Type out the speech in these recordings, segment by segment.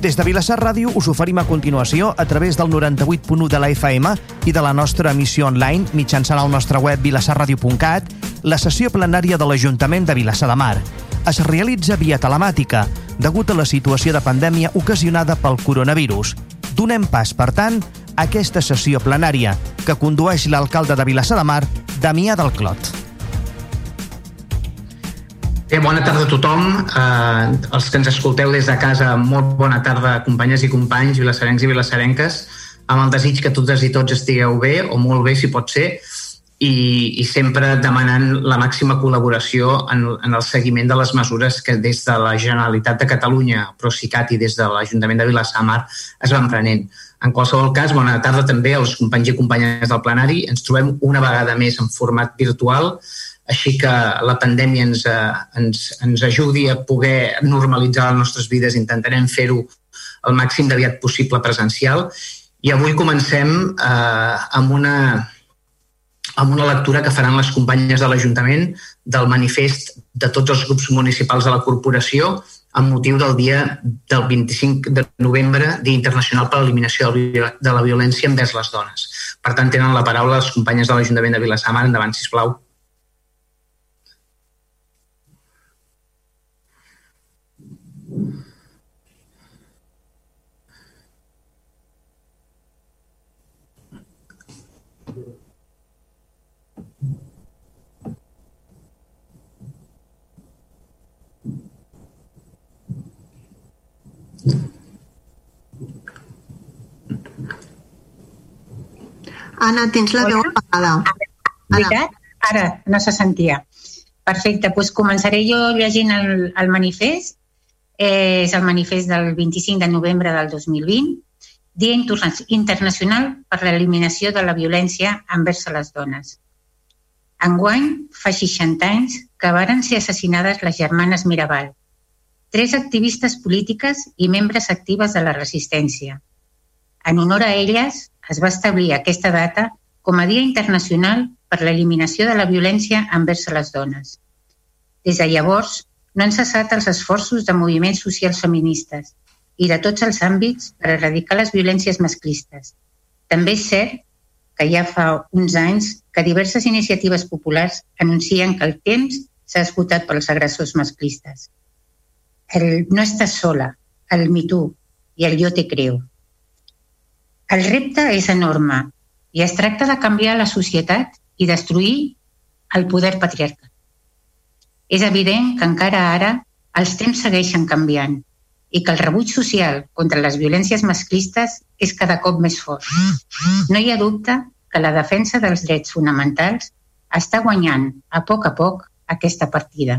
Des de Vilassar Ràdio us oferim a continuació, a través del 98.1 de la FM i de la nostra emissió online mitjançant el nostre web vilassarradio.cat, la sessió plenària de l'Ajuntament de Vilassar de Mar. Es realitza via telemàtica, degut a la situació de pandèmia ocasionada pel coronavirus. Donem pas, per tant, a aquesta sessió plenària que condueix l'alcalde de Vilassar de Mar, Damià del Clot. Bé, bona tarda a tothom. Eh, els que ens escolteu des de casa, molt bona tarda, companyes i companys, vilassarencs i vilassarenques, amb el desig que totes i tots estigueu bé, o molt bé, si pot ser, i, i sempre demanant la màxima col·laboració en, en el seguiment de les mesures que des de la Generalitat de Catalunya, Procicat i des de l'Ajuntament de Vilassamar es van prenent. En qualsevol cas, bona tarda també als companys i companyes del plenari. Ens trobem una vegada més en format virtual, així que la pandèmia ens, eh, ens, ens ajudi a poder normalitzar les nostres vides. Intentarem fer-ho el màxim d'aviat possible presencial. I avui comencem eh, amb, una, amb una lectura que faran les companyes de l'Ajuntament del manifest de tots els grups municipals de la corporació amb motiu del dia del 25 de novembre, Dia Internacional per a l'Eliminació de la Violència envers les dones. Per tant, tenen la paraula les companyes de l'Ajuntament de Vilassamar. Endavant, sisplau. Anna, tens la veu apagada. Veritat? Ara no se sentia. Perfecte, doncs començaré jo llegint el, el manifest. Eh, és el manifest del 25 de novembre del 2020, Dia Internacional per l'Eliminació de la Violència envers les dones. Enguany, fa 60 anys que varen ser assassinades les germanes Mirabal, tres activistes polítiques i membres actives de la resistència. En honor a elles, es va establir aquesta data com a Dia Internacional per l'Eliminació de la Violència envers les dones. Des de llavors, no han cessat els esforços de moviments socials feministes i de tots els àmbits per erradicar les violències masclistes. També és cert que ja fa uns anys que diverses iniciatives populars anuncien que el temps s'ha esgotat pels agressors masclistes el no estàs sola, el mi tu i el jo te creo. El repte és enorme i es tracta de canviar la societat i destruir el poder patriarcal. És evident que encara ara els temps segueixen canviant i que el rebuig social contra les violències masclistes és cada cop més fort. No hi ha dubte que la defensa dels drets fonamentals està guanyant a poc a poc aquesta partida.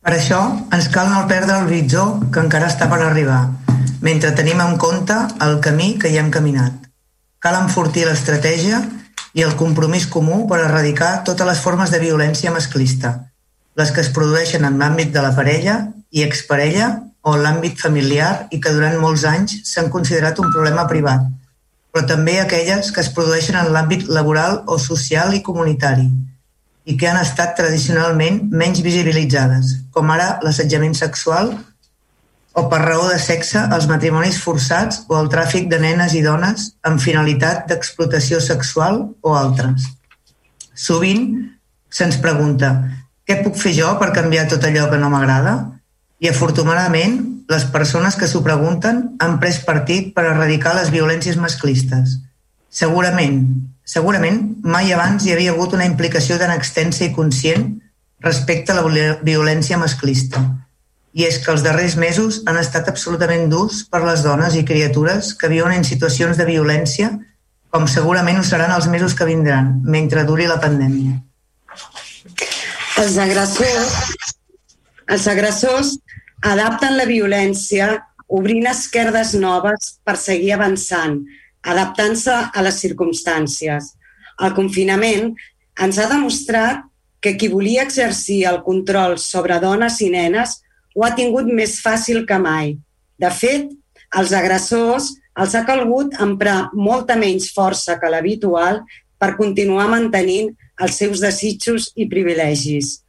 Per això ens cal no perdre l'horitzó que encara està per arribar, mentre tenim en compte el camí que hi hem caminat. Cal enfortir l'estratègia i el compromís comú per erradicar totes les formes de violència masclista, les que es produeixen en l'àmbit de la parella i exparella o en l'àmbit familiar i que durant molts anys s'han considerat un problema privat, però també aquelles que es produeixen en l'àmbit laboral o social i comunitari, i que han estat tradicionalment menys visibilitzades, com ara l'assetjament sexual o per raó de sexe els matrimonis forçats o el tràfic de nenes i dones amb finalitat d'explotació sexual o altres. Sovint se'ns pregunta què puc fer jo per canviar tot allò que no m'agrada? I afortunadament les persones que s'ho pregunten han pres partit per erradicar les violències masclistes. Segurament Segurament mai abans hi havia hagut una implicació tan extensa i conscient respecte a la violència masclista. I és que els darrers mesos han estat absolutament durs per les dones i criatures que viuen en situacions de violència, com segurament ho seran els mesos que vindran, mentre duri la pandèmia. Els agressors, els agressors adapten la violència obrint esquerdes noves per seguir avançant, adaptant-se a les circumstàncies. El confinament ens ha demostrat que qui volia exercir el control sobre dones i nenes ho ha tingut més fàcil que mai. De fet, als agressors els ha calgut emprar molta menys força que l'habitual per continuar mantenint els seus desitjos i privilegis.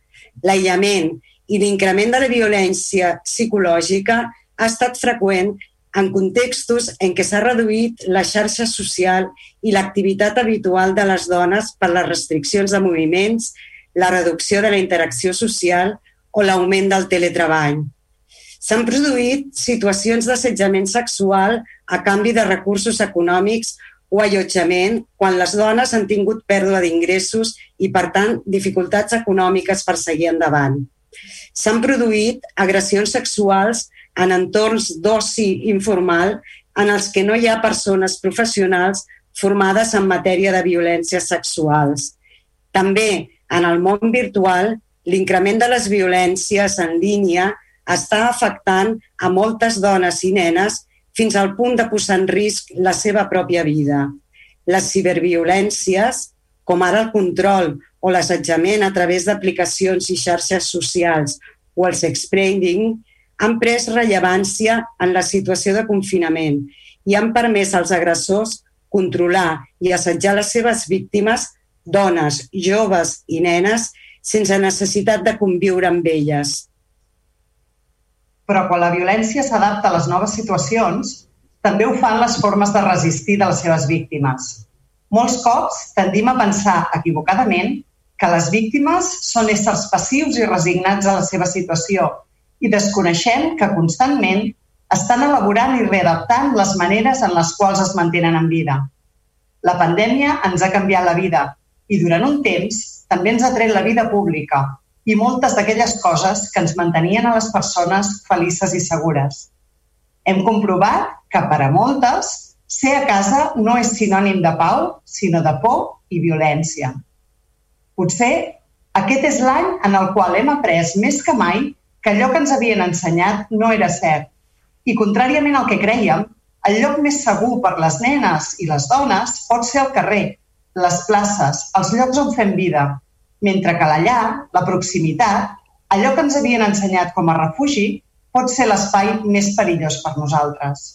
L'aïllament i l'increment de la violència psicològica ha estat freqüent en contextos en què s'ha reduït la xarxa social i l'activitat habitual de les dones per les restriccions de moviments, la reducció de la interacció social o l'augment del teletreball. S'han produït situacions d'assetjament sexual a canvi de recursos econòmics o allotjament quan les dones han tingut pèrdua d'ingressos i, per tant, dificultats econòmiques per seguir endavant. S'han produït agressions sexuals en entorns d'oci informal en els que no hi ha persones professionals formades en matèria de violències sexuals. També en el món virtual, l'increment de les violències en línia està afectant a moltes dones i nenes fins al punt de posar en risc la seva pròpia vida. Les ciberviolències, com ara el control o l'assetjament a través d'aplicacions i xarxes socials o el sexbraiding, han pres rellevància en la situació de confinament i han permès als agressors controlar i assetjar les seves víctimes, dones, joves i nenes, sense necessitat de conviure amb elles. Però quan la violència s'adapta a les noves situacions, també ho fan les formes de resistir de les seves víctimes. Molts cops tendim a pensar equivocadament que les víctimes són éssers passius i resignats a la seva situació i desconeixem que constantment estan elaborant i readaptant les maneres en les quals es mantenen en vida. La pandèmia ens ha canviat la vida i durant un temps també ens ha tret la vida pública i moltes d'aquelles coses que ens mantenien a les persones felices i segures. Hem comprovat que per a moltes ser a casa no és sinònim de pau, sinó de por i violència. Potser aquest és l'any en el qual hem après més que mai que allò que ens havien ensenyat no era cert. I contràriament al que creiem, el lloc més segur per les nenes i les dones pot ser el carrer, les places, els llocs on fem vida, mentre que la llar, la proximitat, allò que ens havien ensenyat com a refugi, pot ser l'espai més perillós per nosaltres.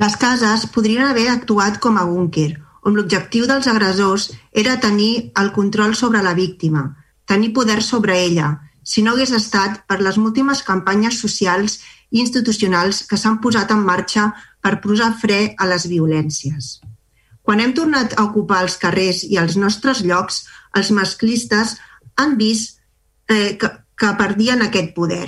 Les cases podrien haver actuat com a búnquer, on l'objectiu dels agressors era tenir el control sobre la víctima, tenir poder sobre ella, si no hagués estat per les múltiples campanyes socials i institucionals que s'han posat en marxa per posar fre a les violències. Quan hem tornat a ocupar els carrers i els nostres llocs, els masclistes han vist eh, que, que perdien aquest poder.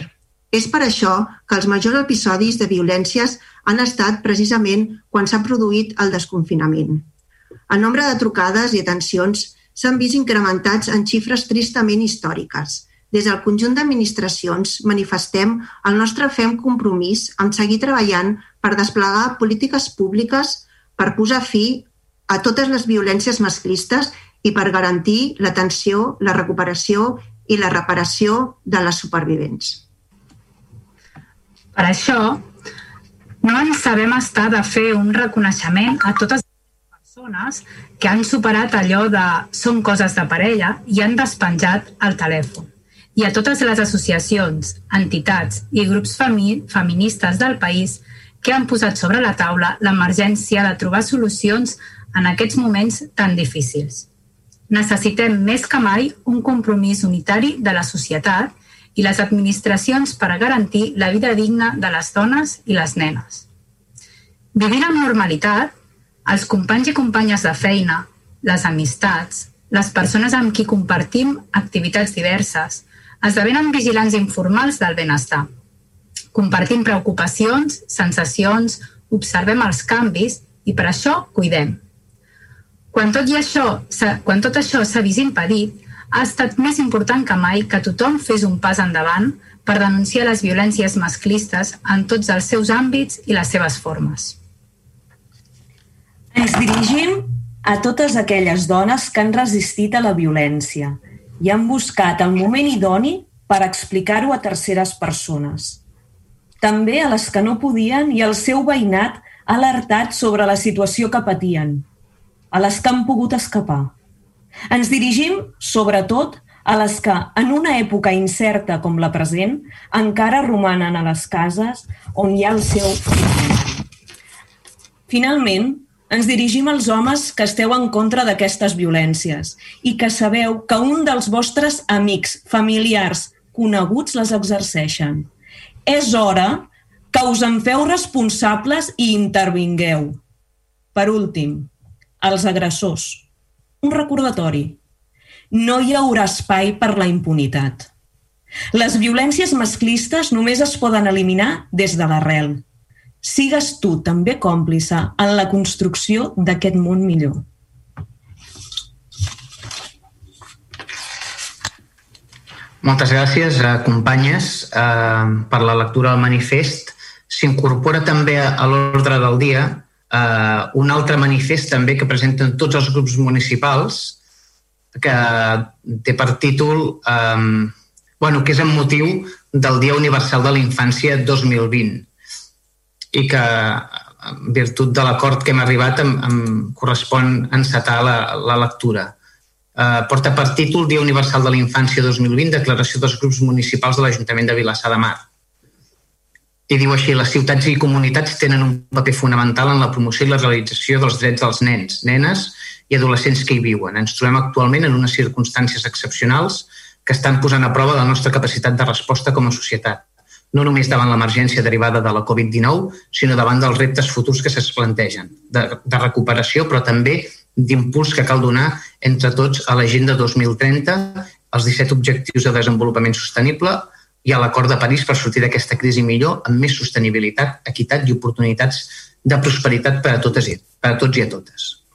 És per això que els majors episodis de violències han estat precisament quan s'ha produït el desconfinament. El nombre de trucades i atencions s'han vist incrementats en xifres tristament històriques. Des del conjunt d'administracions manifestem el nostre fem compromís en seguir treballant per desplegar polítiques públiques per posar fi a totes les violències masclistes i per garantir l'atenció, la recuperació i la reparació de les supervivents. Per això, no ens sabem estar de fer un reconeixement a totes persones que han superat allò de són coses de parella i han despenjat el telèfon. I a totes les associacions, entitats i grups femi feministes del país que han posat sobre la taula l'emergència de trobar solucions en aquests moments tan difícils. Necessitem més que mai un compromís unitari de la societat i les administracions per a garantir la vida digna de les dones i les nenes. Vivint amb normalitat els companys i companyes de feina, les amistats, les persones amb qui compartim activitats diverses, esdevenen vigilants informals del benestar. Compartim preocupacions, sensacions, observem els canvis i per això cuidem. Quan tot, i això, quan tot això s'ha vist impedit, ha estat més important que mai que tothom fes un pas endavant per denunciar les violències masclistes en tots els seus àmbits i les seves formes. Ens dirigim a totes aquelles dones que han resistit a la violència i han buscat el moment idoni per explicar-ho a terceres persones. També a les que no podien i el seu veïnat alertat sobre la situació que patien, a les que han pogut escapar. Ens dirigim, sobretot, a les que, en una època incerta com la present, encara romanen a les cases on hi ha el seu... Finalment, ens dirigim als homes que esteu en contra d'aquestes violències i que sabeu que un dels vostres amics, familiars, coneguts les exerceixen. És hora que us en feu responsables i intervingueu. Per últim, els agressors. Un recordatori. No hi haurà espai per la impunitat. Les violències masclistes només es poden eliminar des de l'arrel. Sigues tu també còmplice en la construcció d'aquest món millor. Moltes gràcies, eh, companyes, eh, per la lectura del manifest. S'incorpora també a l'ordre del dia eh, un altre manifest també que presenten tots els grups municipals que té per títol eh, bueno, que és en motiu del Dia Universal de la Infància 2020 i que en virtut de l'acord que hem arribat em, em correspon encetar la, la lectura. Eh, porta per títol Dia Universal de la Infància 2020, declaració dels grups municipals de l'Ajuntament de Vilassar de Mar. I diu així, les ciutats i comunitats tenen un paper fonamental en la promoció i la realització dels drets dels nens, nenes i adolescents que hi viuen. Ens trobem actualment en unes circumstàncies excepcionals que estan posant a prova la nostra capacitat de resposta com a societat, no només davant l'emergència derivada de la Covid-19, sinó davant dels reptes futurs que se'ns plantegen, de, de recuperació, però també d'impuls que cal donar entre tots a l'Agenda 2030, els 17 objectius de desenvolupament sostenible i a l'acord de París per sortir d'aquesta crisi millor, amb més sostenibilitat, equitat i oportunitats de prosperitat per a, totes i, per a tots i a totes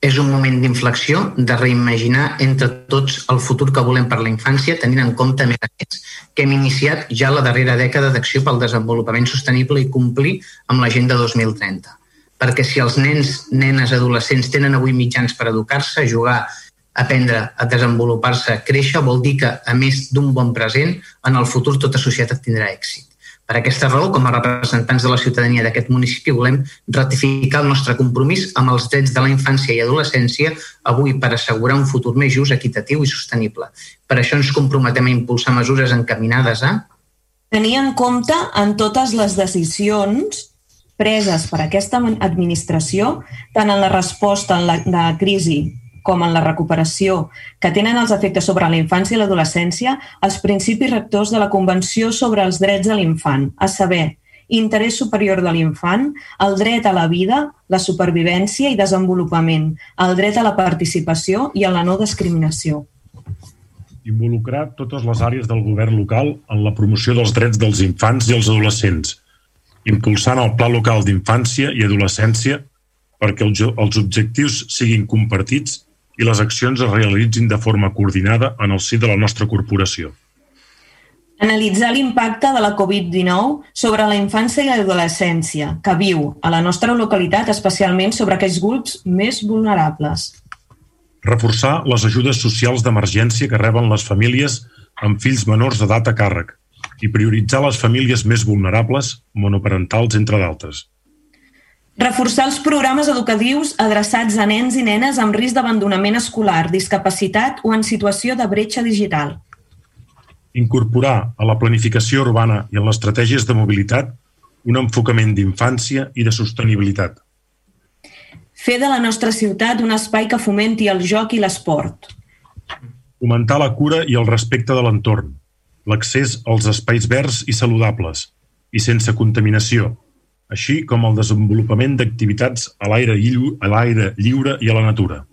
és un moment d'inflexió, de reimaginar entre tots el futur que volem per la infància, tenint en compte, més més, que hem iniciat ja la darrera dècada d'acció pel desenvolupament sostenible i complir amb l'Agenda 2030. Perquè si els nens, nenes, adolescents tenen avui mitjans per educar-se, jugar, aprendre a desenvolupar-se, créixer, vol dir que, a més d'un bon present, en el futur tota societat tindrà èxit. Per aquesta raó, com a representants de la ciutadania d'aquest municipi, volem ratificar el nostre compromís amb els drets de la infància i adolescència avui per assegurar un futur més just, equitatiu i sostenible. Per això ens comprometem a impulsar mesures encaminades a tenir en compte en totes les decisions preses per aquesta administració, tant en la resposta en la, de crisi com en la recuperació, que tenen els efectes sobre la infància i l'adolescència, els principis rectors de la Convenció sobre els drets de l'infant, a saber, interès superior de l'infant, el dret a la vida, la supervivència i desenvolupament, el dret a la participació i a la no discriminació. Involucrar totes les àrees del govern local en la promoció dels drets dels infants i els adolescents, impulsant el Pla Local d'Infància i Adolescència perquè els objectius siguin compartits i les accions es realitzin de forma coordinada en el si de la nostra corporació. Analitzar l'impacte de la Covid-19 sobre la infància i l'adolescència que viu a la nostra localitat, especialment sobre aquells grups més vulnerables. Reforçar les ajudes socials d'emergència que reben les famílies amb fills menors d'edat a càrrec i prioritzar les famílies més vulnerables, monoparentals, entre d'altres. Reforçar els programes educatius adreçats a nens i nenes amb risc d'abandonament escolar, discapacitat o en situació de bretxa digital. Incorporar a la planificació urbana i en les estratègies de mobilitat un enfocament d'infància i de sostenibilitat. Fer de la nostra ciutat un espai que fomenti el joc i l'esport. Fomentar la cura i el respecte de l'entorn, l'accés als espais verds i saludables, i sense contaminació, així com el desenvolupament d'activitats a l'aire lliure i a la natura.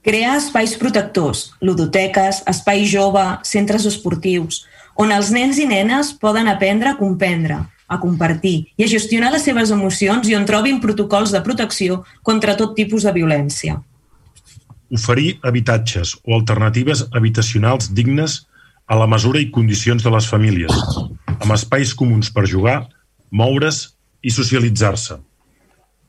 Crear espais protectors, ludoteques, espais jove, centres esportius, on els nens i nenes poden aprendre a comprendre, a compartir i a gestionar les seves emocions i on trobin protocols de protecció contra tot tipus de violència. Oferir habitatges o alternatives habitacionals dignes a la mesura i condicions de les famílies, amb espais comuns per jugar, moure's i socialitzar-se.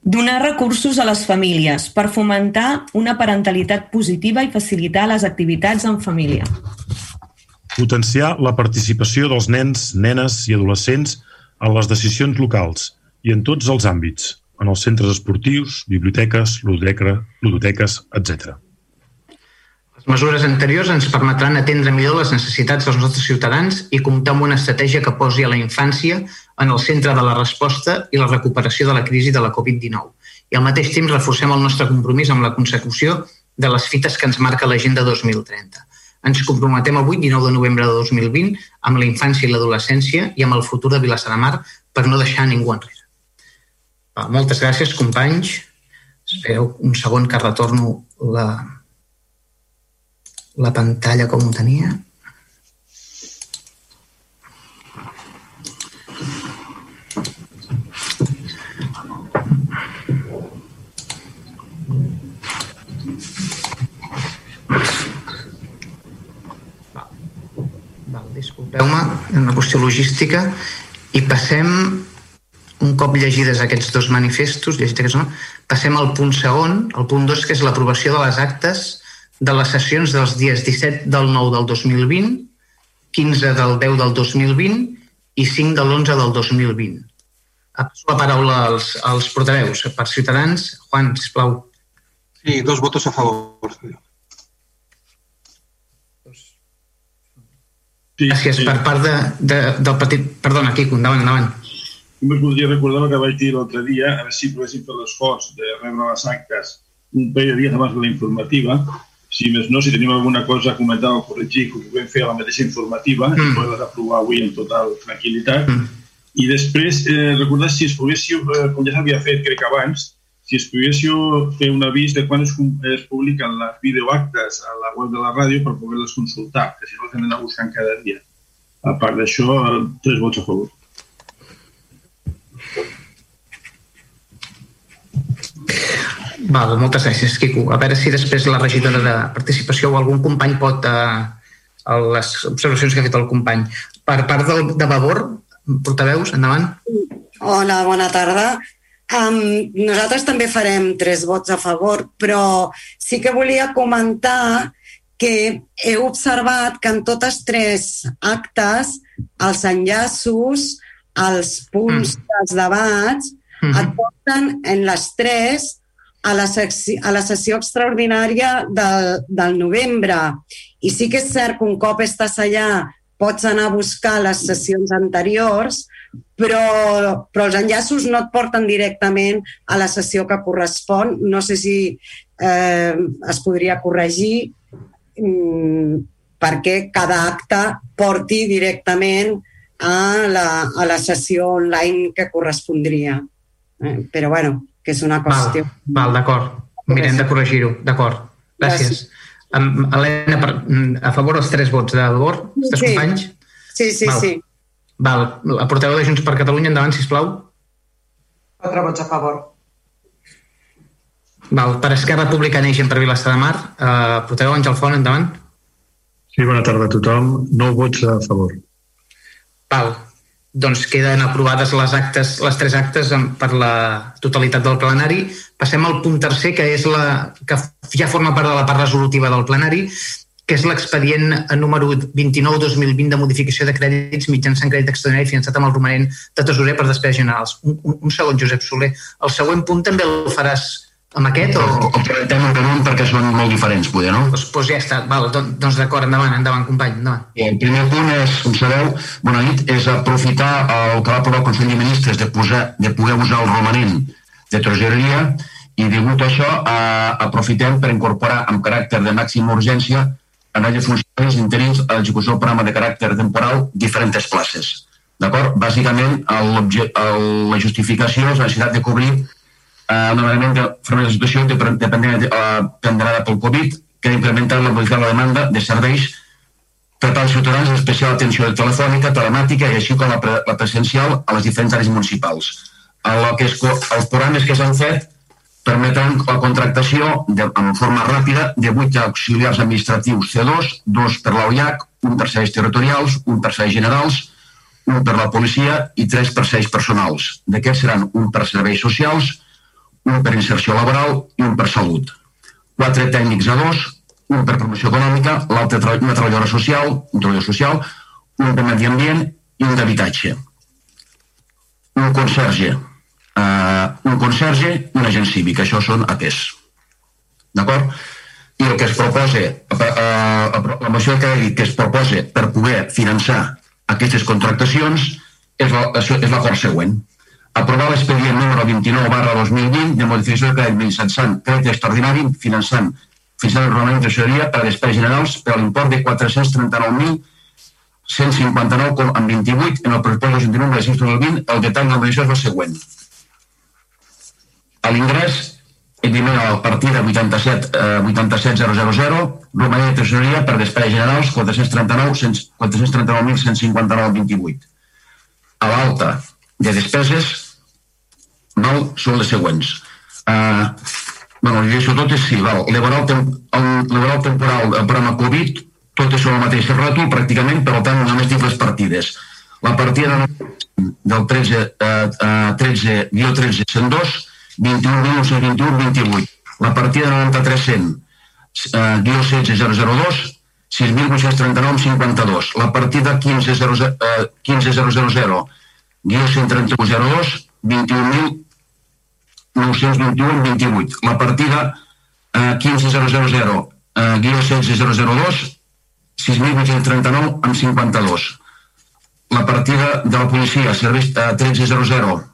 Donar recursos a les famílies per fomentar una parentalitat positiva i facilitar les activitats en família. Potenciar la participació dels nens, nenes i adolescents en les decisions locals i en tots els àmbits, en els centres esportius, biblioteques, ludoteques, etc. Les mesures anteriors ens permetran atendre millor les necessitats dels nostres ciutadans i comptar amb una estratègia que posi a la infància en el centre de la resposta i la recuperació de la crisi de la Covid-19. I al mateix temps reforcem el nostre compromís amb la consecució de les fites que ens marca l'Agenda 2030. ens comprometem avui, 19 de novembre de 2020, amb la infància i l'adolescència i amb el futur de Vilassar de Mar per no deixar ningú enrere. Va, moltes gràcies, companys. Espereu un segon que retorno la, la pantalla com ho tenia. Disculpeu-me, una qüestió logística, i passem, un cop llegides aquests dos manifestos, aquests, no? passem al punt segon, el punt 2, que és l'aprovació de les actes de les sessions dels dies 17 del 9 del 2020, 15 del 10 del 2020 i 5 de l'11 del 2020. Passo la paraula als, als portaveus. Per Ciutadans, Juan, sisplau. Sí, dos votos a favor. Sí, Gràcies sí. per part de, de, del partit... Perdona, Quico, endavant, endavant. Només voldria recordar el que vaig dir l'altre dia, a veure si poguéssim fer l'esforç de rebre les actes un parell de dies abans de la informativa, si més no, si tenim alguna cosa a comentar o corregir, que ho puguem fer a la mateixa informativa mm. i poder aprovar avui amb total tranquil·litat. Mm. I després, eh, recordar si es poguéssiu, eh, com ja s'havia fet, crec que abans, si es poguéssiu fer un avís de quan es, es publiquen les videoactes a la web de la ràdio per poder-les consultar, que si no les hem d'anar buscant cada dia. A part d'això, tres vots a favor. Val, moltes gràcies, Quico. A veure si després la regidora de participació o algun company pot eh, les observacions que ha fet el company. Per part del, de Vavor, portaveus, endavant. Hola, bona tarda. Um, nosaltres també farem tres vots a favor, però sí que volia comentar que he observat que en totes tres actes els enllaços, els punts mm. dels debats, mm -hmm. et porten en les tres a la, sessió, a la sessió extraordinària del, del novembre. I sí que és cert que un cop estàs allà pots anar a buscar les sessions anteriors, però, però els enllaços no et porten directament a la sessió que correspon. No sé si eh, es podria corregir mm, perquè cada acte porti directament a la, a la sessió online que correspondria. Eh, però, bueno, que és una qüestió... Val, val d'acord. Mirem de corregir-ho. D'acord. Gràcies. Gràcies. Helena, a favor els tres vots de favor? Els tres sí. companys? Sí, sí, val. sí. Val. La portaveu de Junts per Catalunya, endavant, sisplau. Quatre vots a favor. Val. Per Esquerra Republicana i Gent per Vilassar de Mar, eh, portaveu Àngel Font, endavant. Sí, bona tarda a tothom. Nou vots a favor. Val. Doncs queden aprovades les actes, les tres actes per la totalitat del plenari. Passem al punt tercer, que és la que ja forma part de la part resolutiva del plenari, que és l'expedient número 29-2020 de modificació de crèdits mitjançant crèdit extraordinari finançat amb el romanent de tesorer per despeses generals. Un, un, un segon, Josep Soler. El següent punt també el faràs amb aquest o...? O, preguntem en comú perquè són molt diferents, poder, no? Doncs, doncs ja està. Val, doncs d'acord, endavant, endavant, company, endavant. I el primer punt és, com sabeu, bona nit, és aprofitar el que va aprovar el Consell de Ministres de, posar, de poder usar el romanent de tresoreria i, degut a això, eh, aprofitem per incorporar amb caràcter de màxima urgència en de funcionaris interins a l'execució del programa de caràcter temporal diferents places. D'acord? Bàsicament, la justificació és la necessitat de cobrir eh, un element de forma de situació dependent, eh, pel Covid que ha implementat la modificació de la demanda de serveis per als ciutadans especial atenció telefònica, telemàtica i així com la, pre, la presencial a les diferents àrees municipals. El que és, els programes que s'han fet permetran la contractació de, en forma ràpida de 8 auxiliars administratius C2, dos per l'OIAC, un per serveis territorials, un per serveis generals, un per la policia i tres per serveis personals. D'aquests seran un per serveis socials, un per inserció laboral i un per salut. Quatre tècnics a dos, un per promoció econòmica, l'altre una treballadora social, un treballador social, un de medi ambient i un d'habitatge. Un conserge, eh, un conserge i un agent cívic. Això són ATES. D'acord? I el que es proposa, eh, eh, la moció que, que es proposa per poder finançar aquestes contractacions és l'acord següent. Aprovar l'expedient número 29 barra 2020 de modificació de crèdit mitjançant crèdit extraordinari finançant fixant el reglament de tresoreria per a despeses generals per a l'import de 439.159,28 en el pressupost 29 de l'exercici 2020. El detall de la és el següent. A l'ingrés, evidentment, a la partida 87, eh, 87.000, romanent de tresoreria per despeses generals 439.159.159,28. 439 a l'alta de despeses val, són les següents. Uh, bueno, llegeixo totes, sí, val. Liberal, tem el liberal temporal del programa Covid, totes són el mateix ràtol, pràcticament, per tant, només dic les partides. La partida del 13, uh, uh, 13, guió 13, 102, 21, 21, 28. La partida de 93, 100, uh, guió 16, 002, 6.839 52. La partida 15.000, uh, 15 000, guió 131 02, 21.000 921 28. La partida eh, 15000 eh, guió 16002 6.839 amb 52. La partida de la policia, serveix eh, 1300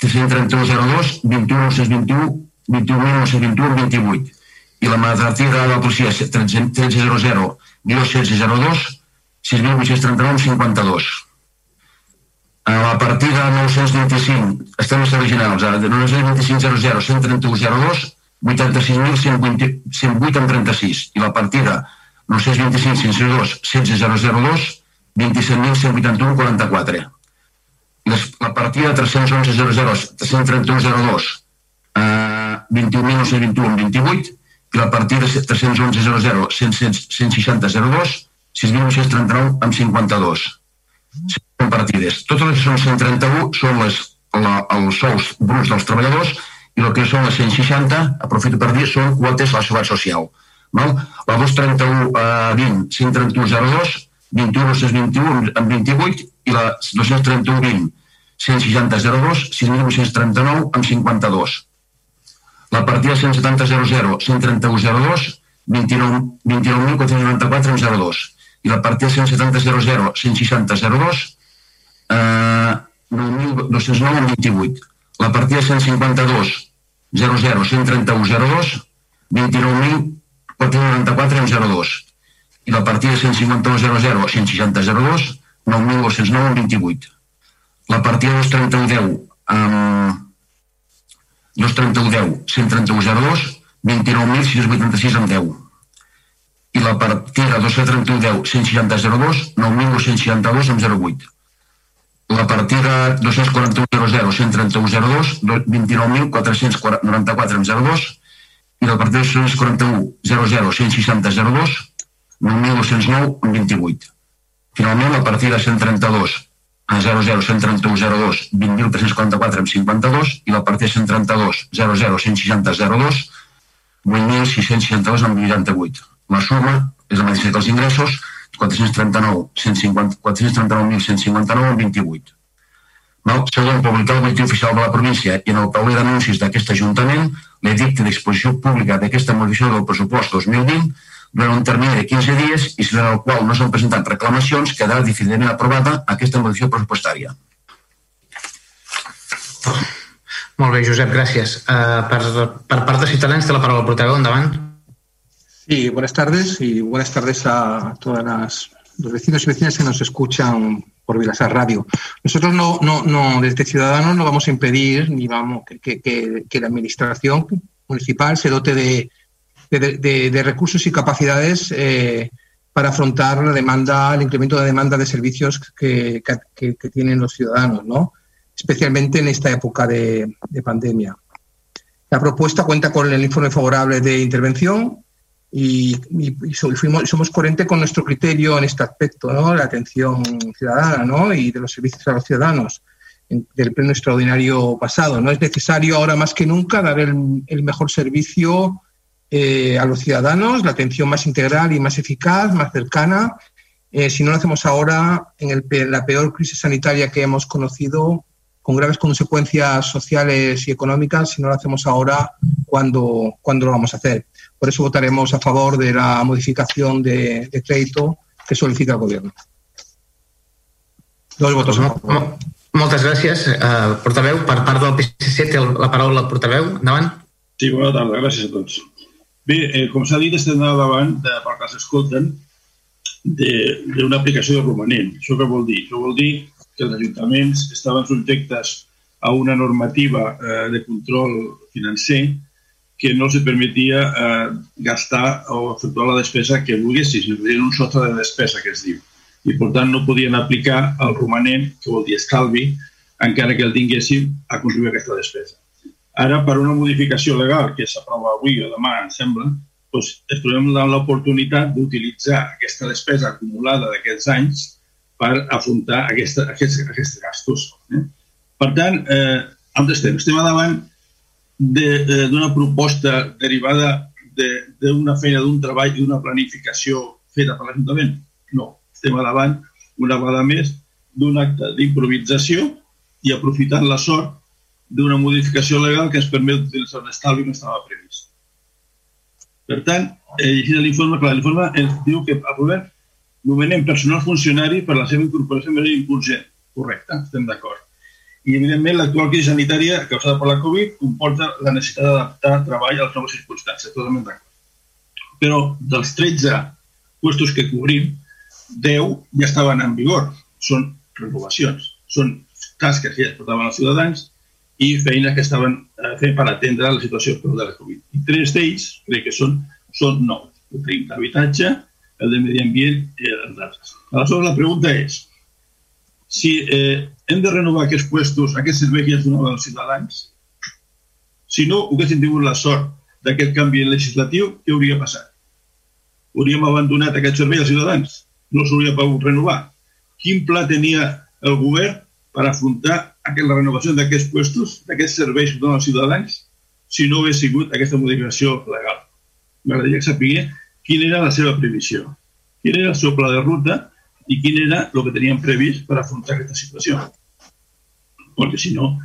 331 02 21 621 21 921 28. I la partida de la policia 1300 guió 1602 6.839 52 a la partida 925, estem els originals, ara, de 925 00, 131 02, 86.108 amb 36, i la partida 925 502, 16002, 27.181 44. Les, la partida 311 00, 331 02, eh, 21.921 28, i la partida 311 00, 160 02, 6.939 amb 52 partides. Totes les que són 131 són les, la, els sous bruts dels treballadors i el que són les 160, aprofito per dir, són quotes a la seguretat social. Val? La 231 eh, 20, 131 02, 21 621 amb 28 i la 231 20, 160 02, 6.939 amb 52. La partida 170 00, 131 02, 29.494 29 amb 02 i la partida 170 00, 160 02, eh, 9.209 amb 28. La partida 152 00 131 02 29.494 amb 02. I la partida 151 00 160 02 9.209 amb 28. La partida 231 10 amb 231 10 131 02 29.686 amb 10 i la partida 231 10 160 02 9.262 amb 08 la partida 241.00, 131.02, 29.494 amb 02, i la partida 241.00, 160.02, 9.209 amb 28. Finalment, la partida 132 a 00, 131, 02, 20.344 amb 52 i la partida 132, 00, 160, 02, 8.662 amb 88. La suma és la mateixa que els ingressos, 439.159 439 28. No? Segon, publicar el boletí oficial de la província i en el tauler d'anuncis d'aquest Ajuntament l'edicte d'exposició pública d'aquesta modificació del pressupost 2020 durant un termini de 15 dies i si en el qual no s'han presentat reclamacions quedarà definitivament aprovada aquesta modificació pressupostària. Molt bé, Josep, gràcies. Uh, per, per part de Ciutadans té la paraula el portaveu, endavant. Sí, buenas tardes y buenas tardes a todas las los vecinos y vecinas que nos escuchan por Vilasar Radio. Nosotros no, no, no, desde Ciudadanos no vamos a impedir ni vamos que, que, que la administración municipal se dote de, de, de, de recursos y capacidades eh, para afrontar la demanda, el incremento de demanda de servicios que, que, que tienen los ciudadanos, ¿no? especialmente en esta época de, de pandemia. La propuesta cuenta con el informe favorable de intervención y, y, y fuimos, somos coherentes con nuestro criterio en este aspecto, ¿no? la atención ciudadana ¿no? y de los servicios a los ciudadanos del pleno extraordinario pasado. No es necesario ahora más que nunca dar el, el mejor servicio eh, a los ciudadanos, la atención más integral y más eficaz, más cercana. Eh, si no lo hacemos ahora, en, el, en la peor crisis sanitaria que hemos conocido, con graves consecuencias sociales y económicas, si no lo hacemos ahora, ¿cuándo, ¿cuándo lo vamos a hacer? Por eso votaremos a favor de la modificación de, de crédito que solicita el Gobierno. Dos votos a favor. Moltes gràcies. Uh, portaveu, per part del PSC té la paraula el portaveu. Endavant. Sí, bona tarda. Gràcies a tots. Bé, eh, com s'ha dit, estem davant, de, per que s'escolten, d'una aplicació de romanent. Això què vol dir? Això vol dir que els ajuntaments estaven subjectes a una normativa eh, de control financer que no se permetia eh, gastar o efectuar la despesa que volguessis, que un sostre de despesa, que es diu. I, per tant, no podien aplicar el romanent, que vol dir estalvi, encara que el tinguéssim a contribuir a aquesta despesa. Ara, per una modificació legal que s'aprova avui o demà, em sembla, doncs ens trobem l'oportunitat d'utilitzar aquesta despesa acumulada d'aquests anys per afrontar aquesta, aquests, aquests gastos. Eh? Per tant, eh, on estem? Estem davant d'una de, proposta derivada d'una de, feina, d'un treball d'una planificació feta per l'Ajuntament? No. Estem davant, una vegada més, d'un acte d'improvisació i aprofitant la sort d'una modificació legal que ens permet utilitzar un estalvi que estava previst. Per tant, eh, llegint l'informe, clar, l'informe ens diu que aprovem nomenem personal funcionari per la seva incorporació manera urgent. Correcte, estem d'acord. I, evidentment, l'actual crisi sanitària causada per la Covid comporta la necessitat d'adaptar treball a les noves circumstàncies, totalment d'acord. Però dels 13 puestos que cobrim, 10 ja estaven en vigor. Són renovacions, són tasques que ja es portaven als ciutadans i feines que estaven eh, fent per atendre la situació de la Covid. I tres d'ells, crec que són, són nous. El tenim d'habitatge, el de medi ambient i els altres. Aleshores, la pregunta és, si eh, hem de renovar aquests puestos, aquests serveis que ja es donaven als ciutadans, si no haguéssim tingut la sort d'aquest canvi legislatiu, què hauria passat? Hauríem abandonat aquest servei als ciutadans? No s'hauria pogut renovar? Quin pla tenia el govern per afrontar la renovació d'aquests puestos, d'aquests serveis que donen als ciutadans, si no hagués sigut aquesta modificació legal. M'agradaria saber quina era la seva previsió, quin era el seu pla de ruta i quin era el que tenien previst per afrontar aquesta situació. Perquè si no,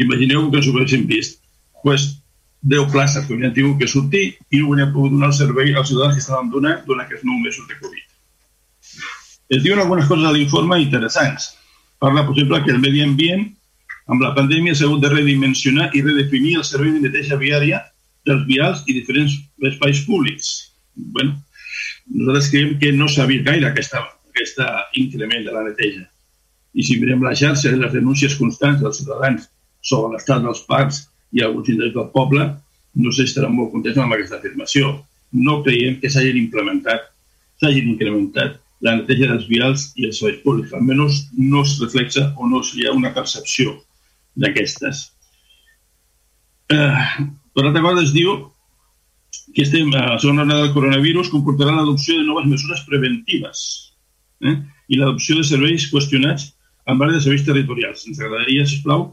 imagineu que ens ho haguéssim vist. pues, 10 places que haurien tingut que sortir i no haurien pogut donar el servei als ciutadans que estaven donant durant aquests 9 mesos de Covid. Es diuen algunes coses a l'informe interessants. Per exemple, que el medi ambient amb la pandèmia s'ha hagut de redimensionar i redefinir el servei de neteja viària dels vials i diferents espais públics. bueno, nosaltres creiem que no s'ha vist gaire aquesta, aquesta increment de la neteja. I si mirem la xarxa i les denúncies constants dels ciutadans sobre l'estat dels parcs i alguns indrets del poble, no sé si estaran molt contents amb aquesta afirmació. No creiem que s'hagin implementat, s'hagin incrementat la neteja dels vials i els serveis públics. Almenys no es reflexa o no hi ha una percepció d'aquestes. Eh, per altra cosa, es diu que estem a la segona onada del coronavirus comportarà l'adopció de noves mesures preventives eh? i l'adopció de serveis qüestionats en base de serveis territorials. Ens agradaria, sisplau,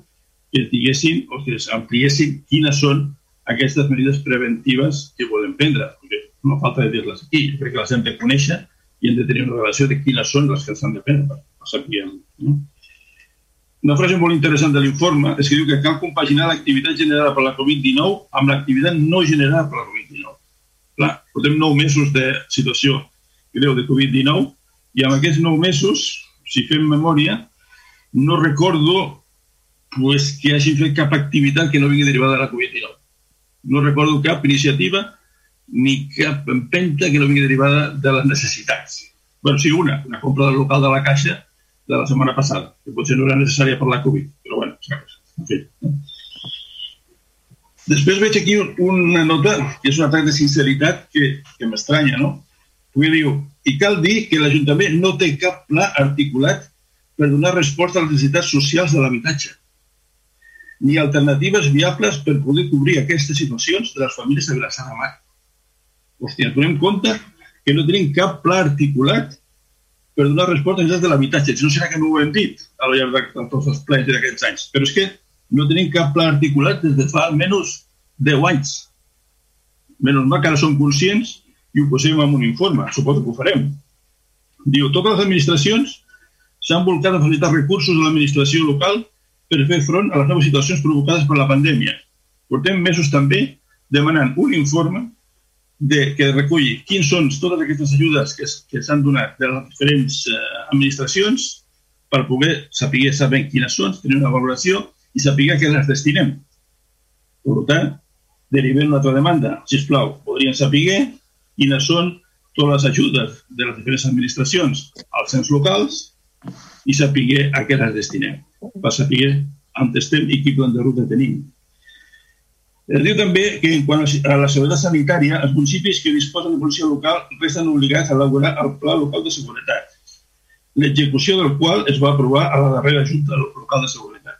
que diguessin o que ampliessin quines són aquestes mesures preventives que volem prendre, perquè no falta de dir-les aquí. Jo crec que les hem de conèixer i hem de tenir una relació de quines són les que s'han de prendre per, per saber. No? Una frase molt interessant de l'informe és que diu que cal compaginar l'activitat generada per la Covid-19 amb l'activitat no generada per la Covid-19. Clar, portem nou mesos de situació greu de Covid-19 i amb aquests nou mesos, si fem memòria, no recordo pues, que hagi fet cap activitat que no vingui derivada de la Covid-19. No recordo cap iniciativa ni cap empenta que no vingui derivada de les necessitats. bueno, sí, una, una compra del local de la Caixa de la setmana passada, que potser no era necessària per la Covid, però bueno, saps? En fi. Després veig aquí una nota que és un atac de sinceritat que, que m'estranya, no? Perquè diu, i cal dir que l'Ajuntament no té cap pla articulat per donar resposta a les necessitats socials de l'habitatge, ni alternatives viables per poder cobrir aquestes situacions de les famílies de Vilassar de Mar. Hòstia, donem compte que no tenim cap pla articulat per donar resposta a necessitats de l'habitatge. Si no serà que no ho hem dit al llarg de, de tots els plens d'aquests anys. Però és que no tenim cap pla articulat des de fa almenys 10 anys. Menys mal que ara som conscients i ho posem en un informe. Suposo que ho farem. Diu, totes les administracions s'han volcat a facilitar recursos a l'administració local per fer front a les noves situacions provocades per la pandèmia. Portem mesos també demanant un informe de, que reculli quins són totes aquestes ajudes que, que s'han donat de les diferents eh, administracions per poder saber, saber quines són, tenir una valoració i saber que les destinem. Per tant, derivem una altra demanda. Si us plau, podrien saber quines són totes les ajudes de les diferents administracions als ens locals i saber a què les destinem, per saber on estem i quin plan de ruta tenim. Es diu també que en quant a la seguretat sanitària, els municipis que disposen de policia local resten obligats a elaborar el Pla Local de Seguretat, l'execució del qual es va aprovar a la darrera Junta Local de Seguretat.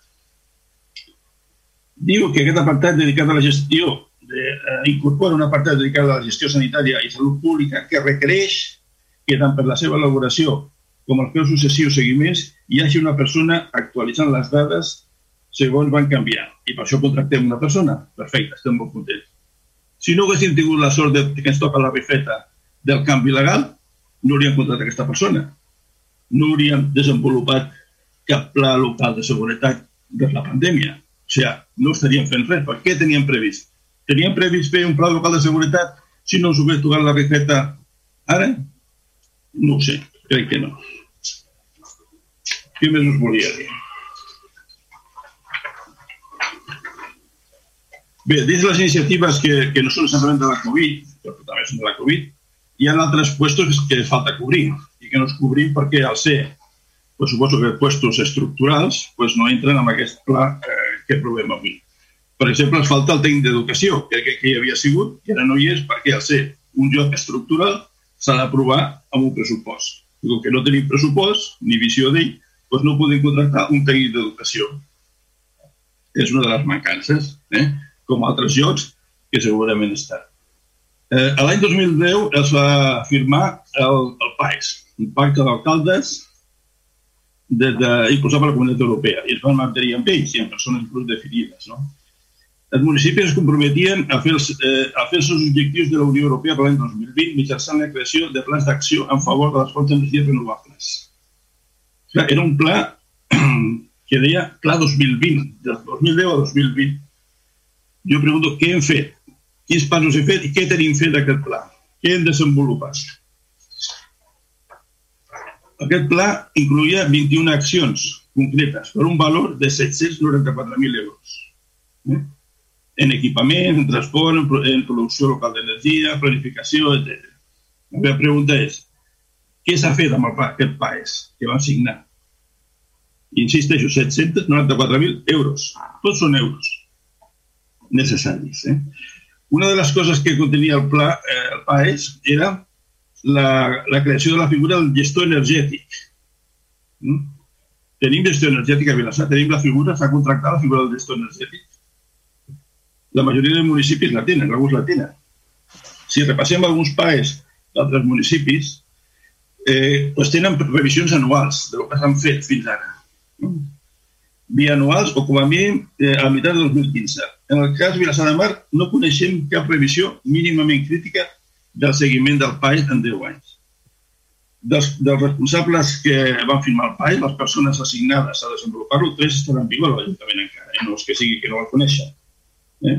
Diu que aquest apartat dedicat a la gestió de, eh, incorpora un apartat dedicat a la gestió sanitària i salut pública que requereix que tant per la seva elaboració com els seus successius seguiments hi hagi una persona actualitzant les dades segons van canviar. I per això contractem una persona. Perfecte, estem molt contents. Si no haguéssim tingut la sort de que ens toca la rifeta del canvi legal, no hauríem contractat aquesta persona. No hauríem desenvolupat cap pla local de seguretat de la pandèmia. O sigui, no estaríem fent res. Per què teníem previst? Teníem previst fer un pla local de seguretat si no us hagués tocat la rifeta ara? No ho sé, crec que no. Què més us volia dir? Bé, dins les iniciatives que, que no són simplement de la Covid, però també són de la Covid, hi ha altres puestos que falta cobrir i que no es cobrim perquè al ser, pues, suposo que puestos estructurals pues, no entren en aquest pla eh, que provem avui. Per exemple, ens falta el tècnic d'educació, que, que, que hi havia sigut, i ara no hi és perquè al ser un lloc estructural s'ha d'aprovar amb un pressupost. I com que no tenim pressupost ni visió d'ell, doncs no podem contractar un tècnic d'educació. És una de les mancances. Eh? Com altres llocs que segurament estan. Eh, L'any 2010 es va firmar el, el PAES, un pacte d'alcaldes de, de, impulsat per la Comunitat Europea, i es van mantenir amb ells i amb persones inclús definides. No? Els municipis es comprometien a fer, els, eh, a fer els seus objectius de la Unió Europea per l'any 2020 mitjançant la creació de plans d'acció en favor de les fonts d'energia renovables. Era un pla que deia Pla 2020, del 2010 a 2020, jo pregunto què hem fet, quins passos hem fet i què tenim fet d'aquest pla, què hem desenvolupat. Aquest pla incluïa 21 accions concretes per un valor de 794.000 euros. Eh? En equipament, en transport, en, producció local d'energia, planificació, etc. La meva pregunta és, què s'ha fet amb el pla, aquest PAES que vam signar? Insisteixo, 794.000 euros. Tots són euros necessaris. Eh? Una de les coses que contenia el pla, eh, el PAES era la, la creació de la figura del gestor energètic. Mm? Tenim gestió energètica a Vilassar, tenim la figura, s'ha contractat la figura del gestor energètic. La majoria de municipis la tenen, alguns la tenen. Si repassem alguns PAES d'altres municipis, eh, doncs tenen revisions anuals del que s'han fet fins ara. Mm? Bianuals o com a mínim eh, a meitat del 2015 en el cas Vilassar de Mar, no coneixem cap previsió mínimament crítica del seguiment del PAI en 10 anys. Dels, dels responsables que van firmar el PAI, les persones assignades a desenvolupar-lo, tres estaran vius a l'Ajuntament encara, eh? no els que sigui que no el coneixen. Eh?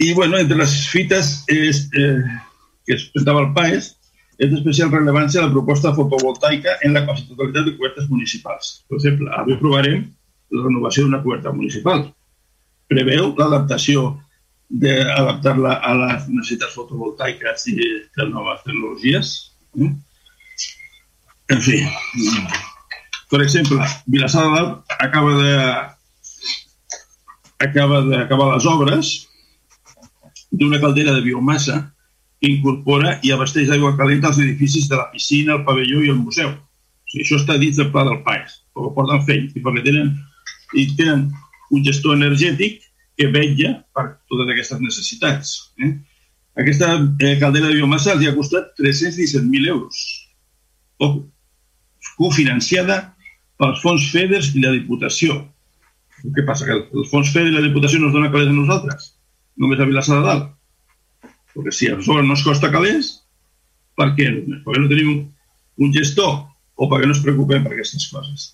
I, bueno, entre les fites és, eh, que es presentava el PAES, és d'especial rellevància la proposta fotovoltaica en la quasi totalitat de cobertes municipals. Per exemple, avui provarem la renovació d'una coberta municipal preveu l'adaptació d'adaptar-la a les necessitats fotovoltaiques i de noves tecnologies. Eh? En fi, per exemple, Vilassar de acaba de acaba d'acabar les obres d'una caldera de biomassa que incorpora i abasteix d'aigua calenta als edificis de la piscina, el pavelló i el museu. O sigui, això està dins del pla del PAES, però ho porten fent i perquè tenen, i tenen un gestor energètic que vetlla per totes aquestes necessitats. Eh? Aquesta eh, caldera de biomassa els ha costat 317.000 euros. Ojo, cofinanciada pels fons FEDERS i la Diputació. Què passa? Que els fons FEDER i la Diputació no es donen calés a nosaltres? Només a Vilassar de Dalt? Perquè si a sobre no es costa calés, per què? Perquè no tenim un gestor o perquè no es preocupem per aquestes coses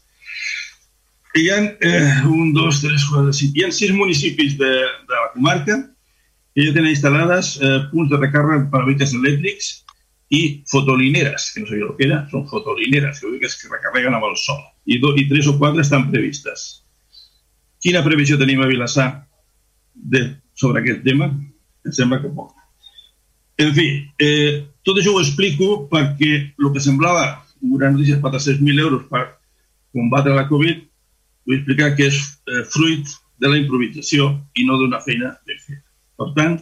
hi ha eh, un, dos, tres, quatre, cinc, hi ha sis municipis de, de la comarca que ja tenen instal·lades eh, punts de recàrrega per a vehicles elèctrics i fotolineres, que no sabia el que era, són fotolineres, que vull dir que es recarreguen amb el sol. I, do, I tres o quatre estan previstes. Quina previsió tenim a Vilassar de, sobre aquest tema? Em sembla que poc. En fi, eh, tot això ho explico perquè el que semblava una notícia de 400.000 euros per combatre la Covid, vull explicar que és eh, fruit de la improvisació i no d'una feina ben feta. Per tant,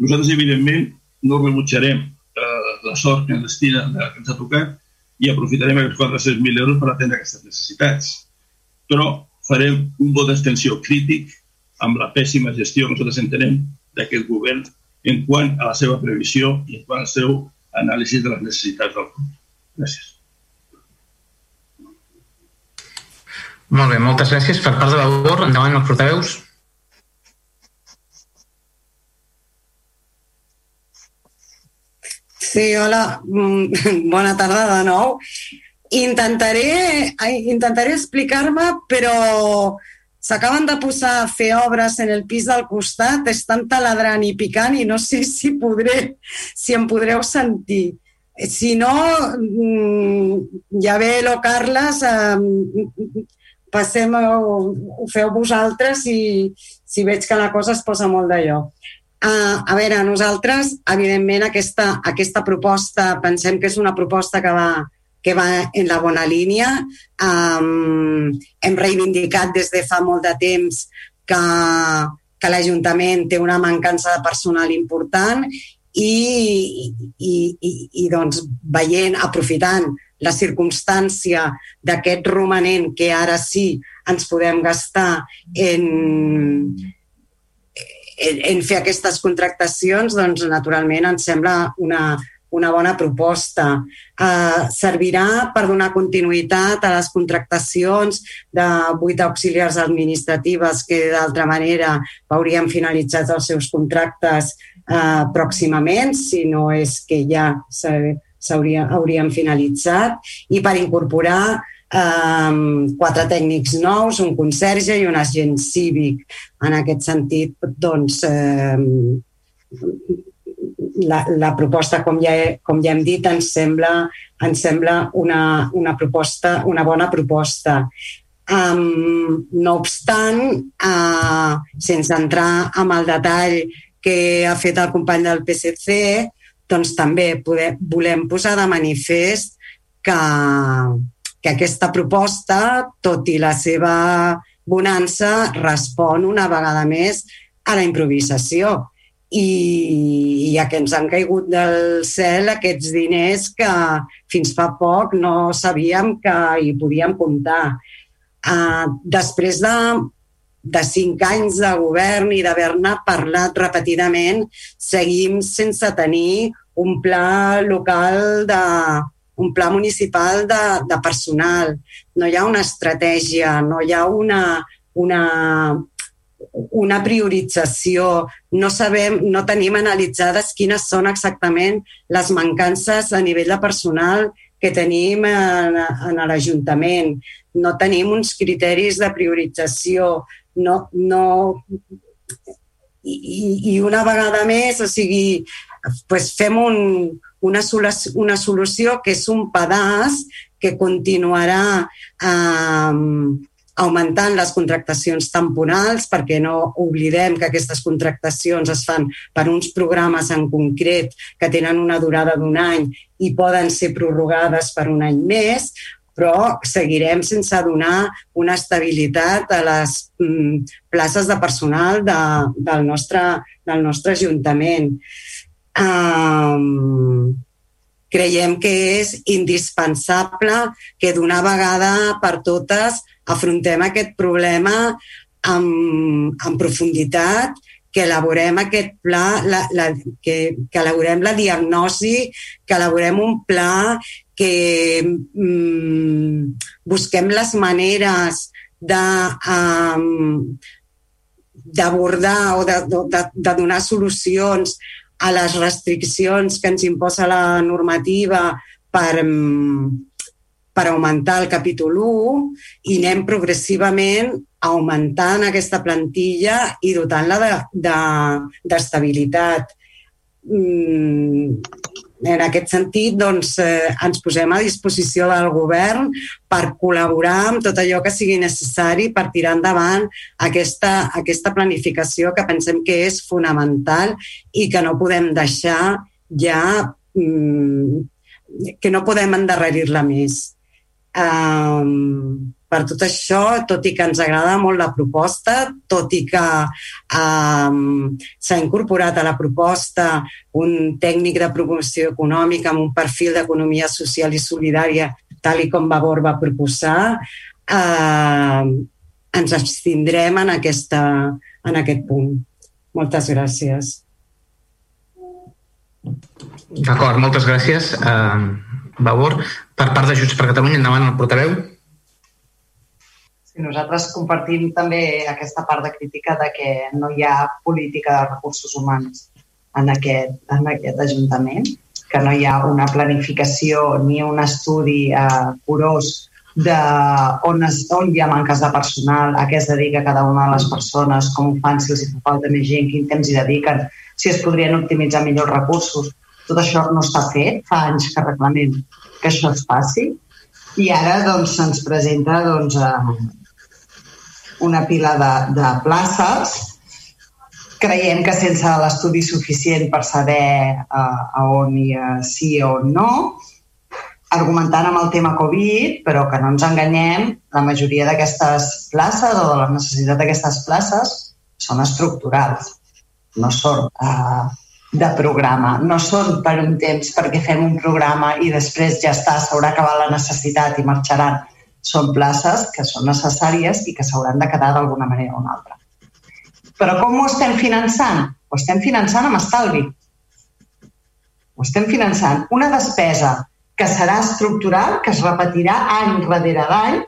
nosaltres, evidentment, no rebutjarem eh, la sort que ens destina, que ens ha tocat, i aprofitarem aquests 400.000 euros per atendre aquestes necessitats. Però farem un vot d'extensió crític amb la pèssima gestió que nosaltres entenem d'aquest govern en quant a la seva previsió i en quant al seu anàlisi de les necessitats del futur. Gràcies. Molt bé, moltes gràcies. Per part de la UOR, endavant els portaveus. Sí, hola, mm, bona tarda de nou. Intentaré, intentaré explicar-me, però s'acaben de posar a fer obres en el pis del costat, estan taladrant i picant i no sé si podré, si em podreu sentir. Si no, mm, ja ve lo Carles, passem, ho feu vosaltres i si veig que la cosa es posa molt d'allò. Uh, a veure, nosaltres, evidentment, aquesta, aquesta proposta pensem que és una proposta que va, que va en la bona línia. Um, hem reivindicat des de fa molt de temps que, que l'Ajuntament té una mancança de personal important i, i, i, i doncs, veient, aprofitant la circumstància d'aquest romanent que ara sí ens podem gastar en, en, en fer aquestes contractacions, doncs naturalment ens sembla una, una bona proposta. Uh, servirà per donar continuïtat a les contractacions de vuit auxiliars administratives que d'altra manera haurien finalitzat els seus contractes uh, pròximament, si no és que ja s'haurien finalitzat, i per incorporar um, quatre tècnics nous, un conserge i un agent cívic. En aquest sentit, doncs, um, la, la proposta, com ja, he, com ja hem dit, ens sembla, ens sembla una, una, proposta, una bona proposta. Um, no obstant, uh, sense entrar en el detall que ha fet el company del PSC, doncs també poder, volem posar de manifest que, que aquesta proposta, tot i la seva bonança, respon una vegada més a la improvisació i, i a que ens han caigut del cel aquests diners que fins fa poc no sabíem que hi podíem comptar. Uh, després de, de cinc anys de govern i d'haver-ne parlat repetidament, seguim sense tenir un pla local de, un pla municipal de, de personal, no hi ha una estratègia, no hi ha una, una, una priorització, no sabem, no tenim analitzades quines són exactament les mancances a nivell de personal que tenim en, en l'Ajuntament. No tenim uns criteris de priorització, no, no, i, i una vegada més, o sigui, pues fem un, una, una solució que és un pedaç que continuarà eh, augmentant les contractacions temporals, perquè no oblidem que aquestes contractacions es fan per uns programes en concret que tenen una durada d'un any i poden ser prorrogades per un any més, però seguirem sense donar una estabilitat a les mm, places de personal de, del, nostre, del nostre Ajuntament. Um, creiem que és indispensable que d'una vegada per totes afrontem aquest problema amb, amb profunditat, que elaborem aquest pla, la, la, que, que elaborem la diagnosi, que elaborem un pla, que mm, busquem les maneres de, um, d'abordar o de, de, de donar solucions a les restriccions que ens imposa la normativa per, per augmentar el capítol 1 i anem progressivament augmentant aquesta plantilla i dotant-la d'estabilitat. De, de, mm, en aquest sentit, doncs, eh, ens posem a disposició del govern per col·laborar amb tot allò que sigui necessari per tirar endavant aquesta, aquesta planificació que pensem que és fonamental i que no podem deixar ja mm, que no podem endarrerir-la més. Um, per tot això, tot i que ens agrada molt la proposta, tot i que um, s'ha incorporat a la proposta un tècnic de promoció econòmica amb un perfil d'economia social i solidària, tal i com Vavor va proposar, uh, ens abstindrem en, aquesta, en aquest punt. Moltes gràcies. D'acord, moltes gràcies. Uh, Vavor, per part de Junts per Catalunya, endavant el portaveu. Sí, nosaltres compartim també aquesta part de crítica de que no hi ha política de recursos humans en aquest, en aquest Ajuntament, que no hi ha una planificació ni un estudi eh, curós de on, es, on hi ha manques de personal, a què es dedica cada una de les persones, com ho fan, si els fa falta més gent, quin temps hi dediquen, si es podrien optimitzar millor recursos. Tot això no està fet, fa anys que reclamem que això es faci i ara doncs, se'ns presenta doncs, una pila de, de places. Creiem que sense l'estudi suficient per saber uh, a on hi ha sí o no, argumentant amb el tema Covid, però que no ens enganyem, la majoria d'aquestes places o de la necessitat d'aquestes places són estructurals, no són uh, de programa, no són per un temps perquè fem un programa i després ja està, s'haurà acabat la necessitat i marxaran són places que són necessàries i que s'hauran de quedar d'alguna manera o una altra. Però com ho estem finançant? Ho estem finançant amb estalvi. Ho estem finançant. Una despesa que serà estructural, que es repetirà any darrere d'any,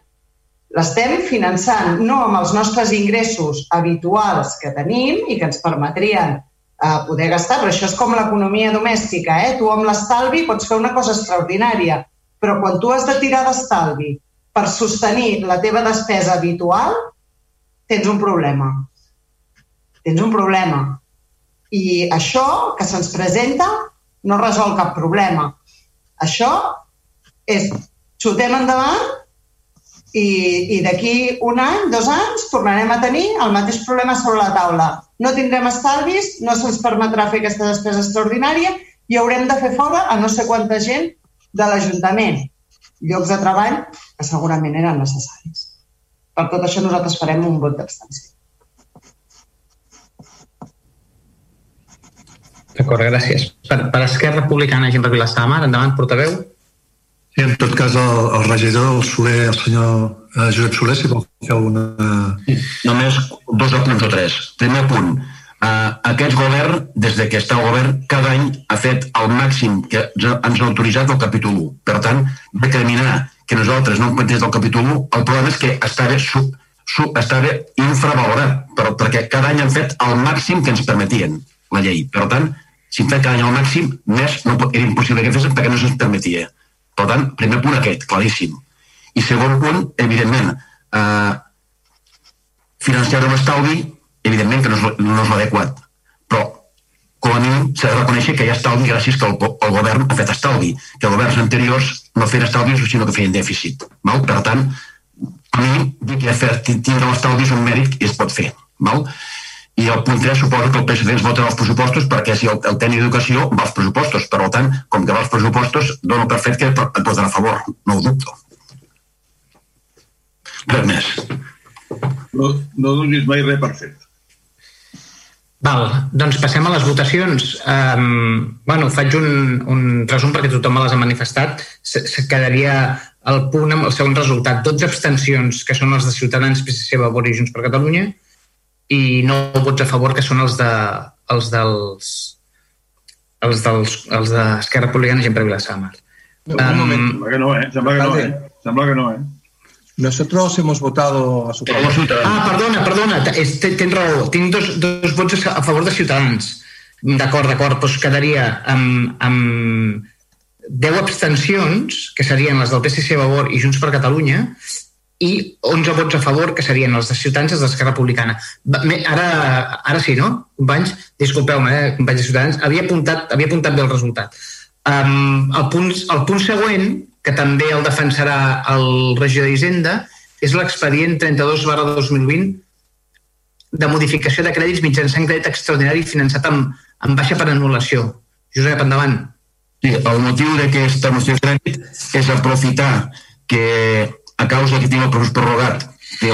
l'estem finançant no amb els nostres ingressos habituals que tenim i que ens permetrien eh, poder gastar, però això és com l'economia domèstica, eh? Tu amb l'estalvi pots fer una cosa extraordinària, però quan tu has de tirar d'estalvi per sostenir la teva despesa habitual, tens un problema. Tens un problema. I això que se'ns presenta no resol cap problema. Això és xutem endavant i, i d'aquí un any, dos anys, tornarem a tenir el mateix problema sobre la taula. No tindrem estalvis, no se'ns permetrà fer aquesta despesa extraordinària i haurem de fer fora a no sé quanta gent de l'Ajuntament llocs de treball que segurament eren necessaris. Per tot això nosaltres farem un vot d'abstenció. D'acord, gràcies. Per, per Esquerra Republicana, gent per Vilassar de Mar, endavant, portaveu. Sí, en tot cas, el, el regidor, el Soler, el senyor eh, Josep Soler, si vol fer alguna... Només dos apunts o tres. Primer punt, aquest govern, des de que està al govern, cada any ha fet el màxim que ens ha autoritzat el capítol 1. Per tant, determinar que nosaltres no hem plantejat el capítol 1, el problema és que estava, sub, sub, estava infravalorat, però, perquè cada any han fet el màxim que ens permetien la llei. Per tant, si hem fet cada any el màxim, més no, era impossible que fessin perquè no se'ns permetia. Per tant, primer punt aquest, claríssim. I segon punt, evidentment, eh, financiar un estalvi evidentment que no és, no és l'adequat, però com a mínim s'ha de reconèixer que hi ha estalvi gràcies que el, el govern ha fet estalvi, que governs anteriors no feien estalvis sinó que feien dèficit. Val? Per tant, a mi dir que fer, tindre l'estalvi és un mèrit i es pot fer. Val? I el punt 3 suposo que el PSD ens vota els pressupostos perquè si el, el tècnic d'educació va als pressupostos. Per tant, com que va als pressupostos, dono per fet que et votarà a favor. No ho dubto. Res més. No, no donis mai res per fet. Val, doncs passem a les votacions. Um, bueno, faig un, un resum perquè tothom me les ha manifestat. Se, se quedaria el punt amb el segon resultat. 12 abstencions, que són els de Ciutadans, PSC, Vavor i Junts per Catalunya, i 9 vots a favor, que són els, de, els dels els dels els d'Esquerra Republicana, gent per Vilassar Un um, moment, sembla que no, eh? Sembla que no, eh? Sembla que no, eh? Nosotros hemos votado a su favor. Ah, perdona, perdona, tens raó. Tinc dos, dos vots a favor de Ciutadans. D'acord, d'acord, doncs quedaria amb, amb 10 abstencions, que serien les del PSC Vavor i Junts per Catalunya, i 11 vots a favor, que serien els de Ciutadans i els d'Esquerra Republicana. Ara, ara sí, no, companys? Disculpeu-me, eh, companys de Ciutadans. Havia apuntat, havia apuntat bé el resultat. Um, el, punt, el punt següent, que també el defensarà el regidor d'Hisenda, és l'expedient 32 barra 2020 de modificació de crèdits mitjançant crèdit extraordinari finançat amb, amb baixa per anul·lació. Josep, endavant. Sí, el motiu d'aquesta moció de crèdit és aprofitar que a causa que tinc el procés prorrogat té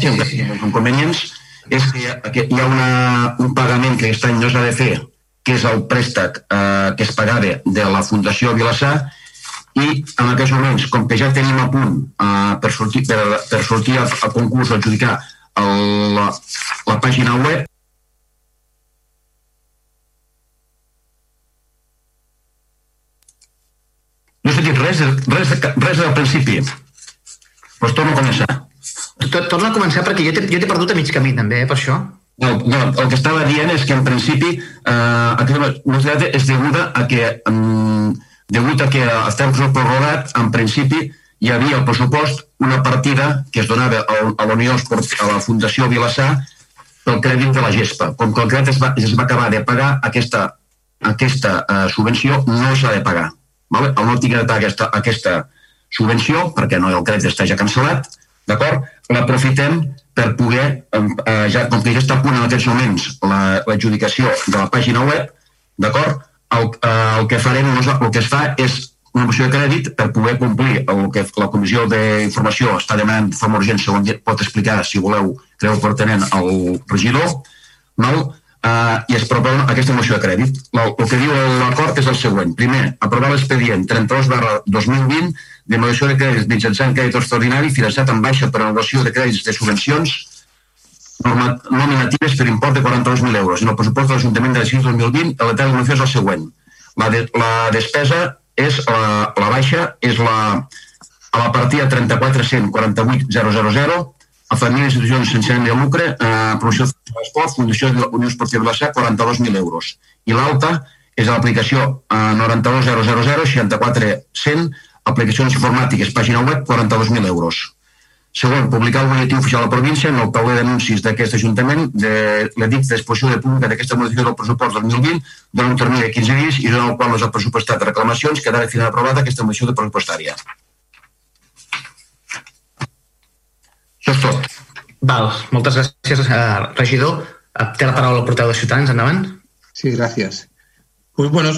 sí. inconvenients, és que hi ha una, un pagament que aquest any no s'ha de fer, que és el préstec eh, que es pagava de la Fundació Vilassar, i en aquests moments, com que ja tenim a punt uh, per sortir, per, per sortir al, al concurs o adjudicar el, la, la pàgina web, No he sentit res, res, res al principi. Doncs torno a començar. Torna a començar perquè jo t'he perdut a mig camí també, eh, per això. No, no, el que estava dient és que en principi eh, aquesta necessitat és deguda a que um, degut a que estem prorrogat, en principi hi havia al pressupost una partida que es donava a la Unió a la Fundació Vilassar pel crèdit de la gespa. Com que el crèdit es va, es va acabar de pagar, aquesta, aquesta uh, subvenció no s'ha de pagar. Vale? El no tinc aquesta, aquesta subvenció, perquè no el crèdit està ja cancel·lat, d'acord? L'aprofitem per poder, eh, ja, com que ja està a punt en aquests moments l'adjudicació la, de la pàgina web, d'acord? El, eh, el que farem, el que es fa és una moció de crèdit per poder complir el que la Comissió d'Informació està demanant de forma urgent, segons pot explicar, si voleu, creu pertinent al regidor, no? Uh, i es proposa aquesta moció de crèdit. El, el que diu l'acord és el següent. Primer, aprovar l'expedient 32 barra 2020 de de crèdits mitjançant crèdit extraordinari finançat amb baixa per anul·lació de crèdits de subvencions nominatives per import de 42.000 euros. En el pressupost de l'Ajuntament de 2020, el detall de és el següent. La, de, la despesa és la, la baixa és la, a la partida 34.148.000 a famílies i institucions sense ànim de lucre, eh, promoció de l'esport, Fundació de la Unió Esportiva de Vilassar, 42.000 euros. I l'alta és a l'aplicació eh, 92.000, 64.100, aplicacions informàtiques, pàgina web, 42.000 euros. Segon, publicar el butlletí oficial de la província en el tauler d'anuncis d'aquest Ajuntament de l'edicte d'exposició de pública d'aquesta modificació del pressupost 2020 durant un termini de 15 dies i durant el qual no s'ha pressupostat reclamacions quedarà final aprovada aquesta modificació de pressupostària. Això és tot. Val, moltes gràcies, eh, regidor. Té la paraula el porteu de Ciutadans, endavant. Sí, gràcies. Pues bueno,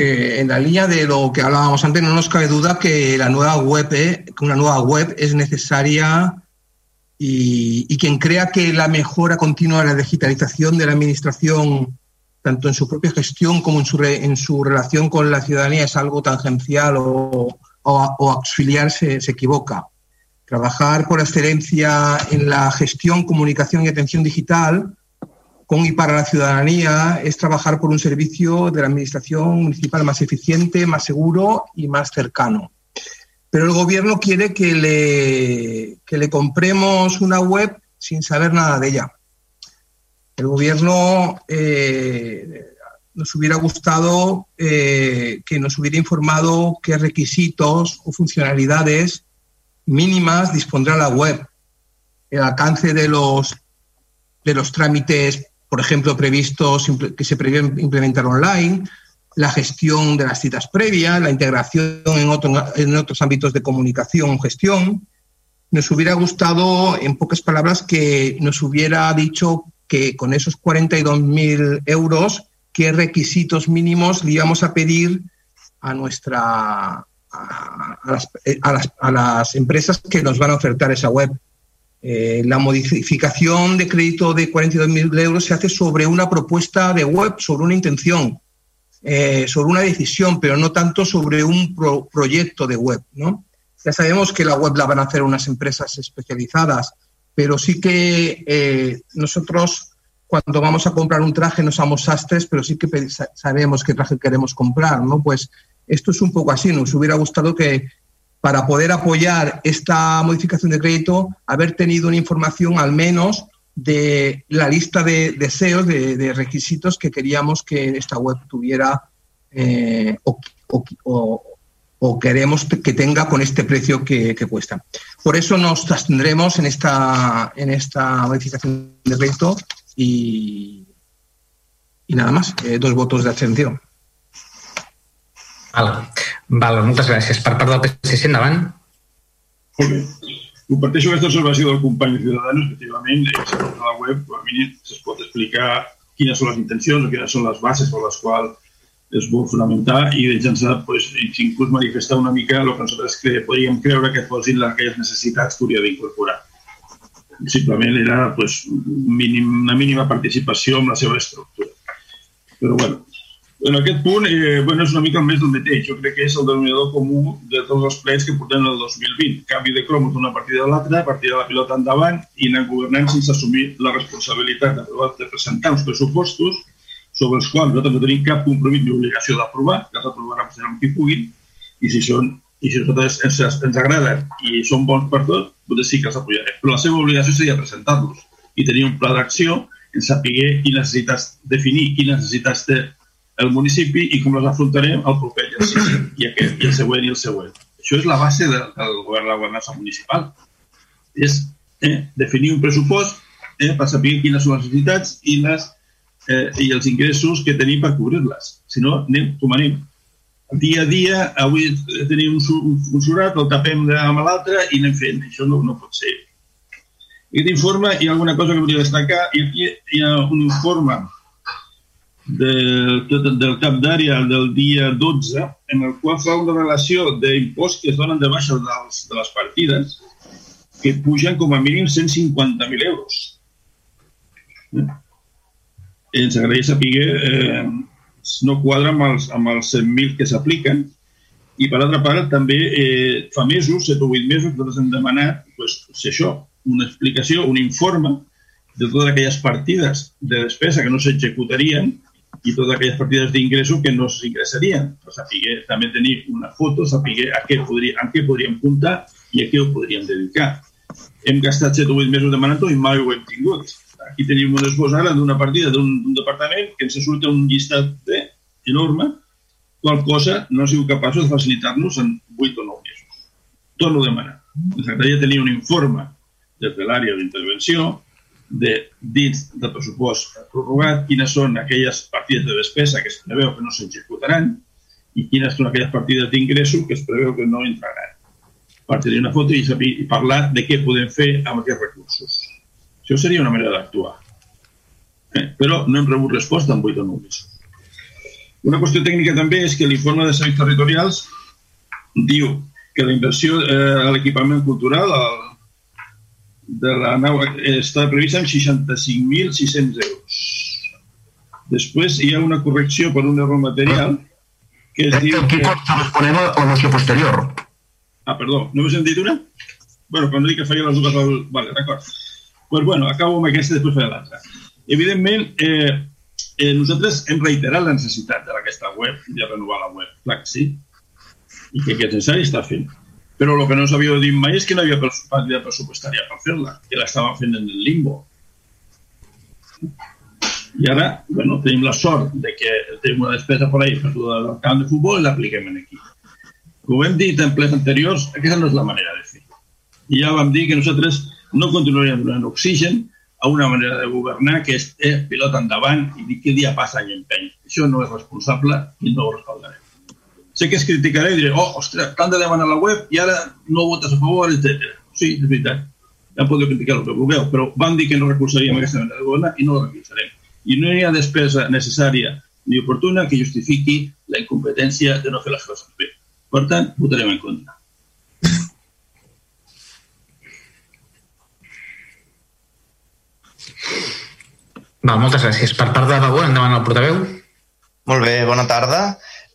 Eh, en la línea de lo que hablábamos antes, no nos cabe duda que la nueva web, eh, una nueva web es necesaria y, quien crea que la mejora continua de la digitalización de la administración, tanto en su propia gestión como en su, relación con la ciudadanía, es algo tangencial o, o, auxiliar, se, se equivoca. Trabajar por excelencia en la gestión, comunicación y atención digital con y para la ciudadanía es trabajar por un servicio de la Administración municipal más eficiente, más seguro y más cercano. Pero el Gobierno quiere que le, que le compremos una web sin saber nada de ella. El Gobierno eh, nos hubiera gustado eh, que nos hubiera informado qué requisitos o funcionalidades mínimas dispondrá la web, el alcance de los, de los trámites por ejemplo, previstos que se prevé implementar online, la gestión de las citas previas, la integración en, en otros ámbitos de comunicación o gestión. Nos hubiera gustado, en pocas palabras, que nos hubiera dicho que con esos 42.000 euros, qué requisitos mínimos le íbamos a pedir a nuestra a, a las empresas que nos van a ofertar esa web. Eh, la modificación de crédito de 42.000 euros se hace sobre una propuesta de web, sobre una intención, eh, sobre una decisión, pero no tanto sobre un proyecto de web. ¿no? Ya sabemos que la web la van a hacer unas empresas especializadas, pero sí que eh, nosotros cuando vamos a comprar un traje no somos sastres, pero sí que sabemos qué traje queremos comprar. ¿no? Pues esto es un poco así. Nos hubiera gustado que para poder apoyar esta modificación de crédito, haber tenido una información al menos de la lista de deseos, de, requisitos que queríamos que esta web tuviera eh, o, queremos que tenga con este precio que, cuesta. Por eso nos abstendremos en esta, en esta modificación de crédito y, nada más, eh, dos votos de abstención. Val. Val, moltes gràcies. Per part del PSC, endavant. Molt bé. Comparteixo aquesta observació del company de Ciudadanos, efectivament, a la web, a mínim, es pot explicar quines són les intencions o quines són les bases per les quals es vol fonamentar i mitjançant pues, inclús manifestar una mica el que nosaltres cre podríem creure que fossin aquelles necessitats que hauria d'incorporar. Simplement era pues, mínim, una mínima participació en la seva estructura. Però bueno, en aquest punt, eh, bueno, és una mica més del mateix. Jo crec que és el denominador comú de tots els plens que portem el 2020. Canvi de cromos d'una partida a l'altra, partida de la pilota endavant i anar governant sense assumir la responsabilitat de, de presentar uns pressupostos sobre els quals nosaltres no tenim cap compromís ni obligació d'aprovar, que els aprovarem amb qui puguin, i si són i si nosaltres ens, ens agraden i són bons per tot, doncs sí que els apoyarem. Però la seva obligació seria presentar-los i tenir un pla d'acció en saber quines necessitats, definir quines necessitats té el municipi i com les afrontarem el proper exercici i, aquest, i el següent i el següent. Això és la base del, del govern de la governança municipal. És eh, definir un pressupost eh, per saber quines són les necessitats i, les, eh, i els ingressos que tenim per cobrir-les. Si no, anem com anem. Dia a dia, avui tenim un, un surat, el tapem amb l'altre i anem fent. Això no, no pot ser. Aquest informe hi ha alguna cosa que volia destacar i aquí hi ha un informe del, del cap d'àrea del dia 12, en el qual fa una relació d'imposts que es donen de baixa dels, de les partides que pugen com a mínim 150.000 euros. Eh? Ens agradaria saber eh, no quadra amb els, amb els 100.000 que s'apliquen i per altra part també eh, fa mesos, 7 o 8 mesos, nosaltres hem demanat pues, si això, una explicació, un informe de totes aquelles partides de despesa que no s'executarien i totes aquelles partides d'ingressos que no s'ingressarien. Per saber també tenir una foto, saber a què, podria, a què podríem comptar i a què ho podríem dedicar. Hem gastat 7 o 8 mesos demanant-ho i mai ho hem tingut. Aquí tenim un esbós ara d'una partida d'un departament que ens surt un llistat de, enorme, qual cosa no sigut capaços de facilitar-nos en 8 o 9 mesos. Torno a demanar. Ens agradaria tenir un informe des de l'àrea d'intervenció de, dins del pressupost prorrogat, quines són aquelles partides de despesa que es preveu que no s'executaran i quines són aquelles partides d'ingressos que es preveu que no entraran. Per tenir una foto i, saber, i parlar de què podem fer amb aquests recursos. Això seria una manera d'actuar. Eh, però no hem rebut resposta en 8 o 9 mesos. Una qüestió tècnica també és que l'informe de serveis territorials diu que la inversió eh, a l'equipament cultural, al de la nau està prevista en 65.600 euros. Després hi ha una correcció per un error material que es este diu... Aquí que... responem a la moció posterior. Ah, perdó, no m'he sentit una? bueno, quan dic que feia les dues... Al... Vale, d'acord. Pues bueno, acabo amb aquesta i després faré l'altra. Evidentment, eh, eh, nosaltres hem reiterat la necessitat d'aquesta web, de renovar la web, clar que sí, i que aquest necessari està fent. Però el que no s'havia dit mai és que no hi havia partida pressupostària per fer-la, que l'estàvem fent en el limbo. I ara, bueno, tenim la sort de que tenim una despesa per ahí per del camp de futbol i l'apliquem aquí. Com hem dit en plens anteriors, aquesta no és la manera de fer. I ja vam dir que nosaltres no continuaríem donant oxigen a una manera de governar que és eh, pilota endavant i dir què dia passa any empeny. Això no és responsable i no ho respaldarem sé que es criticaré i diré, oh, ostres, t'han de demanar la web i ara no votes a favor, etc. Sí, és veritat. Ja podeu criticar el que vulgueu, però van dir que no recolzaríem aquesta manera de governar i no la recolzarem. I no hi ha despesa necessària ni oportuna que justifiqui la incompetència de no fer les coses bé. Per tant, votarem en contra. Va, moltes gràcies. Per part de Vavor, endavant el portaveu. Molt bé, bona tarda.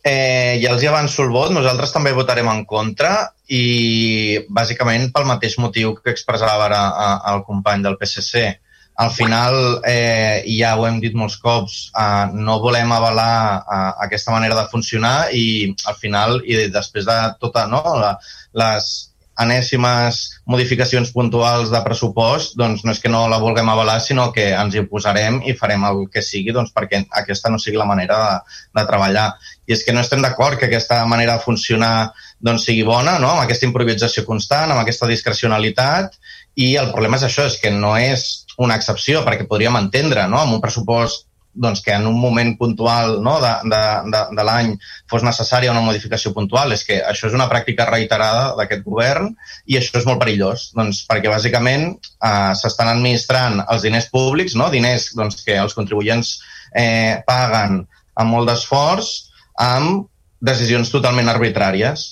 Eh, ja els hi avanço el vot, nosaltres també votarem en contra i bàsicament pel mateix motiu que expressava ara el company del PSC. Al final, eh, ja ho hem dit molts cops, eh, no volem avalar eh, aquesta manera de funcionar i al final, i després de tota no, la, les anèsimes modificacions puntuals de pressupost, doncs no és que no la vulguem avalar, sinó que ens hi posarem i farem el que sigui doncs, perquè aquesta no sigui la manera de, de treballar. I és que no estem d'acord que aquesta manera de funcionar doncs, sigui bona, no? amb aquesta improvisació constant, amb aquesta discrecionalitat, i el problema és això, és que no és una excepció, perquè podríem entendre, no? amb un pressupost doncs, que en un moment puntual no, de, de, de, de l'any fos necessària una modificació puntual. És que això és una pràctica reiterada d'aquest govern i això és molt perillós, doncs, perquè bàsicament eh, s'estan administrant els diners públics, no? diners doncs, que els contribuents eh, paguen amb molt d'esforç, amb decisions totalment arbitràries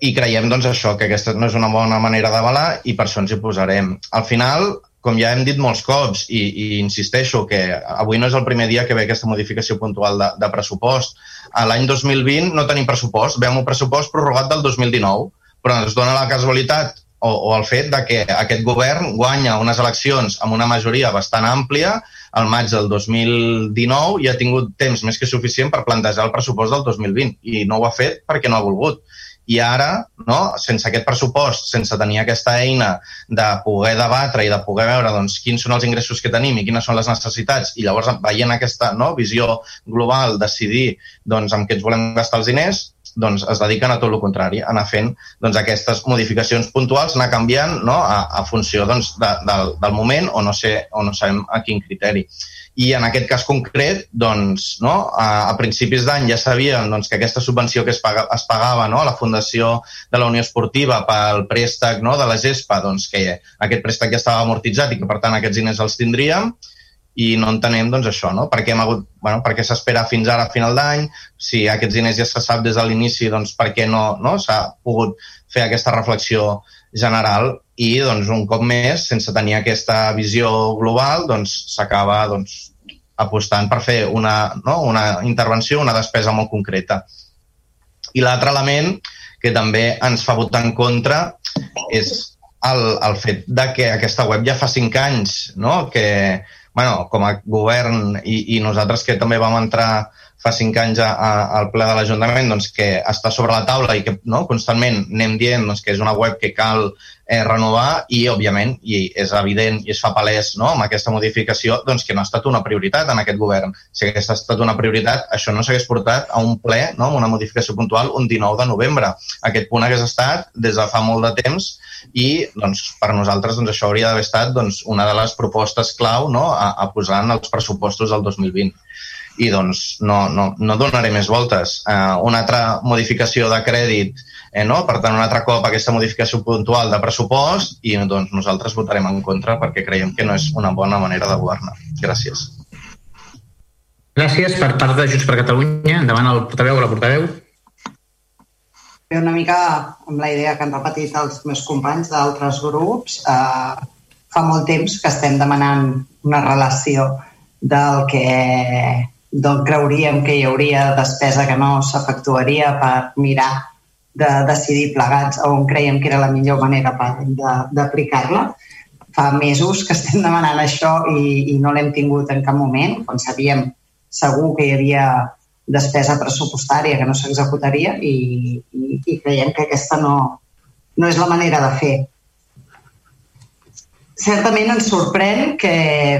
i creiem doncs, això, que aquesta no és una bona manera d'avalar i per això ens hi posarem. Al final, com ja hem dit molts cops, i, i insisteixo que avui no és el primer dia que ve aquesta modificació puntual de, de pressupost. A l'any 2020 no tenim pressupost, veiem un pressupost prorrogat del 2019, però ens dona la casualitat o, o el fet de que aquest govern guanya unes eleccions amb una majoria bastant àmplia al maig del 2019 i ha tingut temps més que suficient per plantejar el pressupost del 2020 i no ho ha fet perquè no ha volgut. I ara, no, sense aquest pressupost, sense tenir aquesta eina de poder debatre i de poder veure doncs, quins són els ingressos que tenim i quines són les necessitats, i llavors veient aquesta no, visió global, decidir doncs, amb què ens volem gastar els diners, doncs es dediquen a tot el contrari, a anar fent doncs, aquestes modificacions puntuals, anar canviant no, a, a funció doncs, de, del, del moment o no, sé, o no sabem a quin criteri. I en aquest cas concret, doncs, no, a, a principis d'any ja sabíem doncs, que aquesta subvenció que es, paga, es pagava no, a la Fundació de la Unió Esportiva pel préstec no, de la GESPA, doncs, que aquest préstec ja estava amortitzat i que, per tant, aquests diners els tindríem i no entenem doncs, això, no? per què hem hagut, bueno, per què s'espera fins ara a final d'any, si aquests diners ja se sap des de l'inici, doncs per què no, no? s'ha pogut fer aquesta reflexió general i doncs, un cop més, sense tenir aquesta visió global, doncs, s'acaba doncs, apostant per fer una, no? una intervenció, una despesa molt concreta. I l'altre element que també ens fa votar en contra és el, el fet de que aquesta web ja fa cinc anys no? que, bueno, com a govern i, i nosaltres que també vam entrar fa cinc anys a, a, al ple de l'Ajuntament doncs, que està sobre la taula i que no, constantment anem dient doncs, que és una web que cal eh, renovar i, òbviament, i és evident i es fa palès no, amb aquesta modificació doncs, que no ha estat una prioritat en aquest govern. Si hagués estat una prioritat, això no s'hagués portat a un ple, no, amb una modificació puntual, un 19 de novembre. Aquest punt hagués estat des de fa molt de temps i doncs, per nosaltres doncs, això hauria d'haver estat doncs, una de les propostes clau no, a, a posar en els pressupostos del 2020 i doncs no, no, no donaré més voltes. Uh, una altra modificació de crèdit, eh, no? per tant, un altre cop aquesta modificació puntual de pressupost i doncs nosaltres votarem en contra perquè creiem que no és una bona manera de governar. Gràcies. Gràcies per part de Junts per Catalunya. Endavant el portaveu o la portaveu. Bé, una mica amb la idea que han repetit els meus companys d'altres grups, eh, fa molt temps que estem demanant una relació del que doncs creuríem que hi hauria despesa que no s'efectuaria per mirar de decidir plegats on creiem que era la millor manera d'aplicar-la. Fa mesos que estem demanant això i, i no l'hem tingut en cap moment, quan sabíem segur que hi havia despesa pressupostària que no s'executaria i, i, i creiem que aquesta no, no és la manera de fer. Certament ens sorprèn que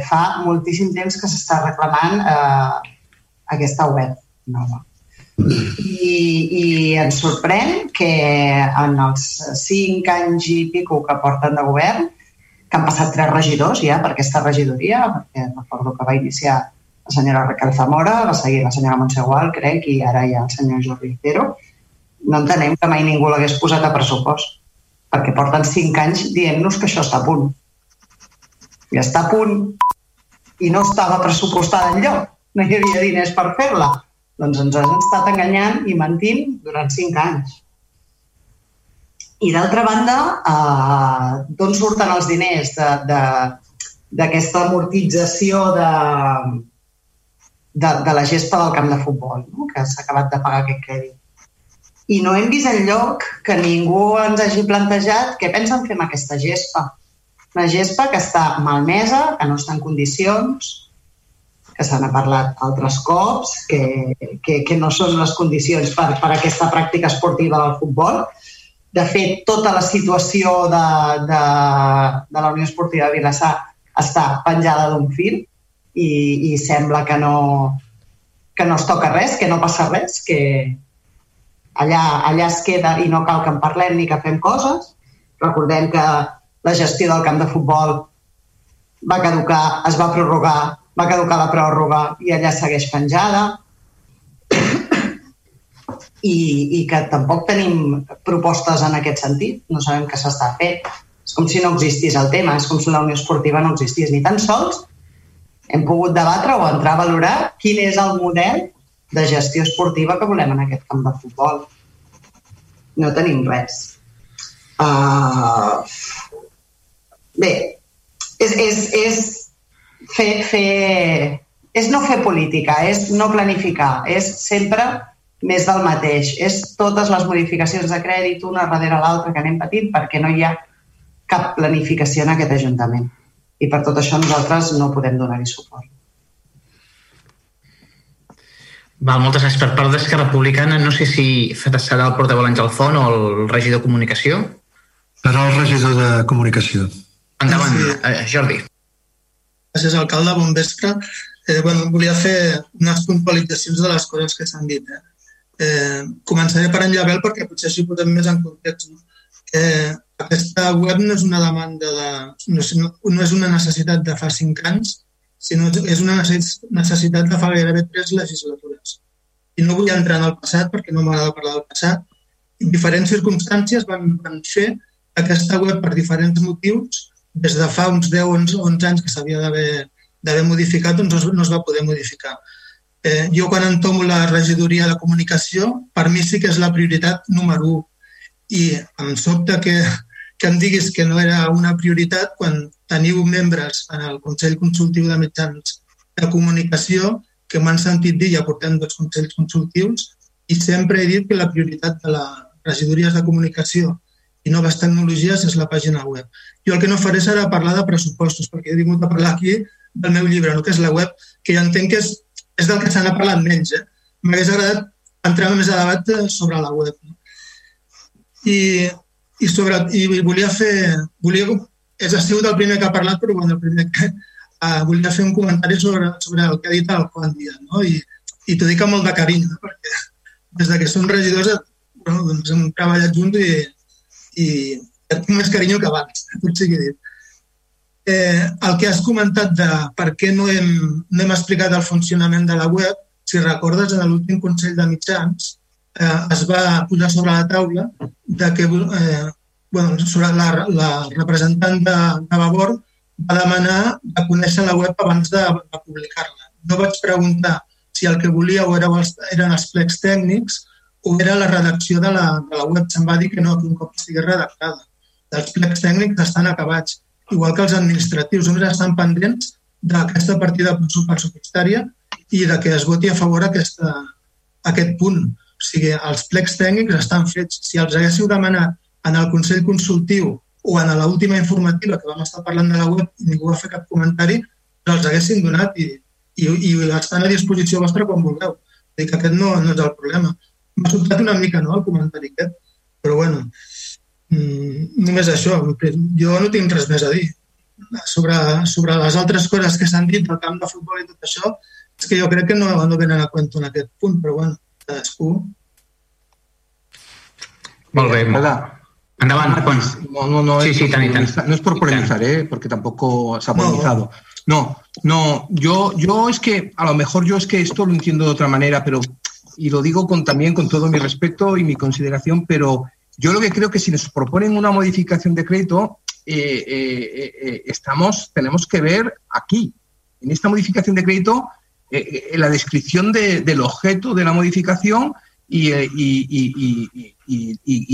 fa moltíssim temps que s'està reclamant eh, aquesta web nova. I, i ens sorprèn que en els cinc anys i pico que porten de govern, que han passat tres regidors ja per aquesta regidoria, perquè recordo que va iniciar la senyora Raquel Zamora, va seguir la senyora Montsegual, crec, i ara ha el senyor Jordi Cero. No entenem que mai ningú l'hagués posat a pressupost, perquè porten cinc anys dient-nos que això està a punt. I està a punt i no estava pressupostada enlloc no hi havia diners per fer-la. Doncs ens han estat enganyant i mentint durant cinc anys. I d'altra banda, eh, d'on surten els diners d'aquesta amortització de, de, de la gespa del camp de futbol, no? que s'ha acabat de pagar aquest crèdit. I no hem vist enlloc que ningú ens hagi plantejat què pensen fer amb aquesta gespa. Una gespa que està malmesa, que no està en condicions, que se n'ha parlat altres cops, que, que, que no són les condicions per, per aquesta pràctica esportiva del futbol. De fet, tota la situació de, de, de la Unió Esportiva de Vilassar està penjada d'un fil i, i sembla que no, que no es toca res, que no passa res, que allà, allà es queda i no cal que en parlem ni que fem coses. Recordem que la gestió del camp de futbol va caducar, es va prorrogar, va caducar la pròrroga i allà segueix penjada i, i que tampoc tenim propostes en aquest sentit, no sabem què s'està fent. És com si no existís el tema, és com si la Unió Esportiva no existís. Ni tan sols hem pogut debatre o entrar a valorar quin és el model de gestió esportiva que volem en aquest camp de futbol. No tenim res. Uh, bé, és, és, és fer, fer, és no fer política, és no planificar, és sempre més del mateix. És totes les modificacions de crèdit una darrere l'altra que anem patint perquè no hi ha cap planificació en aquest Ajuntament. I per tot això nosaltres no podem donar-hi suport. Val, moltes gràcies. Per part d'Esquerra Republicana, no sé si serà el portaveu Àngel Font o el regidor de Comunicació. Serà el regidor de Comunicació. Endavant, sí. Eh, Jordi. Gràcies, alcalde. Bon vespre. Eh, bueno, volia fer unes puntualitzacions de les coses que s'han dit. Eh? Eh, començaré per en Llabel perquè potser així posem més en context. No? Eh, aquesta web no és una demanda de... No és, no és una necessitat de fa cinc anys, sinó és una necessitat de fa gairebé tres legislatures. I no vull entrar en el passat perquè no m'agrada parlar del passat. En diferents circumstàncies van, van fer aquesta web per diferents motius des de fa uns 10 o 11 anys que s'havia d'haver modificat, doncs no es va poder modificar. Eh, jo quan entomo la regidoria de comunicació, per mi sí que és la prioritat número 1. I em sobta que, que em diguis que no era una prioritat quan teniu membres en el Consell Consultiu de Mitjans de Comunicació que m'han sentit dir, ja portem dos Consells Consultius, i sempre he dit que la prioritat de les regidories de comunicació i noves tecnologies és la pàgina web. Jo el que no faré serà parlar de pressupostos, perquè he vingut a parlar aquí del meu llibre, no? que és la web, que jo entenc que és és del que se n'ha parlat menys. Eh? M'hagués agradat entrar més a debat eh, sobre la web. No? I, i, sobre, i volia fer... Volia, és ha sigut el primer que ha parlat, però bueno, el primer que, uh, volia fer un comentari sobre, sobre el que ha dit el Juan Díaz. No? I, i t'ho dic amb molt de carinyo, no? perquè des de que som regidors bueno, doncs hem treballat junts i, i tinc més carinyo que abans, tot sigui dit eh, el que has comentat de per què no hem, no hem explicat el funcionament de la web, si recordes, en l'últim Consell de Mitjans eh, es va posar sobre la taula de que eh, bueno, sobre la, la representant de, de Vavor va demanar de conèixer la web abans de, de publicar-la. No vaig preguntar si el que eren els, eren els plecs tècnics o era la redacció de la, de la web. Se'm va dir que no, que un cop estigui redactada. Els plecs tècnics estan acabats igual que els administratius, només estan pendents d'aquesta partida pressupostària i de que es voti a favor aquesta, aquest punt. O sigui, els plecs tècnics estan fets. Si els haguéssiu demanat en el Consell Consultiu o en l'última informativa que vam estar parlant de la web i ningú va fer cap comentari, els haguessin donat i, i, i estan a disposició vostra quan vulgueu. Dic que aquest no, no és el problema. M'ha sobtat una mica no, el comentari aquest, però bueno, Mm, només això. Jo no tinc res més a dir. Sobre, sobre les altres coses que s'han dit del camp de futbol i tot això, és que jo crec que no, no venen a compte en aquest punt, però bueno, cadascú... Molt bé. Endavant, Juan. No, no, no, sí, sí, tant, tant. no es por polemizar, ¿eh? porque tampoco se ha polemizado. No, no, yo, yo es que, a lo mejor yo es que esto lo entiendo de otra manera, pero, y lo digo con, también con todo mi respeto y mi consideración, pero yo lo que creo que si nos proponen una modificación de crédito, eh, eh, eh, estamos, tenemos que ver aquí, en esta modificación de crédito, la descripción del objeto de la modificación y,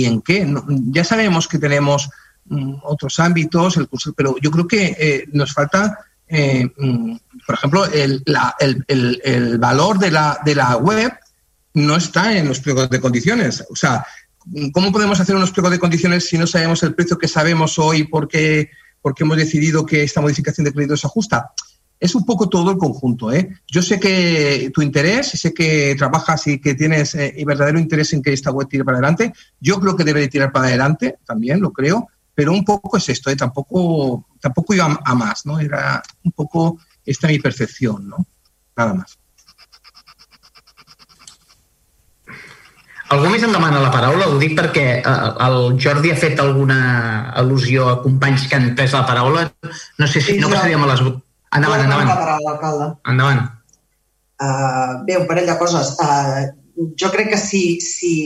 en qué. ya sabemos que tenemos mm, otros ámbitos, el curso, pero yo creo que nos falta, mm, por ejemplo, el, el, valor de la, de la web no está en los pliegos de condiciones. O sea, ¿Cómo podemos hacer unos pliegos de condiciones si no sabemos el precio que sabemos hoy porque, porque hemos decidido que esta modificación de crédito se ajusta? Es un poco todo el conjunto. ¿eh? Yo sé que tu interés, sé que trabajas y que tienes eh, verdadero interés en que esta web tire para adelante. Yo creo que debe de tirar para adelante, también lo creo, pero un poco es esto, ¿eh? tampoco, tampoco iba a, más, ¿no? Era un poco esta mi percepción, ¿no? Nada más. Algú més em demana la paraula? Ho dic perquè eh, el Jordi ha fet alguna al·lusió a companys que han pres la paraula. No sé si no passaríem a les... Endavant, endavant. l'alcalde. Endavant. Uh, bé, un parell de coses. Uh, jo crec que sí, sí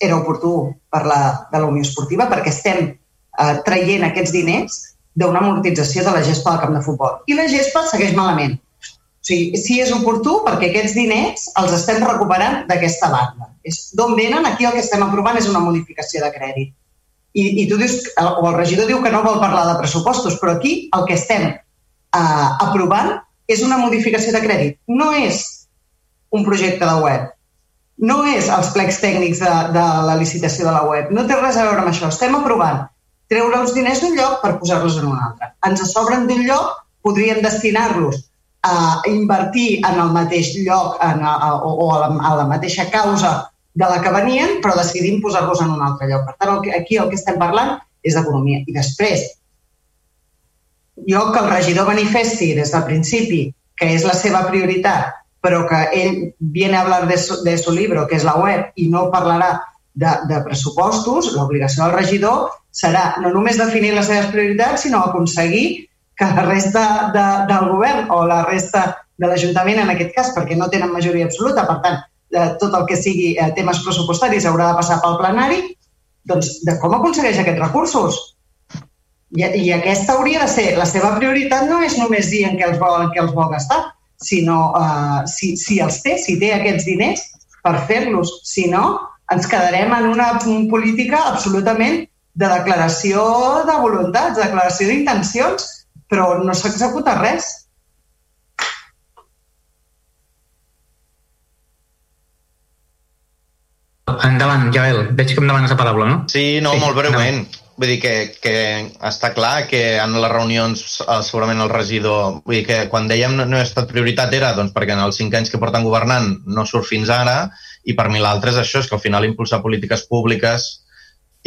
era oportú parlar de la Unió Esportiva perquè estem uh, traient aquests diners d'una amortització de la gespa del camp de futbol. I la gespa segueix malament. O sigui, sí és oportú perquè aquests diners els estem recuperant d'aquesta banda. És d'on venen, aquí el que estem aprovant és una modificació de crèdit. I, i tu dius, o el regidor diu que no vol parlar de pressupostos, però aquí el que estem eh, aprovant és una modificació de crèdit. No és un projecte de web. No és els plecs tècnics de, de la licitació de la web. No té res a veure amb això. Estem aprovant treure els diners d'un lloc per posar-los en un altre. Ens sobren d'un lloc, podríem destinar-los a invertir en el mateix lloc en, a, o, o a, la, a la mateixa causa de la que venien, però decidim posar-los en un altre lloc. Per tant, el que, aquí el que estem parlant és d'economia. I després, jo que el regidor manifesti des del principi que és la seva prioritat, però que ell viene a hablar de su, de su libro, que és la web, i no parlarà de, de pressupostos, l'obligació del regidor serà no només definir les seves prioritats, sinó aconseguir que la resta de, del govern o la resta de l'Ajuntament, en aquest cas, perquè no tenen majoria absoluta, per tant, eh, tot el que sigui eh, temes pressupostaris haurà de passar pel plenari, doncs de com aconsegueix aquests recursos? I, I aquesta hauria de ser, la seva prioritat no és només dir en què els vol, en què els vol gastar, sinó eh, si, si els té, si té aquests diners per fer-los. Si no, ens quedarem en una política absolutament de declaració de voluntats, de declaració d'intencions, però no s'executa res. Endavant, Jael. Veig que em demanes la paraula, no? Sí, no, sí, molt breument. Endavant. Vull dir que, que està clar que en les reunions eh, segurament el regidor... Vull dir que quan dèiem no, no ha estat prioritat era doncs, perquè en els cinc anys que porten governant no surt fins ara i per mi l'altre és això, és que al final impulsar polítiques públiques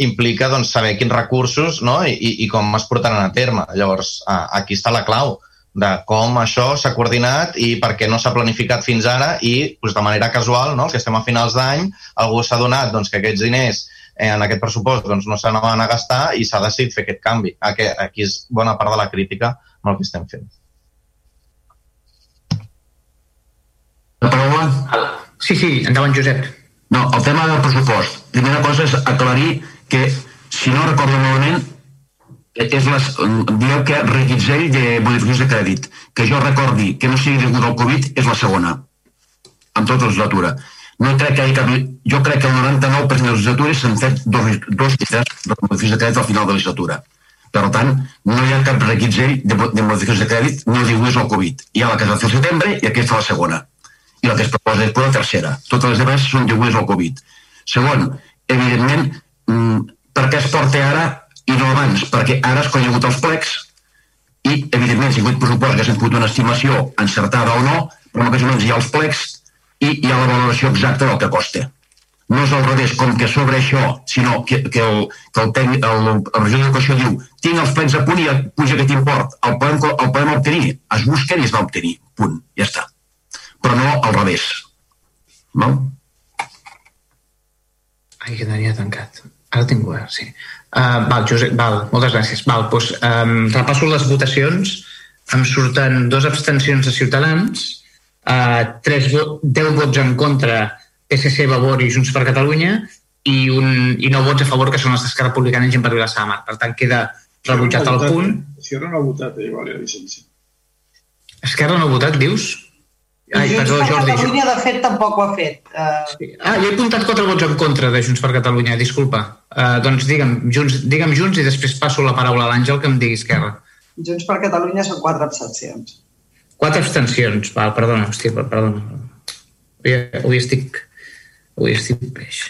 implica doncs, saber quins recursos no? I, i com es portaran a terme. Llavors, aquí està la clau de com això s'ha coordinat i per què no s'ha planificat fins ara i doncs, de manera casual, no? que estem a finals d'any, algú s'ha donat doncs, que aquests diners eh, en aquest pressupost doncs, no s'anaven a gastar i s'ha decidit fer aquest canvi. Aquí, aquí és bona part de la crítica amb el que estem fent. La paraula? Sí, sí, endavant, Josep. No, el tema del pressupost. Primera cosa és aclarir que, si no recordo malament, és les, dieu que reguitzell de modificacions de crèdit. Que jo recordi que no sigui degut al Covid és la segona, amb tota la legislatura. No crec que cap... Jo crec que el 99% de les legislatures s'han fet dos, dos de modificacions de crèdit al final de la legislatura. Per tant, no hi ha cap reguitzell de, de modificacions de crèdit no és al Covid. Hi ha la que es va fer al setembre i aquesta la segona. I la que es proposa és la tercera. Totes les demés són degudes al Covid. Segon, evidentment, per què es porta ara i no abans, perquè ara és quan hi ha hagut els plecs i, evidentment, si hi ha pressupost que s'ha pogut una estimació encertada o no, però en ocasions hi ha els plecs i hi ha la valoració exacta del que costa. No és al revés, com que sobre això, sinó que, que el, que el, tècnic, el, el, regidor d'Educació diu tinc els plecs a punt i puja aquest import, el podem, el podem obtenir, es busquen i es va obtenir, punt, ja està. Però no al revés. No? Ai, que tenia tancat. Ara tinc obert, sí. Uh, val, Josep, val, moltes gràcies. Val, doncs, um, repasso les votacions. Em surten dos abstencions de Ciutadans, uh, tres vo 10 vots en contra PSC, Vavor i Junts per Catalunya i, un, i no vots a favor, que són els d'Esquerra Republicana i Gent per Vilassar Mar. Per tant, queda rebutjat el punt. Esquerra no ha votat, eh, vale, llicència. Esquerra no ha votat, dius? Ai, Junts perdó, per Jordi. Catalunya, de fet, tampoc ho ha fet. Uh... Sí. Ah, jo he apuntat quatre vots en contra de Junts per Catalunya, disculpa. Uh, doncs digue'm Junts, digue'm Junts i després passo la paraula a l'Àngel que em digui Esquerra. Junts per Catalunya són quatre abstencions. Quatre abstencions, val, perdona, hòstia, perdona. Avui, avui estic... Avui estic peix.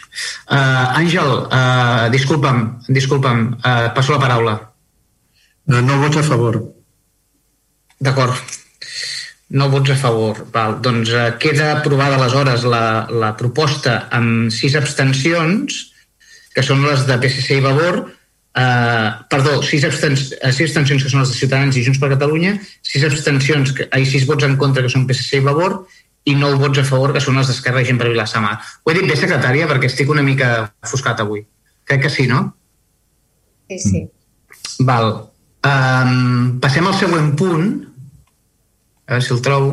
Uh, Àngel, uh, disculpa'm, disculpa'm, uh, passo la paraula. No, no vots a favor. D'acord. No vots a favor. Val. Doncs eh, queda aprovada aleshores la, la proposta amb sis abstencions, que són les de PSC i Vavor, eh, perdó, sis, abstens, eh, sis abstencions que són les de Ciutadans i Junts per Catalunya, sis abstencions, que, ai, sis vots en contra que són PSC i Vavor, i nou vots a favor que són les d'Esquerra i Gent per Vilassamar. Ho he dit bé, secretària, perquè estic una mica ofuscat avui. Crec que sí, no? Sí, sí. Val. Um, passem al següent punt, a veure si el trobo,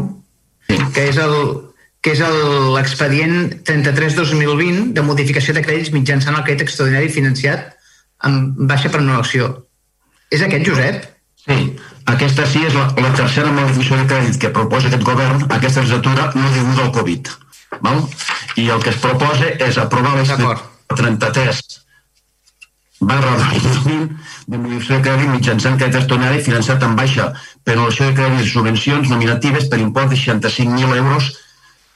que és el, que és l'expedient 33-2020 de modificació de crèdits mitjançant el crèdit extraordinari financiat amb baixa per acció. És aquest, Josep? Sí, aquesta sí és la, la tercera modificació de crèdit que proposa aquest govern, aquesta legislatura no deguda al Covid. Val? I el que es proposa és aprovar la 33 2020 de modificació de crèdit mitjançant crèdit extraordinari finançat en baixa per anul·lació de crèdits i subvencions nominatives per import de 65.000 euros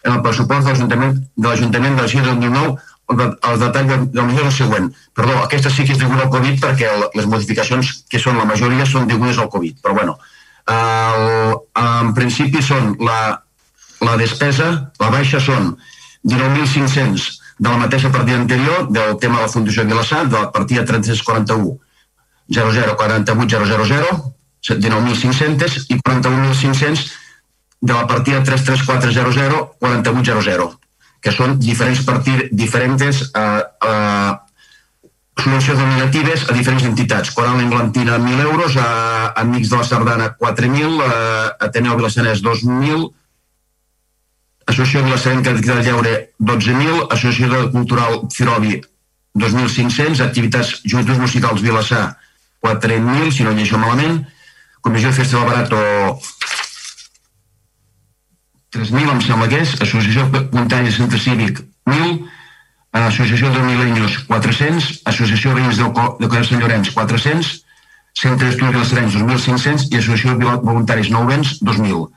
en el pressupost de l'Ajuntament de la Ciutat del 2009 el detall de, de millor el següent. Perdó, aquesta sí que és deguda al Covid perquè les modificacions, que són la majoria, són degudes al Covid. Però bueno, el, en principi són la, la despesa, la baixa són 19.500 de la mateixa partida anterior, del tema de la Fundació Vilassar, de la partida 341 00 48 000, 19.500 i 41.500 de la partida 33400 4800 que són diferents partides, diferents eh, eh, subvencions nominatives a diferents entitats. Coral Englantina, 1.000 euros, a Amics de la Sardana, 4.000, a Ateneu Vilassanès, 2.000, Associació Vilassanenca de Lleure, 12.000, Associació Cultural Cirobi, 2.500, Activitats Joventuts Musicals Vilassar, 4.000, si no llegeixo malament, Comissió de Festival Barato, 3.000 em sembla que és, Associació Muntanya Centre Cívic 1.000, Associació de Milenios 400, Associació Veïns del, Co de Coll Sant Llorenç 400, Centre d'Estudis dels Serenys 2.500 i Associació de Voluntaris Nouvens 2.000.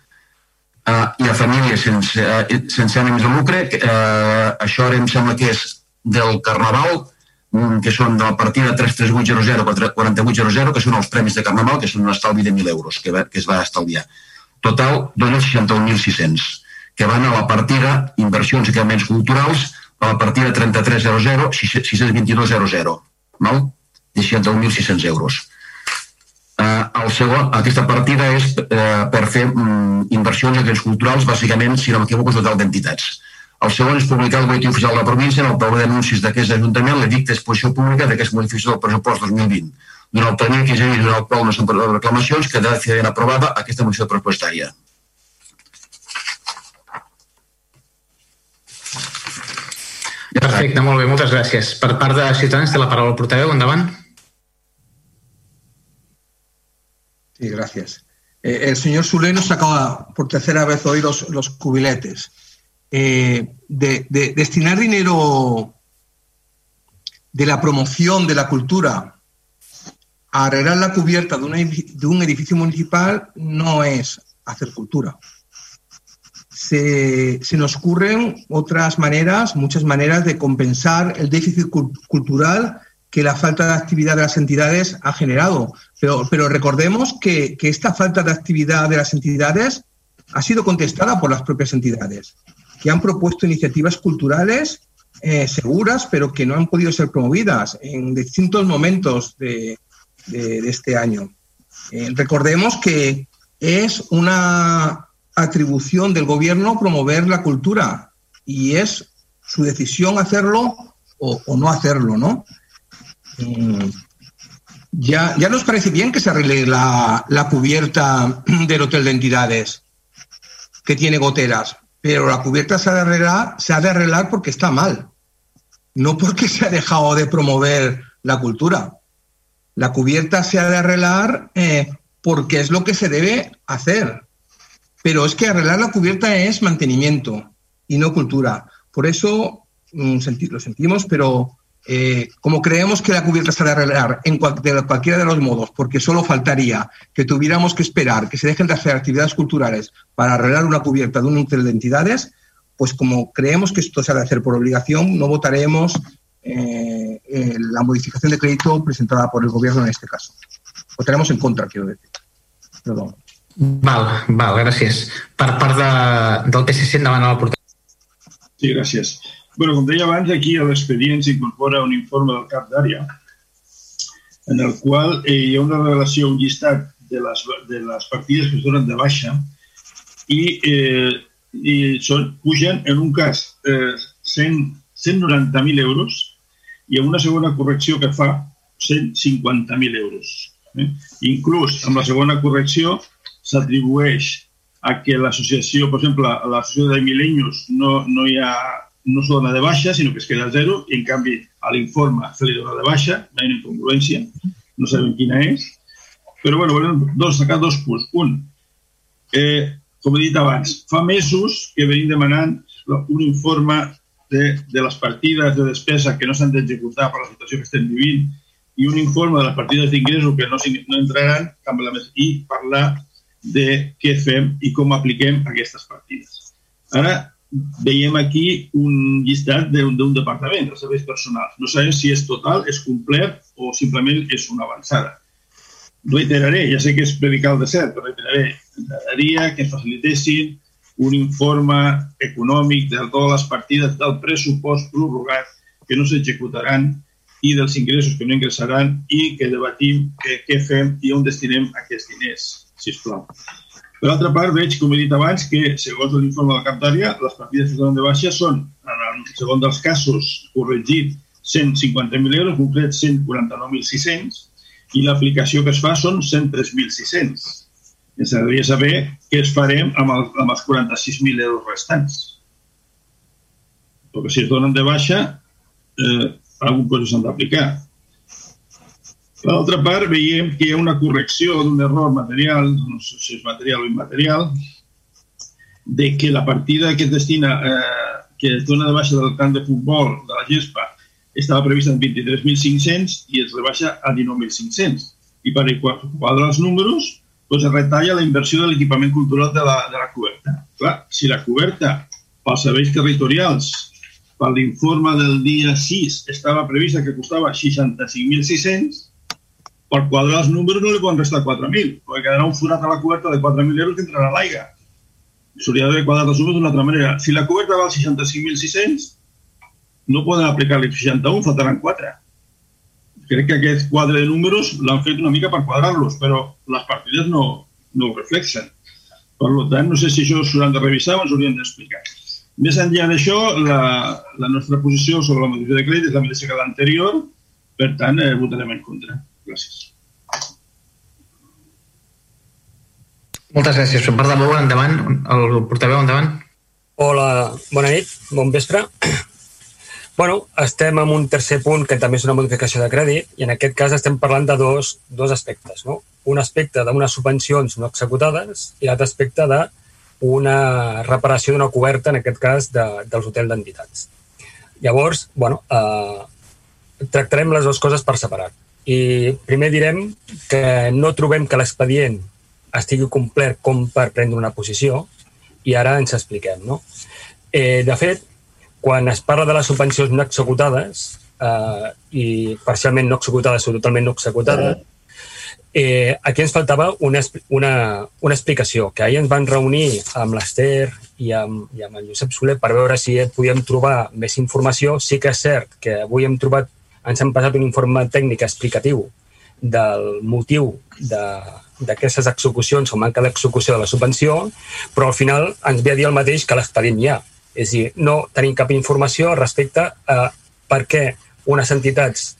Uh, i a famílies sense, uh, sense ànims de lucre, uh, això ara em sembla que és del Carnaval, um, que són de la partida 33800 4800, que són els premis de Carnaval, que són un estalvi de 1.000 euros que, va, que es va estalviar. Total, 261.600, que van a la partida inversions i equipaments culturals, a la partida 3300 62200, val? 61.600 euros. Uh, el segon, aquesta partida és uh, per fer um, inversions en culturals, bàsicament, si no m'equivoco, és total d'entitats. El segon és publicar el boletim oficial de la província en el tauló d'anuncis d'aquest Ajuntament l'edict d'exposició pública d'aquesta modificació del pressupost 2020 durant el termini que dies durant el qual no s'han presentat reclamacions, quedarà finalment aprovada aquesta moció pressupostària. Perfecte, molt bé, moltes gràcies. Per part de Ciutadans té la paraula el portaveu, endavant. Sí, gracias. Eh, el señor Sule nos sacaba por tercera vez hoy los, los cubiletes. Eh, de, de, destinar dinero de la promoción de la cultura arreglar la cubierta de, de un edificio municipal no es hacer cultura. Se, se, nos ocurren otras maneras, muchas maneras de compensar el déficit cultural que la falta de actividad de las entidades ha generado. Pero, recordemos que, que, esta falta de actividad de las entidades ha sido contestada por las propias entidades, que han propuesto iniciativas culturales eh, seguras, pero que no han podido ser promovidas en distintos momentos de este año. Eh, recordemos que es una atribución del gobierno promover la cultura y es su decisión hacerlo o, o no hacerlo, ¿no? Mm, ya, ya, nos parece bien que se arregle la, cubierta del hotel de entidades que tiene goteras, pero la cubierta se ha, de arreglar, se ha de arreglar porque está mal, no porque se ha dejado de promover la cultura. La cubierta se ha de arreglar eh, porque es lo que se debe hacer. Pero es que arreglar la cubierta es mantenimiento y no cultura. Por eso mm, lo sentimos, pero eh, como creemos que la cubierta se ha de arreglar en cual, de cualquiera de los modos, porque solo faltaría que tuviéramos que esperar que se dejen de hacer actividades culturales para arreglar una cubierta de un hotel de entidades, pues como creemos que esto se ha de hacer por obligación, no votaremos eh, eh, la modificación de crédito presentada por el gobierno en este caso. Votaremos en contra, quiero decir. Perdón. Val, val, gràcies. Per part de, del PSC, endavant a la portada. Sí, gràcies. Bueno, com deia abans, aquí a l'expedient s'incorpora un informe del cap d'àrea en el qual eh, hi ha una relació, un llistat de les, de les partides que es donen de baixa i, eh, i són, pugen en un cas eh, 100, 190.000 euros i amb una segona correcció que fa 150.000 euros. Eh? Inclús amb la segona correcció s'atribueix a que l'associació, per exemple, l'associació de Milenius no, no hi ha no s'ho dona de baixa, sinó que es queda a zero, i en canvi a l'informe se li dona de baixa, hi ha una incongruència, no sabem quina és, però bueno, volem dos, sacar dos punts. Un, eh, com he dit abans, fa mesos que venim demanant un informe de, de les partides de despesa que no s'han d'executar per la situació que estem vivint i un informe de les partides d'ingressos que no, no entraran amb la, i parlar de què fem i com apliquem aquestes partides. Ara veiem aquí un llistat d'un departament de serveis personals. No sabem si és total, és complet o simplement és una avançada. Reiteraré, ja sé que és predicar el cert, però reiteraré, agradaria que facilitessin un informe econòmic de totes les partides del pressupost prorrogat que no s'executaran i dels ingressos que no ingressaran i que debatim què, què fem i on destinem aquests diners, si us plau. Per altra part, veig, com he dit abans, que, segons l'informe de la Captària, les partides que donen de baixa són, en el segon dels casos, corregit 150.000 euros, concret 149.600, i l'aplicació que es fa són 103.600 ens agradaria saber què es farem amb, el, amb els 46.000 euros restants. Perquè si es donen de baixa, eh, alguna cosa s'han d'aplicar. Per altra part, veiem que hi ha una correcció d'un error material, no sé si és material o immaterial, de que la partida que es destina, eh, que es dona de baixa del camp de futbol de la GESPA estava prevista en 23.500 i es rebaixa a 19.500. I per quadrar els números, doncs es retalla la inversió de l'equipament cultural de la, de la coberta. Clar, si la coberta pels serveis territorials, per l'informe del dia 6, estava prevista que costava 65.600, per quadrar els números no li poden restar 4.000, perquè quedarà un forat a la coberta de 4.000 euros que entrarà a l'aigua. S'hauria d'haver quadrat els números d'una altra manera. Si la coberta val 65.600, no poden aplicar-li 61, faltaran 4 crec que aquest quadre de números l'han fet una mica per quadrar-los, però les partides no, no ho reflexen. Per tant, no sé si això s'hauran de revisar o ens haurien d'explicar. Més enllà d'això, la, la nostra posició sobre la modificació de crèdit és la mateixa que l'anterior, per tant, eh, votarem en contra. Gràcies. Moltes gràcies. Per part de molt endavant, el portaveu, endavant. Hola, bona nit, bon vespre. Bueno, estem en un tercer punt que també és una modificació de crèdit i en aquest cas estem parlant de dos, dos aspectes. No? Un aspecte d'unes subvencions no executades i l'altre aspecte d'una reparació d'una coberta, en aquest cas, de, dels hotels d'entitats. Llavors, bueno, eh, tractarem les dues coses per separat. I primer direm que no trobem que l'expedient estigui complet com per prendre una posició i ara ens expliquem. No? Eh, de fet, quan es parla de les subvencions no executades, eh, i parcialment no executades o totalment no executades, eh, aquí ens faltava una, una, una explicació, que ahir ens van reunir amb l'Ester i amb, i amb el Josep Soler per veure si podíem trobar més informació. Sí que és cert que avui hem trobat, ens han passat un informe tècnic explicatiu del motiu de, d'aquestes execucions o manca d'execució de la subvenció, però al final ens ve a dir el mateix que l'expedient hi ha. És dir, no tenim cap informació respecte a per què unes entitats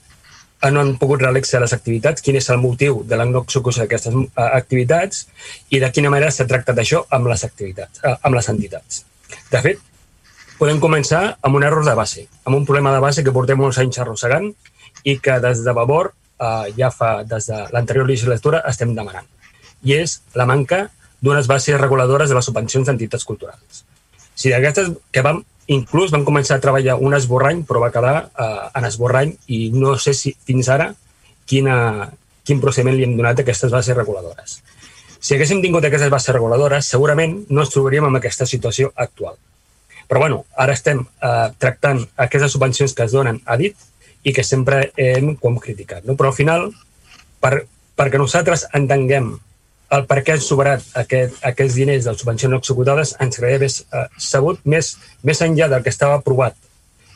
no han pogut realitzar les activitats, quin és el motiu de la no execució d'aquestes eh, activitats i de quina manera s'ha tractat això amb les activitats, eh, amb les entitats. De fet, podem començar amb un error de base, amb un problema de base que portem uns anys arrossegant i que des de Vavor, eh, ja fa des de l'anterior legislatura, estem demanant. I és la manca d'unes bases reguladores de les subvencions d'entitats culturals. Si d'aquestes que vam, inclús vam començar a treballar un esborrany, però va quedar eh, en esborrany i no sé si fins ara quina, quin procediment li hem donat a aquestes bases reguladores. Si haguéssim tingut aquestes bases reguladores, segurament no ens trobaríem en aquesta situació actual. Però bueno, ara estem eh, tractant aquestes subvencions que es donen a dit i que sempre hem com criticat. No? Però al final, per, perquè nosaltres entenguem el per què han sobrat aquest, aquests diners de subvencions no executades ens agradaria haver eh, sabut més, més enllà del que estava aprovat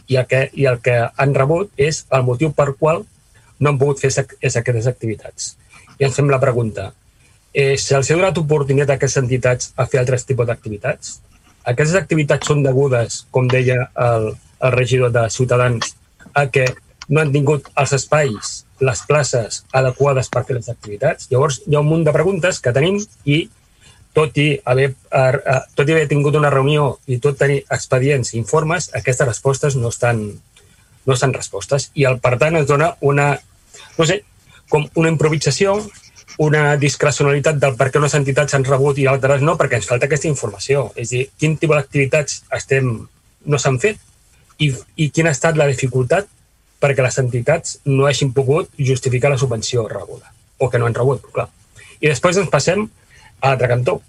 i el que, i el que han rebut és el motiu per qual no han pogut fer és aquestes activitats. I ens fem la pregunta, eh, se'ls ha donat oportunitat a aquestes entitats a fer altres tipus d'activitats? Aquestes activitats són degudes, com deia el, el regidor de Ciutadans, a que no han tingut els espais les places adequades per fer les activitats. Llavors, hi ha un munt de preguntes que tenim i tot i haver, uh, tot i haver tingut una reunió i tot tenir expedients i informes, aquestes respostes no estan, no estan respostes. I el, per tant ens dona una, no sé, com una improvisació, una discrecionalitat del per què unes entitats han rebut i altres no, perquè ens falta aquesta informació. És dir, quin tipus d'activitats estem, no s'han fet i, i quina ha estat la dificultat perquè les entitats no hagin pogut justificar la subvenció rebuda o que no han rebut, clar. I després ens passem a l'altre cantó,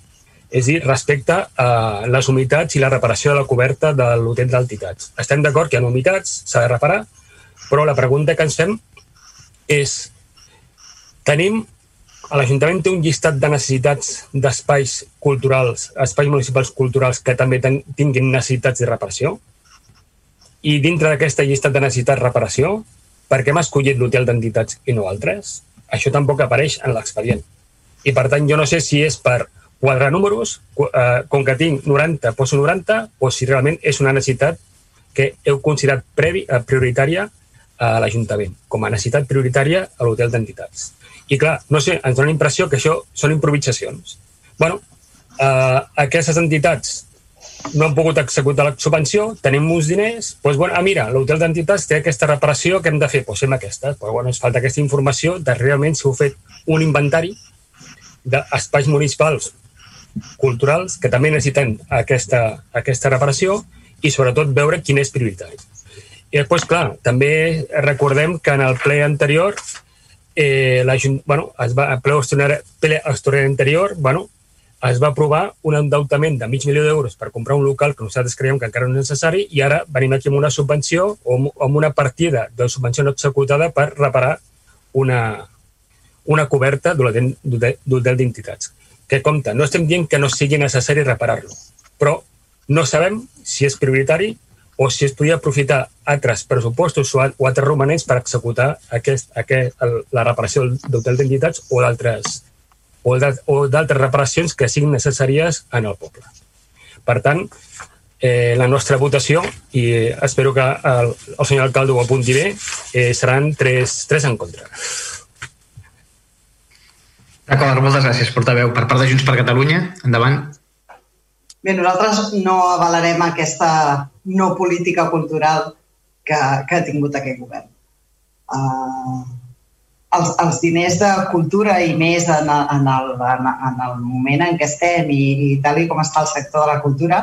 és dir, respecte a les humitats i la reparació de la coberta de l'hotel d'entitats. Estem d'acord que hi ha humitats, s'ha de reparar, però la pregunta que ens fem és tenim l'Ajuntament té un llistat de necessitats d'espais culturals, espais municipals culturals que també tinguin necessitats de reparació? I dintre d'aquesta llista de necessitats de reparació, per què m'ha escollit l'hotel d'entitats i no altres? Això tampoc apareix en l'expedient. I per tant, jo no sé si és per quadrar números, eh, com que tinc 90, poso 90, o si realment és una necessitat que heu considerat previ, prioritària a l'Ajuntament, com a necessitat prioritària a l'hotel d'entitats. I clar, no sé, ens dona la impressió que això són improvisacions. bueno, eh, aquestes entitats no han pogut executar la subvenció, tenim uns diners, doncs, bueno, ah, mira, l'hotel d'entitats té aquesta reparació que hem de fer, doncs fem aquesta. Però, bueno, ens falta aquesta informació de realment si heu fet un inventari d'espais municipals culturals que també necessiten aquesta, aquesta reparació i sobretot veure quin és prioritari. I després, clar, també recordem que en el ple anterior eh, la, bueno, es va, ple extraordinari anterior bueno, es va aprovar un endeutament de mig milió d'euros per comprar un local que nosaltres creiem que encara no és necessari i ara venim aquí amb una subvenció o amb una partida de subvenció no executada per reparar una, una coberta d'hotel d'entitats. Que compta, no estem dient que no sigui necessari reparar-lo, però no sabem si és prioritari o si es podia aprofitar altres pressupostos o, altres romanents per executar aquest, aquest, el, la reparació d'hotel d'entitats o d'altres o d'altres reparacions que siguin necessàries en el poble. Per tant, eh, la nostra votació, i espero que el, el senyor alcalde ho apunti bé, eh, seran tres, tres en contra. D'acord, moltes gràcies, portaveu. Per part de Junts per Catalunya, endavant. Bé, nosaltres no avalarem aquesta no política cultural que, que ha tingut aquest govern. Uh, els, els diners de cultura i més en, en, el, en, en el moment en què estem i, i tal i com està el sector de la cultura,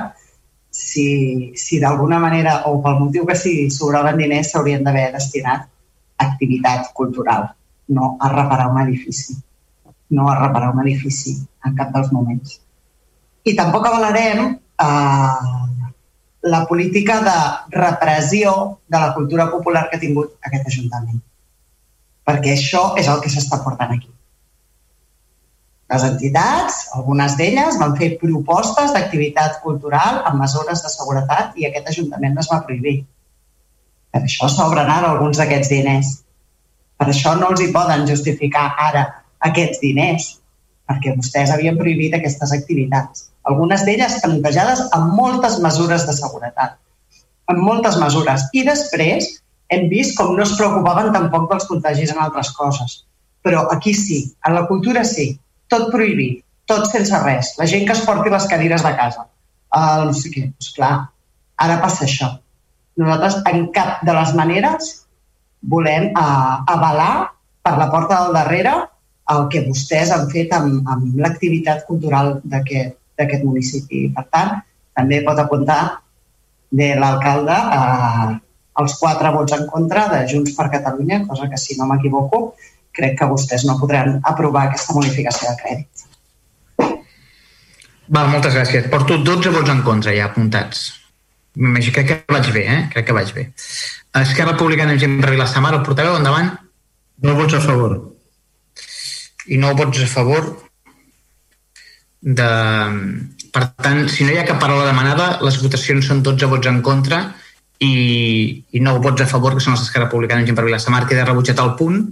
si, si d'alguna manera o pel motiu que sigui sobraven diners s'haurien d'haver destinat a activitat cultural, no a reparar un edifici. No a reparar un edifici en cap dels moments. I tampoc avalarem eh, la política de repressió de la cultura popular que ha tingut aquest Ajuntament perquè això és el que s'està portant aquí. Les entitats, algunes d'elles, van fer propostes d'activitat cultural amb mesures de seguretat i aquest Ajuntament les va prohibir. Per això s'obren ara alguns d'aquests diners. Per això no els hi poden justificar ara aquests diners, perquè vostès havien prohibit aquestes activitats. Algunes d'elles plantejades amb moltes mesures de seguretat, amb moltes mesures. I després hem vist com no es preocupaven tampoc dels contagis en altres coses. Però aquí sí, en la cultura sí, tot prohibit, tot sense res, la gent que es porti les cadires de casa. Uh, no sé què, doncs clar, ara passa això. Nosaltres en cap de les maneres volem uh, avalar per la porta del darrere el que vostès han fet amb, amb l'activitat cultural d'aquest municipi. Per tant, també pot apuntar de l'alcalde a uh, els quatre vots en contra de Junts per Catalunya, cosa que, si no m'equivoco, crec que vostès no podran aprovar aquesta modificació de crèdit. Val, moltes gràcies. Porto 12 vots en contra ja apuntats. Crec que vaig bé, eh? Crec que vaig bé. Esquerra Republicana per Vilassamar, el portaveu, endavant. No vots a favor. I no vots a favor de... Per tant, si no hi ha cap paraula demanada, les votacions són 12 vots en contra i, i no vots a favor, que són els d'Esquerra Republicana i Gent per Vilassamar, queda rebutjat el punt.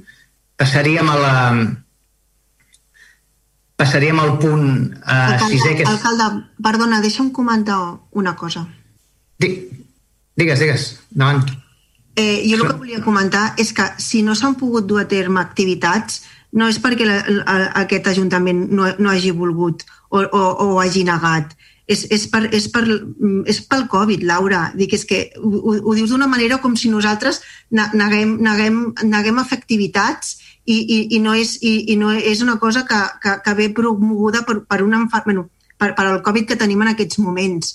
Passaríem a la... Passaríem al punt eh, alcalde, sisè... Que és... Alcalde, perdona, deixa'm comentar una cosa. Digues, digues, davant. Eh, jo el que volia comentar és que si no s'han pogut dur a terme activitats, no és perquè la, la, aquest Ajuntament no, no hagi volgut o, o, o hagi negat. És, és, per, és, per, és pel Covid, Laura. Dic, és que ho, ho dius d'una manera com si nosaltres neguem, neguem, neguem efectivitats i, i, i, no és, i, i no és una cosa que, que, que ve promoguda per, per, una, bueno, per, per el Covid que tenim en aquests moments.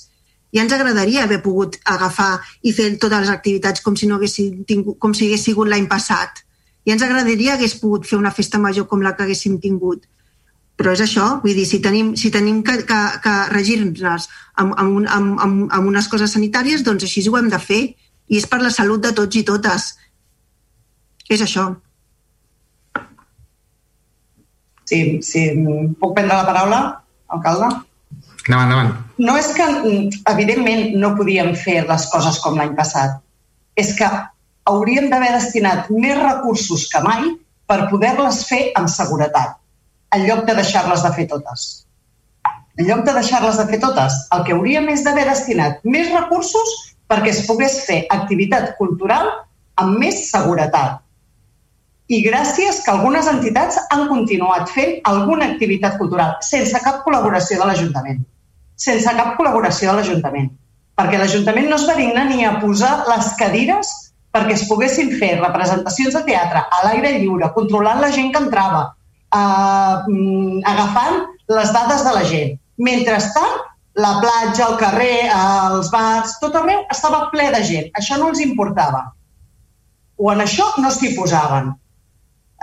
Ja ens agradaria haver pogut agafar i fer totes les activitats com si, no hagués, tingut, com si hagués sigut l'any passat. Ja ens agradaria hagués pogut fer una festa major com la que haguéssim tingut però és això, vull dir, si tenim, si tenim que, que, que regir-nos amb, amb, amb, amb, amb unes coses sanitàries, doncs així ho hem de fer. I és per la salut de tots i totes. És això. Sí, sí. Puc prendre la paraula, alcalde? Endavant, endavant. No és que, evidentment, no podíem fer les coses com l'any passat. És que hauríem d'haver destinat més recursos que mai per poder-les fer amb seguretat en lloc de deixar-les de fer totes. En lloc de deixar-les de fer totes, el que hauríem és d'haver destinat més recursos perquè es pogués fer activitat cultural amb més seguretat. I gràcies que algunes entitats han continuat fent alguna activitat cultural sense cap col·laboració de l'Ajuntament. Sense cap col·laboració de l'Ajuntament. Perquè l'Ajuntament no es va dignar ni a posar les cadires perquè es poguessin fer representacions de teatre a l'aire lliure, controlant la gent que entrava, eh, agafant les dades de la gent. Mentrestant, la platja, el carrer, els bars, tot arreu estava ple de gent. Això no els importava. O en això no s'hi posaven.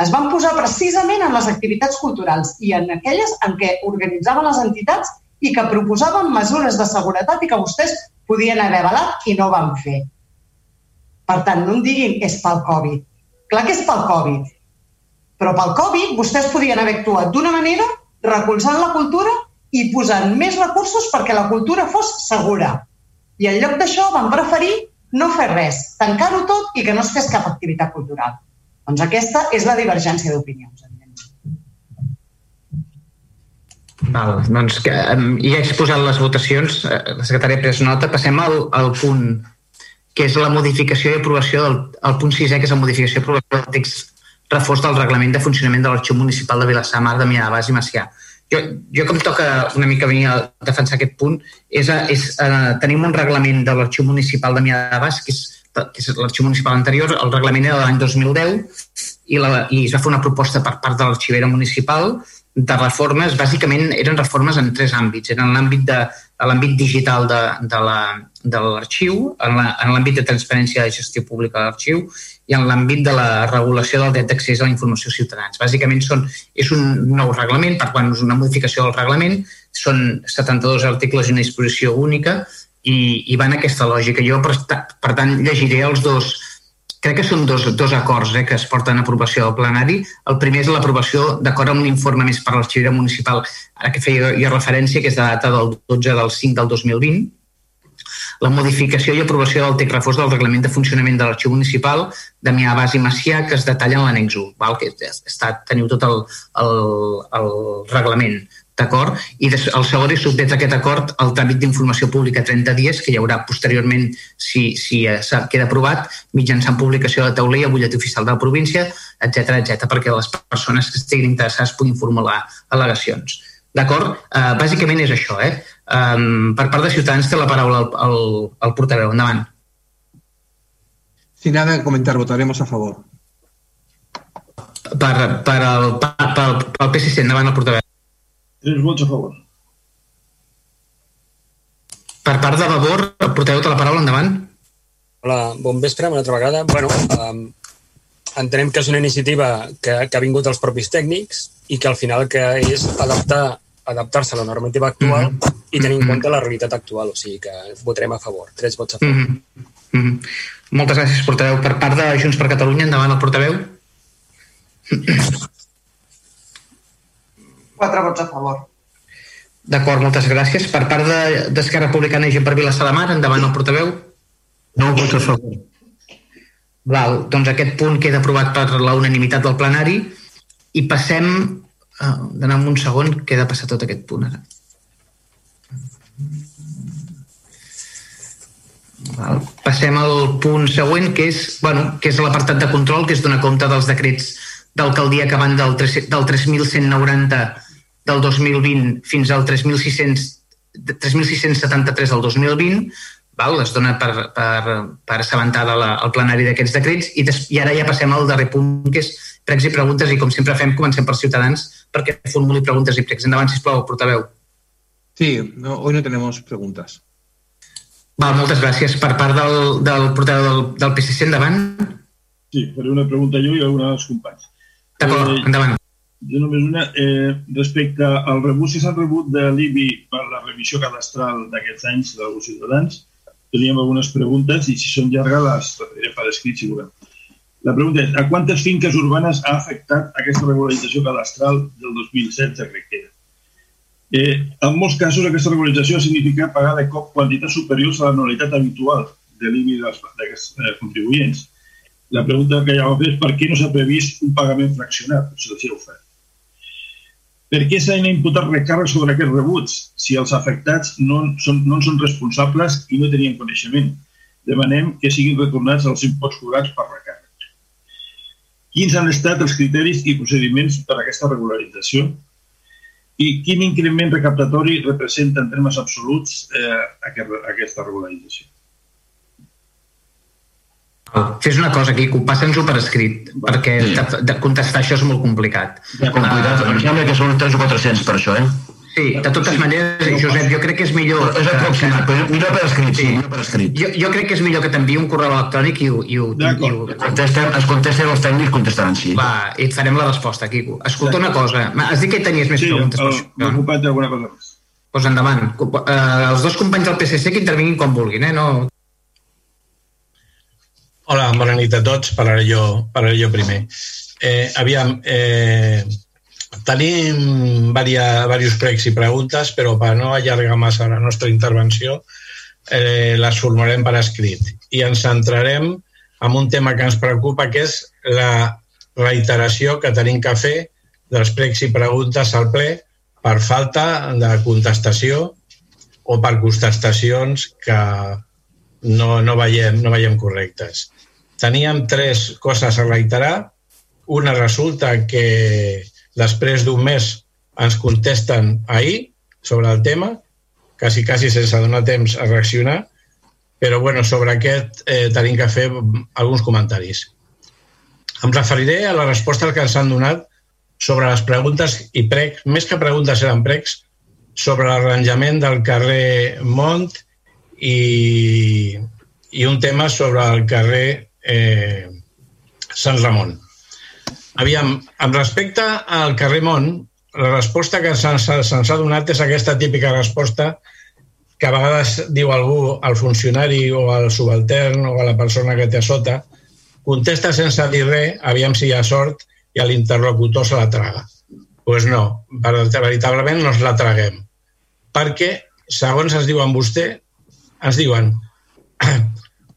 Es van posar precisament en les activitats culturals i en aquelles en què organitzaven les entitats i que proposaven mesures de seguretat i que vostès podien haver avalat i no van fer. Per tant, no em diguin és pel Covid. Clar que és pel Covid, però pel Covid vostès podien haver actuat d'una manera, recolzant la cultura i posant més recursos perquè la cultura fos segura. I en lloc d'això van preferir no fer res, tancar-ho tot i que no es fes cap activitat cultural. Doncs aquesta és la divergència d'opinions. Val, doncs que, um, ja he exposat les votacions, eh, la secretària ha pres nota, passem al, al punt que és la modificació i aprovació del el punt 6è, que és la modificació i aprovació del text reforç del reglament de funcionament de l'Arxiu Municipal de Vilassamar de Miadabàs i Macià. Jo, jo em toca una mica venir a defensar aquest punt, és, és eh, tenim un reglament de l'Arxiu Municipal de Miadabàs, que és, que és l'arxiu municipal anterior, el reglament era de l'any 2010, i, la, i es va fer una proposta per part de l'arxivera municipal de reformes, bàsicament eren reformes en tres àmbits. Eren l'àmbit de, l'àmbit digital de, de l'arxiu, la, en l'àmbit de transparència de gestió pública de l'arxiu i en l'àmbit de la regulació del dret d'accés a la informació ciutadans. Bàsicament són, és un nou reglament, per quan és una modificació del reglament, són 72 articles i una disposició única i, i van aquesta lògica. Jo, per, per tant, llegiré els dos, crec que són dos, dos acords eh, que es porten a aprovació del plenari. El primer és l'aprovació d'acord amb un informe més per l'arxivera municipal, ara que feia jo referència, que és de data del 12 del 5 del 2020, la modificació i aprovació del text reforç del reglament de funcionament de l'arxiu municipal de Mià Bas i Macià que es detalla en l'annex 1, val? que està, teniu tot el, el, el reglament d'acord? I el segon és sotmetre aquest acord al tràmit d'informació pública 30 dies, que hi haurà posteriorment, si, si queda aprovat, mitjançant publicació de tauler i butlletí oficial de la província, etc etc, perquè les persones que estiguin interessades puguin formular al·legacions. D'acord? Uh, bàsicament és això, eh? Um, per part de Ciutadans té la paraula el, el, el portaveu. Endavant. Sin nada que comentar, votaremos a favor. Per, per, el, per, per, per el PSC, endavant el portaveu. Tres vots a favor. Per part de Vavor, portaveu té la paraula, endavant. Hola, bon vespre, una altra vegada. Bueno, um, entenem que és una iniciativa que, que ha vingut dels propis tècnics i que al final que és adaptar adaptar-se a la normativa actual mm -hmm. i tenir en compte mm-hmm. la realitat actual, o sigui que votarem a favor, tres vots a favor. Mm -hmm. Moltes gràcies, portaveu. Per part de Junts per Catalunya, endavant el portaveu. Quatre vots a favor. D'acord, moltes gràcies. Per part d'Esquerra de, Republicana i Gent per Vila Salamar, endavant el portaveu. No vots a favor. Val, doncs aquest punt queda aprovat per la unanimitat del plenari i passem Uh, d'anar un segon, que he de passar tot aquest punt ara. Val. Passem al punt següent, que és, bueno, que és l'apartat de control, que és donar compte dels decrets d'alcaldia que van del, 3, del 3.190 del 2020 fins al 3.600 3.673 del 2020, val? es dona per, per, per assabentada la, el plenari d'aquests decrets i, des, i ara ja passem al darrer punt, que és pregs i preguntes, i com sempre fem, comencem per Ciutadans perquè formuli preguntes i pregs. Endavant, sisplau, portaveu. Sí, no, hoy no tenemos preguntas. Val, moltes gràcies. Per part del, del portaveu del, del PSC, endavant. Sí, faré una pregunta jo i alguna dels companys. D'acord, eh, endavant. Jo només una. Eh, respecte al rebut, si s'ha rebut de l'IBI per la revisió cadastral d'aquests anys dels ciutadans, teníem algunes preguntes i si són llargues les referiré per escrit, si volem. La pregunta és, a quantes finques urbanes ha afectat aquesta regularització cadastral del 2016, crec que era? Eh, en molts casos, aquesta regularització significa pagar de cop quantitats superiors a l'anualitat habitual de l'IBI d'aquests eh, contribuents. La pregunta que ja va fer és per què no s'ha previst un pagament fraccionat, si heu fet. Per què s'han imputat recàrrecs sobre aquests rebuts si els afectats no, són, no en són responsables i no tenien coneixement? Demanem que siguin retornats els imposts cobrats per recàrrecs. Quins han estat els criteris i procediments per a aquesta regularització? i quin increment recaptatori representa en termes absoluts eh, aquesta regularització? Fes una cosa, Quico, passa'ns-ho per escrit, perquè sí. de, de contestar això és molt complicat. Ja, complicat, uh, em sembla que són 3 o 400 per això, eh? Sí, de totes sí. maneres, Josep, jo crec que és millor... És aproximat, però millor per escrit, sí, millor per escrit. Jo, jo crec que és millor que t'enviï un correu electrònic i ho... I ho, i ho... Contestem, es contesten els tècnics, contestaran sí. Va, i et farem la resposta, Quico. Escolta una cosa, has dit que tenies més sí, preguntes. Sí, m'he ocupat d'alguna cosa més. Doncs pues endavant. Uh, els dos companys del PSC que intervinguin quan vulguin, eh? No... Hola, bona nit a tots. Parlaré jo, parlaré jo primer. Eh, aviam, eh, Tenim diversos pregs i preguntes, però per no allargar massa la nostra intervenció, eh, les formarem per escrit. I ens centrarem en un tema que ens preocupa, que és la reiteració que tenim que fer dels pregs i preguntes al ple per falta de contestació o per contestacions que no, no, veiem, no veiem correctes. Teníem tres coses a reiterar. Una resulta que Després d'un mes ens contesten ahir sobre el tema, quasi, quasi sense donar temps a reaccionar, però bueno, sobre aquest eh, tenim que fer alguns comentaris. Em referiré a la resposta que ens han donat sobre les preguntes i pregs, més que preguntes eren pregs, sobre l'arranjament del carrer Mont i, i un tema sobre el carrer eh, Sant Ramon. Aviam, amb respecte al carrer Mont, la resposta que se'ns se ha donat és aquesta típica resposta que a vegades diu algú al funcionari o al subaltern o a la persona que té a sota, contesta sense dir res, aviam si hi ha sort, i l'interlocutor se la traga. Doncs pues no, veritablement no ens la traguem. Perquè, segons es diuen vostè, ens diuen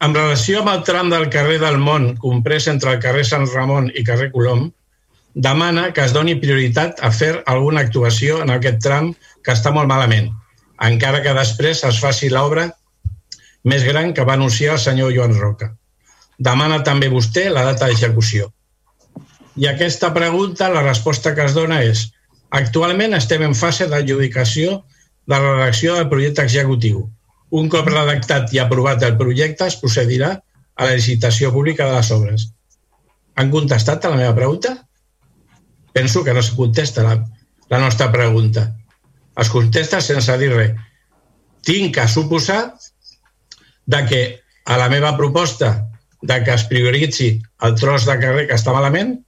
en relació amb el tram del carrer del Món, comprès entre el carrer Sant Ramon i carrer Colom, demana que es doni prioritat a fer alguna actuació en aquest tram que està molt malament, encara que després es faci l'obra més gran que va anunciar el senyor Joan Roca. Demana també vostè la data d'execució. I aquesta pregunta, la resposta que es dona és actualment estem en fase d'adjudicació de la redacció del projecte executiu, un cop redactat i aprovat el projecte, es procedirà a la licitació pública de les obres. Han contestat a la meva pregunta? Penso que no es contesta la, la nostra pregunta. Es contesta sense dir res. Tinc que suposar de que a la meva proposta de que es prioritzi el tros de carrer que està malament,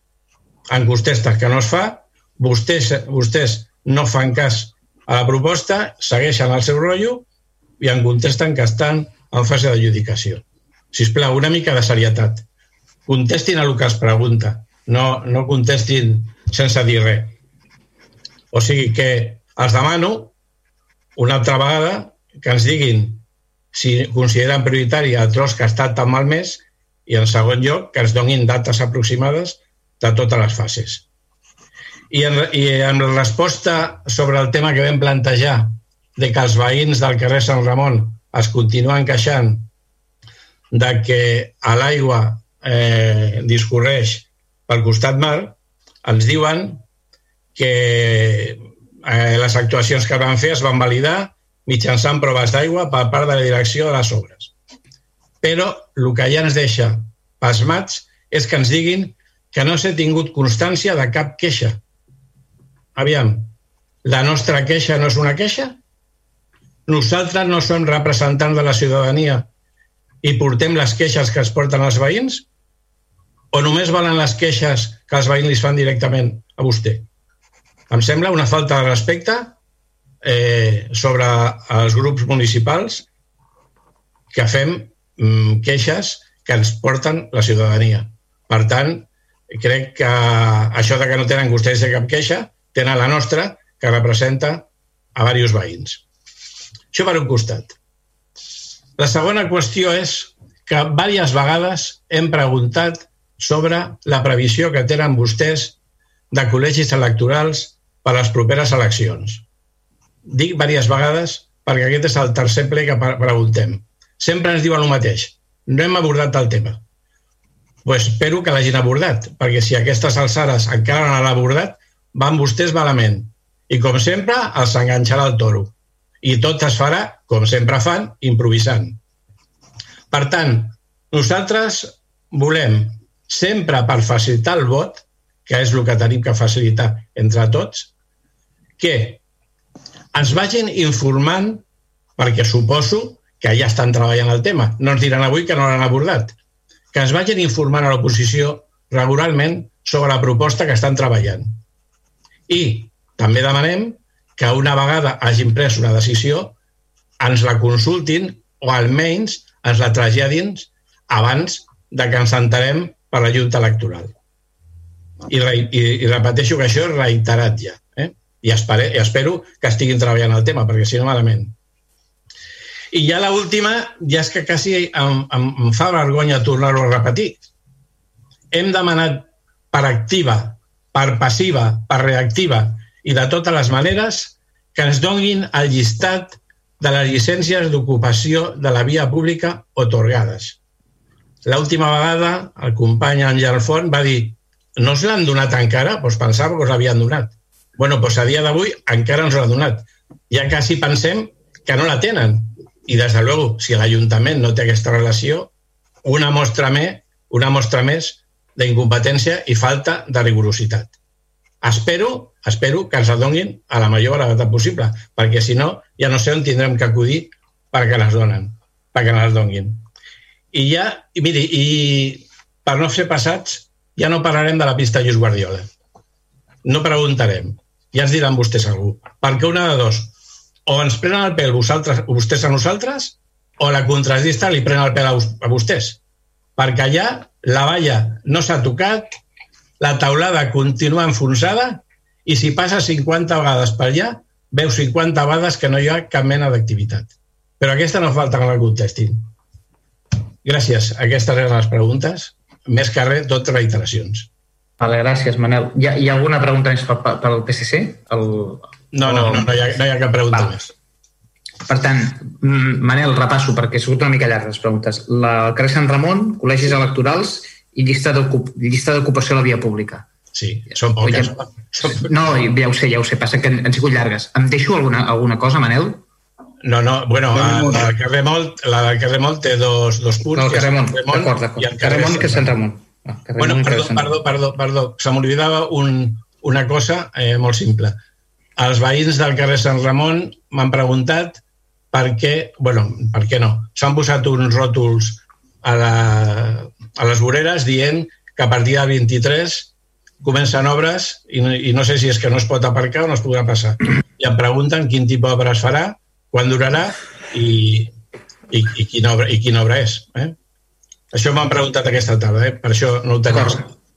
en contesta que no es fa, vostès, vostès no fan cas a la proposta, segueixen el seu rotllo i em contesten que estan en fase d'adjudicació. Si us plau, una mica de serietat. Contestin a el que es pregunta. No, no contestin sense dir res. O sigui que els demano una altra vegada que ens diguin si consideren prioritari el tros que ha estat tan malmès i, en segon lloc, que ens donin dates aproximades de totes les fases. I en, i en resposta sobre el tema que vam plantejar de que els veïns del carrer Sant Ramon es continuen queixant de que a l'aigua eh, discorreix pel costat mar, ens diuen que eh, les actuacions que van fer es van validar mitjançant proves d'aigua per part de la direcció de les obres. Però el que ja ens deixa pasmats és que ens diguin que no s'ha tingut constància de cap queixa. Aviam, la nostra queixa no és una queixa? Nosaltres no som representants de la ciutadania i portem les queixes que es porten els veïns? O només valen les queixes que els veïns li fan directament a vostè? Em sembla una falta de respecte eh, sobre els grups municipals que fem mm, queixes que ens porten la ciutadania. Per tant, crec que això de que no tenen vostès cap queixa, tenen la nostra, que representa a diversos veïns. Això per un costat. La segona qüestió és que diverses vegades hem preguntat sobre la previsió que tenen vostès de col·legis electorals per a les properes eleccions. Dic diverses vegades perquè aquest és el tercer ple que preguntem. Sempre ens diuen el mateix. No hem abordat el tema. Pues espero que l'hagin abordat, perquè si aquestes alçades encara no l'han abordat, van vostès malament. I com sempre, els enganxarà el toro. I tot es farà, com sempre fan, improvisant. Per tant, nosaltres volem, sempre per facilitar el vot, que és el que tenim que facilitar entre tots, que ens vagin informant, perquè suposo que ja estan treballant el tema, no ens diran avui que no l'han abordat, que ens vagin informant a l'oposició regularment sobre la proposta que estan treballant. I també demanem que una vegada hagin pres una decisió ens la consultin o almenys ens la traslladin abans de que ens entarem per la Junta Electoral. I, i, i repeteixo que això és reiterat ja i, espere, i espero que estiguin treballant el tema, perquè si no, malament. I ja l última, ja és que quasi em, em, em fa vergonya tornar-ho a repetir. Hem demanat per activa, per passiva, per reactiva i de totes les maneres que ens donguin el llistat de les llicències d'ocupació de la via pública otorgades. L'última vegada el company Àngel Font va dir no se l'han donat encara? Doncs pensava que us l'havien donat bueno, doncs a dia d'avui encara ens ho ha donat. Ja quasi pensem que no la tenen. I, des de luego, si l'Ajuntament no té aquesta relació, una mostra més, una mostra més d'incompetència i falta de rigorositat. Espero, espero que ens la donin a la major brevetat possible, perquè si no, ja no sé on tindrem que acudir perquè les donen, perquè les donin. I ja, i miri, i per no ser passats, ja no parlarem de la pista Lluís Guardiola. No preguntarem ja ens diran vostès algú. Perquè una de dos, o ens prenen el pèl vosaltres, vostès a nosaltres, o la contradista li pren el pèl a, a vostès. Perquè allà la valla no s'ha tocat, la taulada continua enfonsada i si passa 50 vegades per allà, veu 50 vegades que no hi ha cap mena d'activitat. Però aquesta no falta que la contestin. Gràcies. Aquestes eren les preguntes. Més que res, tot reiteracions. Vale, gràcies, Manel. Hi ha, hi ha alguna pregunta més pel, PSC? El, no, no, no, no, hi ha, no hi ha cap pregunta Val. més. Per tant, mm, Manel, repasso, perquè ha sigut una mica llarg les preguntes. La, carrer Sant Ramon, col·legis electorals i llista d'ocupació a la via pública. Sí, són poques. No, ja ho sé, ja ho sé, passa que han, han sigut llargues. Em deixo alguna, alguna cosa, Manel? No, no, bueno, la, la, carrer Molt, la del carrer Molt té dos, dos punts. No, el carrer Molt, d'acord, d'acord. I el carrer, carrer Molt que és Sant Ramon. Ah, bueno, perdó, perdó, perdó, perdó. Se m'oblidava un, una cosa eh, molt simple. Els veïns del carrer Sant Ramon m'han preguntat per què, bueno, per què no, s'han posat uns ròtols a, la, a les voreres dient que a partir del 23 comencen obres i no, i no sé si és que no es pot aparcar o no es podrà passar. I em pregunten quin tipus d'obra es farà, quan durarà i, i, i, quina, obra, i quina obra és. Eh? Això m'han preguntat aquesta tarda, eh? per això no ho tenim.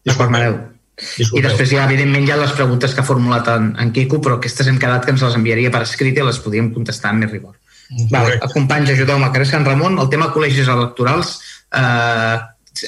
D'acord, Manel. Disculpeu. I després ja, evidentment, hi ha les preguntes que ha formulat en, en Quico, però aquestes hem quedat que ens les enviaria per escrit i les podíem contestar amb més rigor. Vale, companys, ajudeu-me. Carrer Sant Ramon, el tema col·legis electorals, eh,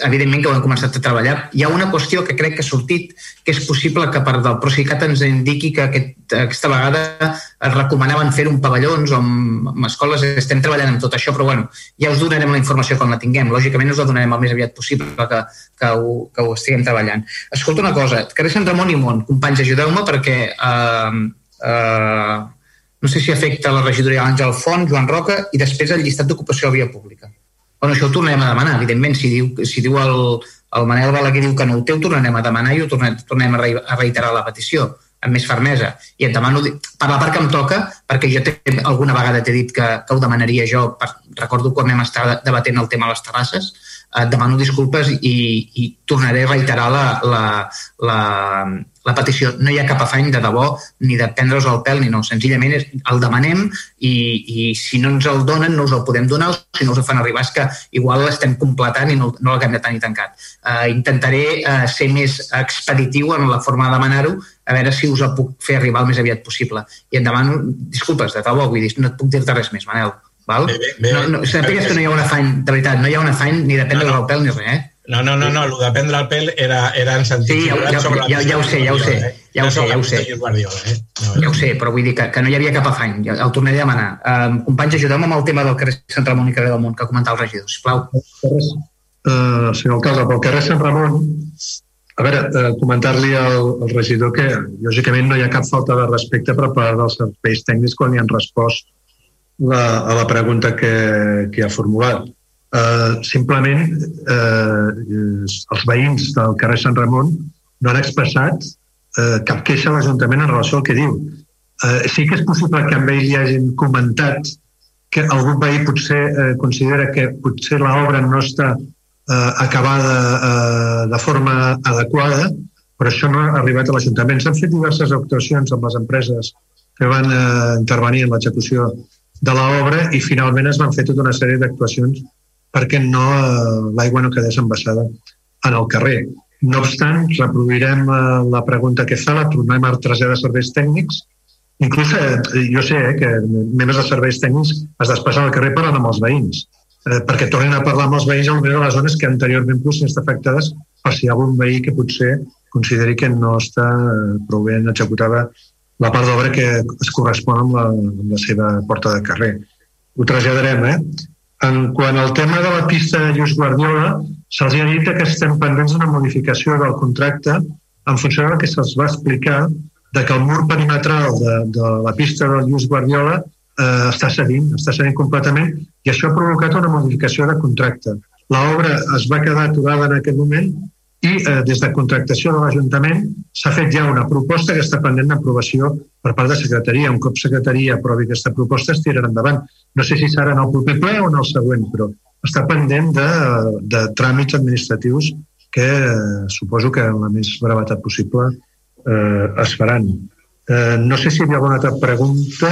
evidentment que ho hem començat a treballar. Hi ha una qüestió que crec que ha sortit, que és possible que per del Procicat ens indiqui que aquest, aquesta vegada es recomanaven fer un pavellons o amb escoles, estem treballant amb tot això, però bueno, ja us donarem la informació quan la tinguem. Lògicament us la donarem el més aviat possible que, que, ho, que ho estiguem treballant. Escolta una cosa, carrer Sant Ramon i Mont, companys, ajudeu-me perquè eh, eh, no sé si afecta la regidoria Àngel Font, Joan Roca i després el llistat d'ocupació a via pública. Bueno, això ho tornarem a demanar, evidentment. Si diu, si diu el, el Manel Balaguer diu que no ho té, ho tornarem a demanar i ho tornem, tornem a, re, a reiterar la petició amb més fermesa. I et demano, per la part que em toca, perquè jo te, alguna vegada t'he dit que, que ho demanaria jo, per, recordo quan vam estar debatent el tema de les terrasses, et demano disculpes i, i tornaré a reiterar la, la, la, la petició. No hi ha cap afany de debò ni de prendre's el pèl ni no. Senzillament és, el demanem i, i si no ens el donen no us el podem donar si no us el fan arribar és que igual l'estem completant i no, no l'acabem de tenir tancat. Uh, intentaré uh, ser més expeditiu en la forma de demanar-ho a veure si us el puc fer arribar el més aviat possible. I et demano disculpes, de debò, vull dir, no et puc dir-te res més, Manel. Val? Bé, bé, bé, no, no, sàpigues que no hi ha un afany, de veritat, no hi ha un afany ni de prendre no, no. el pèl ni res, eh? No, no, no, no, el de prendre el pèl era, era en sentit sí, ja, ja, sobre ja, ja, ho sé, ja ho sé, eh? ja ho sé, ja ho sé. Eh? no, ja ho sé, però vull dir que, que no hi havia cap afany, ja, el tornaré a demanar. Um, companys, ajudem amb el tema del carrer Sant Ramon i carrer del Món, que ha comentat el regidor, sisplau. Uh, senyor alcalde, pel carrer Sant Ramon, a veure, uh, comentar-li al, al regidor que, lògicament, no hi ha cap falta de respecte per part dels serveis tècnics quan li han respost la, a la pregunta que, que ha formulat eh, simplement eh, els veïns del carrer Sant Ramon no han expressat eh, cap queixa a l'Ajuntament en relació al que diu. Eh, sí que és possible que amb ell hi hagin comentat que algun veí potser eh, considera que potser l'obra no està eh, acabada eh, de forma adequada, però això no ha arribat a l'Ajuntament. S'han fet diverses actuacions amb les empreses que van eh, intervenir en l'execució de l'obra i finalment es van fer tota una sèrie d'actuacions perquè no, eh, l'aigua no quedés embassada en el carrer. No obstant, reproduirem eh, la pregunta que fa, la tornem a traslladar de serveis tècnics. Inclús eh, jo sé eh, que membres de serveis tècnics es despassen al carrer parlant amb els veïns, eh, perquè tornen a parlar amb els veïns a les zones que anteriorment poden estar afectades per si hi ha algun veí que potser consideri que no està eh, prou ben executada la part d'obra que es correspon amb la, amb la seva porta de carrer. Ho traslladarem, eh? En quant al tema de la pista de Lluís Guardiola, se'ls ha dit que estem pendents d'una modificació del contracte en funció del que se'ls va explicar de que el mur perimetral de, de la pista del Lluís Guardiola eh, està cedint, està cedint completament i això ha provocat una modificació de contracte. L'obra es va quedar aturada en aquest moment i eh, des de contractació de l'Ajuntament s'ha fet ja una proposta que està pendent d'aprovació per part de secretaria. Un cop secretaria aprovi aquesta proposta es tirarà endavant. No sé si serà en el proper ple o en el següent, però està pendent de, de tràmits administratius que eh, suposo que en la més brevetat possible eh, es faran. Eh, no sé si hi havia alguna altra pregunta.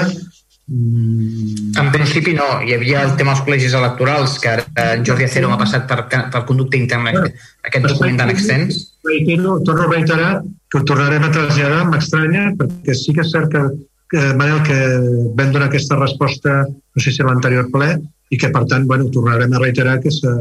Mm. En principi no. Hi havia el tema dels col·legis electorals, que ara en Jordi Acero m'ha passat per, per conducte interna bueno, aquest document tan extens. Reitero, torno a reiterar que ho tornarem a traslladar, m'estranya, perquè sí que és cert que, que Manel, que vam donar aquesta resposta, no sé si a l'anterior ple, i que, per tant, bueno, tornarem a reiterar que se,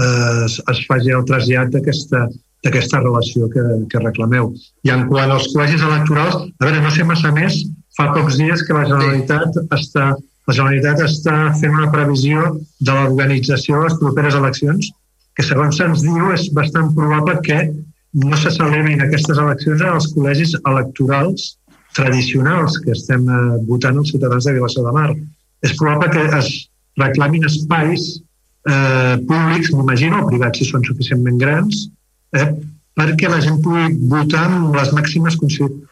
eh, es faci el trasllat d'aquesta d'aquesta relació que, que reclameu. I en quant als col·legis electorals, a veure, no sé massa més, fa pocs dies que la Generalitat està, la Generalitat està fent una previsió de l'organització de les properes eleccions, que segons se'ns diu és bastant probable que no se celebrin aquestes eleccions en els col·legis electorals tradicionals que estem eh, votant els ciutadans de Vilassar de Mar. És probable que es reclamin espais eh, públics, m'imagino, privats si són suficientment grans, eh, perquè la gent pugui votar amb les màximes Eh,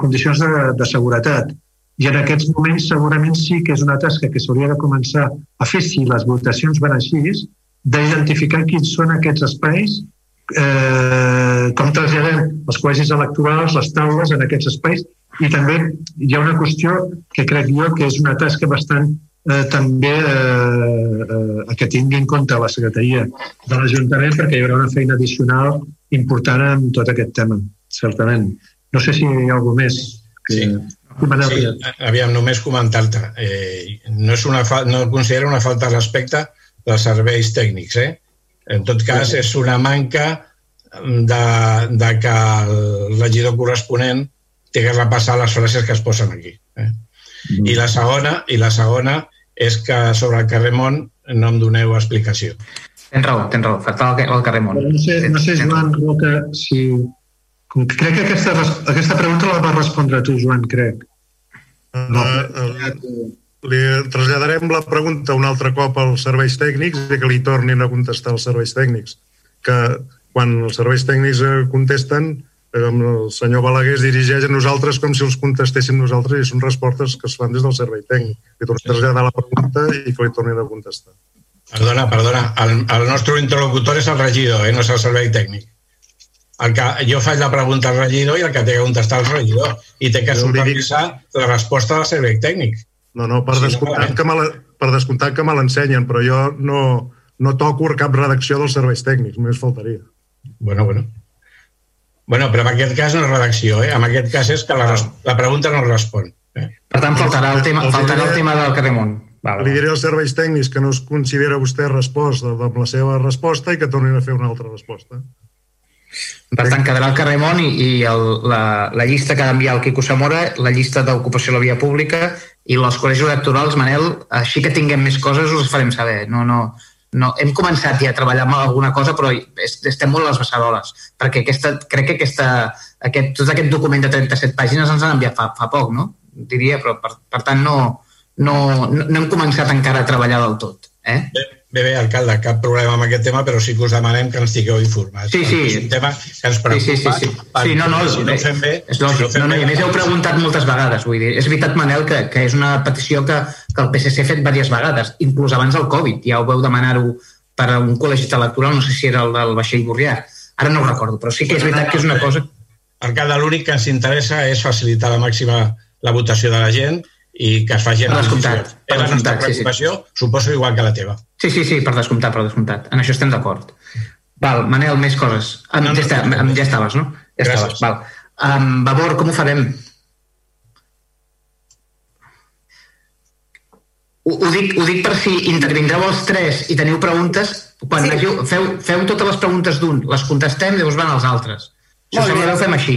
condicions de, de seguretat. I en aquests moments segurament sí que és una tasca que s'hauria de començar a fer si les votacions van així, d'identificar quins són aquests espais, eh, com traslladem els col·legis electorals, les taules en aquests espais, i també hi ha una qüestió que crec jo que és una tasca bastant eh, també eh, eh, que tingui en compte la secretaria de l'Ajuntament perquè hi haurà una feina addicional important en tot aquest tema, certament. No sé si hi ha alguna més. Que... Sí. Sí, aviam, només comentar-te. Eh, no, és una fa... no considero una falta de respecte dels serveis tècnics, eh? En tot cas, és una manca de, de que el regidor corresponent tingui que repassar les frases que es posen aquí. Eh? Mm. I la segona i la segona és que sobre el carrer Mont no em doneu explicació. Tens raó, tens raó, faltava el, el carrer Mont. No sé, no sé Joan Roca, si... Crec que aquesta, aquesta pregunta la vas respondre tu, Joan, crec. No. Uh, uh, li traslladarem la pregunta un altre cop als serveis tècnics i que li tornin a contestar els serveis tècnics. Que quan els serveis tècnics contesten, amb el senyor Balaguer es dirigeix a nosaltres com si els contestéssim nosaltres i són respostes que es fan des del servei tècnic. Que tornem a traslladar la pregunta i que li tornin a contestar. Perdona, perdona. El, el nostre interlocutor és el regidor, eh? no és el servei tècnic. El que, jo faig la pregunta al regidor i el que té que contestar el regidor i té que supervisar la resposta del servei tècnic. No, no, per, descomptat, que me la, per descomptat que me l'ensenyen, però jo no, no toco cap redacció dels serveis tècnics, només faltaria. Bueno, bueno. Bueno, però en aquest cas no és redacció, eh? En aquest cas és que la, la pregunta no respon. Eh? Per tant, faltarà el tema, faltarà el tema del Carremont. Vale. Li diré als serveis tècnics que no es considera vostè resposta amb la seva resposta i que tornin a fer una altra resposta. Per tant, quedarà el Carremont i, i el, la, la llista que ha d'enviar el Quico Zamora, la llista d'ocupació de la via pública i els col·legis electorals, Manel, així que tinguem més coses us farem saber. No, no, no, hem començat ja a treballar amb alguna cosa, però estem molt a les beceroles, perquè aquesta, crec que aquesta, aquest, tot aquest document de 37 pàgines ens han enviat fa, fa poc, no? Diria, però per, per tant no, no, no hem començat encara a treballar del tot. Eh? Bé, bé, alcalde, cap problema amb aquest tema, però sí que us demanem que ens digueu informats. Sí, sí. És un tema que ens preocupa. Sí, sí, sí. sí. sí no, no, si no ho fem bé... És lògic. Si no, no, no, I a més heu preguntat moltes vegades, vull dir, és veritat, Manel, que, que és una petició que, que el PSC ha fet diverses vegades, inclús abans del Covid, ja ho veu demanar-ho per a un col·legi electoral, no sé si era el del vaixell Borrià, ara no ho recordo, però sí que és veritat que és una cosa... Alcalde, l'únic que ens interessa és facilitar la màxima la votació de la gent i que es faci... Per descomptat. Per la nostra preocupació, sí, sí. suposo igual que la teva. Sí, sí, sí, per descomptat, per descomptat. En això estem d'acord. Val, Manel, més coses. Am, no, no, ja, està, no, no. ja estaves, no? Ja Gràcies. estaves, val. Um, Vavor, com ho farem? Ho, ho, dic, ho dic per si intervindreu els tres i teniu preguntes, quan sí. hagiu, feu, feu totes les preguntes d'un, les contestem i llavors van als altres. Si us sembla, ho fem així.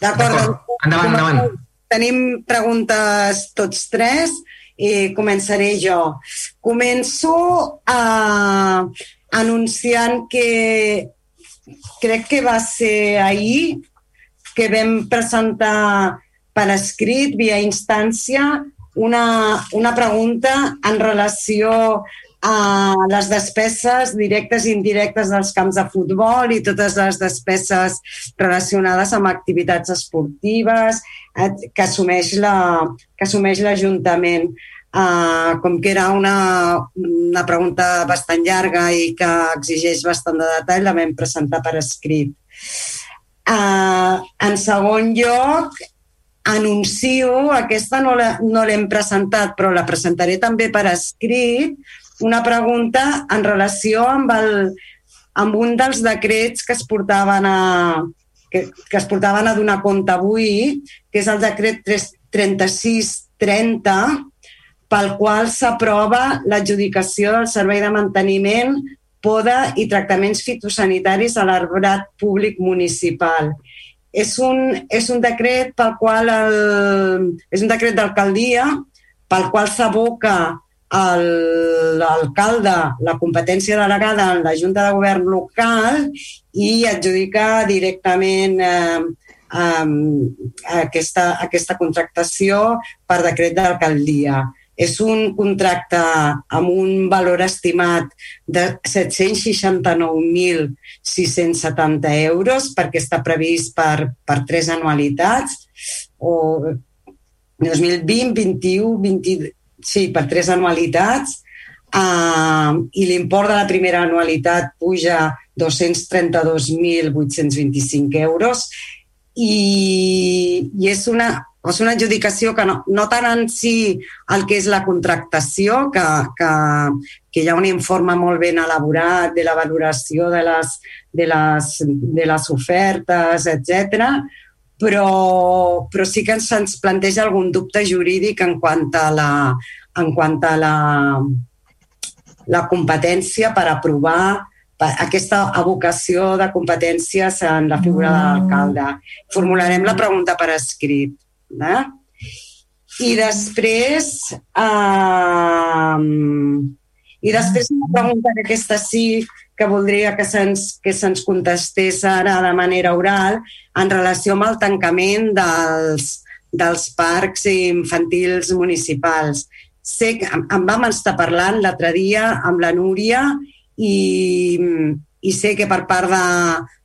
D'acord. Endavant, endavant. Tenim preguntes tots tres i començaré jo. Començo uh, anunciant que crec que va ser ahir que vam presentar per escrit, via instància, una, una pregunta en relació a les despeses directes i indirectes dels camps de futbol i totes les despeses relacionades amb activitats esportives eh, que assumeix la, que assumeix l'Ajuntament. Uh, com que era una, una pregunta bastant llarga i que exigeix bastant de detall, la vam presentar per escrit. Uh, en segon lloc, anuncio, aquesta no l'hem presentat, però la presentaré també per escrit, una pregunta en relació amb, el, amb un dels decrets que es portaven a, que, que es portaven a donar compte avui, que és el decret 3630, pel qual s'aprova l'adjudicació del servei de manteniment, poda i tractaments fitosanitaris a l'arbrat públic municipal. És un, és un decret pel qual el, és un decret d'alcaldia pel qual s'aboca l'alcalde la competència delegada en la Junta de Govern local i adjudica directament eh, eh, aquesta, aquesta contractació per decret d'alcaldia. És un contracte amb un valor estimat de 769.670 euros perquè està previst per, per tres anualitats o 2020, 21, 20, sí, per tres anualitats uh, i l'import de la primera anualitat puja 232.825 euros i, i és una, és una adjudicació que no, no tant en si el que és la contractació, que, que, que hi ha un informe molt ben elaborat de la valoració de les, de les, de les ofertes, etc. Però, però sí que ens, ens planteja algun dubte jurídic en quant a la, en quant a la, la competència per aprovar aquesta evocació de competències en la figura de l'alcalde. Formularem la pregunta per escrit. Eh? I després... Eh, I després una pregunta que aquesta sí que voldria que se'ns que se'ns contestés ara de manera oral en relació amb el tancament dels, dels parcs infantils municipals. Sé que en vam estar parlant l'altre dia amb la Núria i, i sé que per part de,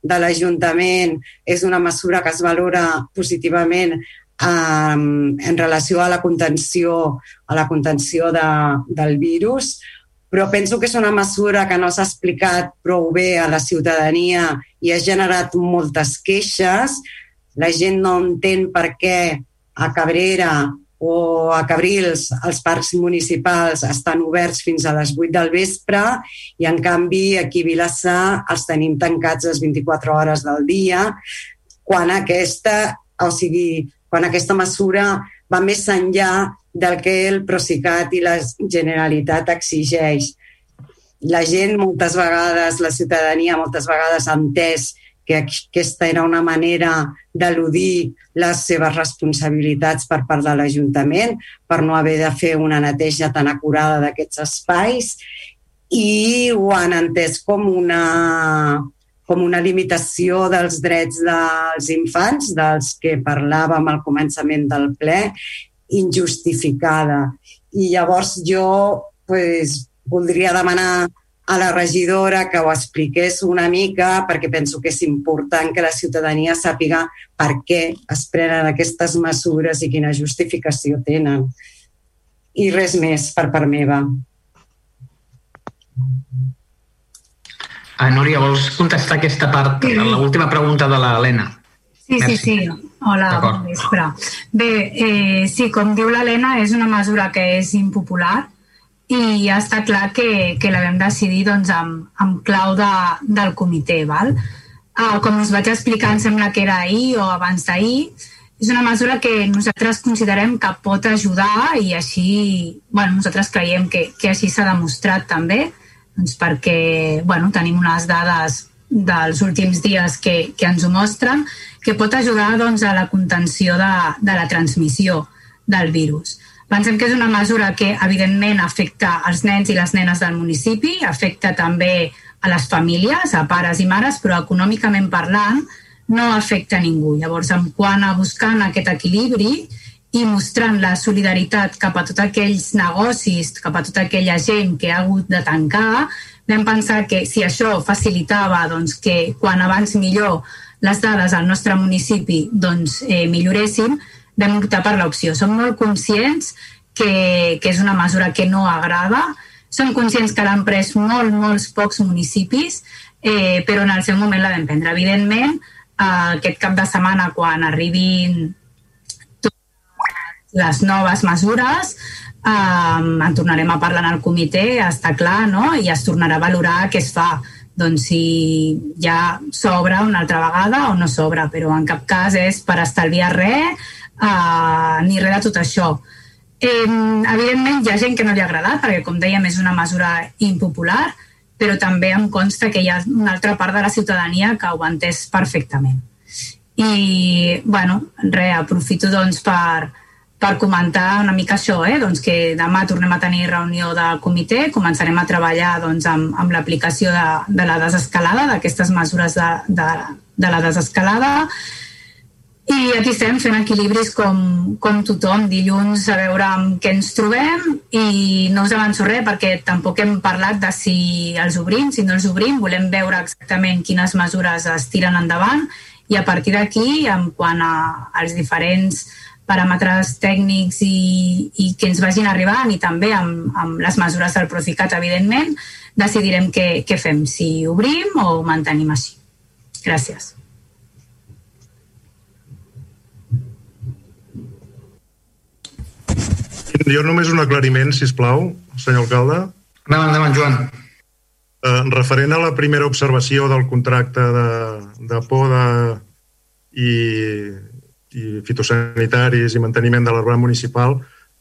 de l'Ajuntament és una mesura que es valora positivament um, en relació a la contenció, a la contenció de, del virus, però penso que és una mesura que no s'ha explicat prou bé a la ciutadania i ha generat moltes queixes. La gent no entén per què a Cabrera o a Cabrils els parcs municipals estan oberts fins a les 8 del vespre i en canvi aquí a Vilassar els tenim tancats les 24 hores del dia quan aquesta, o sigui, quan aquesta mesura va més enllà del que el Procicat i la Generalitat exigeix. La gent moltes vegades, la ciutadania moltes vegades ha entès que aquesta era una manera d'eludir les seves responsabilitats per part de l'Ajuntament per no haver de fer una neteja tan acurada d'aquests espais i ho han entès com una, com una limitació dels drets dels infants, dels que parlàvem al començament del ple, injustificada. I llavors jo pues, voldria demanar a la regidora que ho expliqués una mica perquè penso que és important que la ciutadania sàpiga per què es prenen aquestes mesures i quina justificació tenen. I res més per part meva. Ah, Núria, vols contestar aquesta part, sí. l'última pregunta de l'Helena? Sí, Merci. sí, sí. Hola, bon vespre. Bé, eh, sí, com diu l'Helena, és una mesura que és impopular, i ja està clar que, que la vam decidir doncs, amb, amb clau de, del comitè. Val? Uh, com us vaig explicar, em sembla que era ahir o abans d'ahir, és una mesura que nosaltres considerem que pot ajudar i així, bueno, nosaltres creiem que, que així s'ha demostrat també, doncs perquè bueno, tenim unes dades dels últims dies que, que ens ho mostren, que pot ajudar doncs, a la contenció de, de la transmissió del virus. Pensem que és una mesura que, evidentment, afecta els nens i les nenes del municipi, afecta també a les famílies, a pares i mares, però econòmicament parlant no afecta a ningú. Llavors, en quant a buscant aquest equilibri i mostrant la solidaritat cap a tots aquells negocis, cap a tota aquella gent que ha hagut de tancar, vam pensar que si això facilitava doncs, que quan abans millor les dades al nostre municipi doncs, eh, milloressin, vam optar per l'opció. Som molt conscients que, que és una mesura que no agrada, som conscients que l'han pres molt, molts pocs municipis, eh, però en el seu moment la vam prendre. Evidentment, eh, aquest cap de setmana, quan arribin les noves mesures, eh, en tornarem a parlar en el comitè, està clar, no? i es tornarà a valorar què es fa doncs si ja s'obre una altra vegada o no s'obre, però en cap cas és per estalviar res uh, ni res de tot això. Eh, evidentment hi ha gent que no li ha agradat perquè com dèiem és una mesura impopular però també em consta que hi ha una altra part de la ciutadania que ho ha entès perfectament. I, bueno, res, aprofito doncs per, per comentar una mica això, eh? doncs que demà tornem a tenir reunió de comitè, començarem a treballar doncs, amb, amb l'aplicació de, de la desescalada, d'aquestes mesures de, de, de la desescalada, i aquí estem fent equilibris com, com tothom, dilluns a veure amb què ens trobem. I no us avanço res perquè tampoc hem parlat de si els obrim, si no els obrim, volem veure exactament quines mesures es tiren endavant. I a partir d'aquí, en quant a, als diferents paràmetres tècnics i, i que ens vagin arribant i també amb, amb les mesures del Procicat, evidentment, decidirem què, què fem, si obrim o mantenim així. Gràcies. Jo només un aclariment, si us plau, senyor alcalde. Endavant, endavant, Joan. Eh, referent a la primera observació del contracte de, de poda i, i fitosanitaris i manteniment de l'arbre municipal,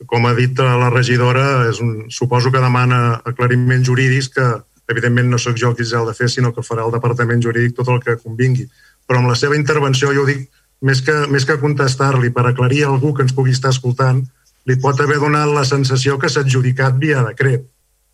com ha dit la regidora, és un, suposo que demana aclariments jurídics que evidentment no sóc jo qui el de fer, sinó que farà el departament jurídic tot el que convingui. Però amb la seva intervenció, jo ho dic, més que, més que contestar-li per aclarir a algú que ens pugui estar escoltant, li pot haver donat la sensació que s'ha adjudicat via decret.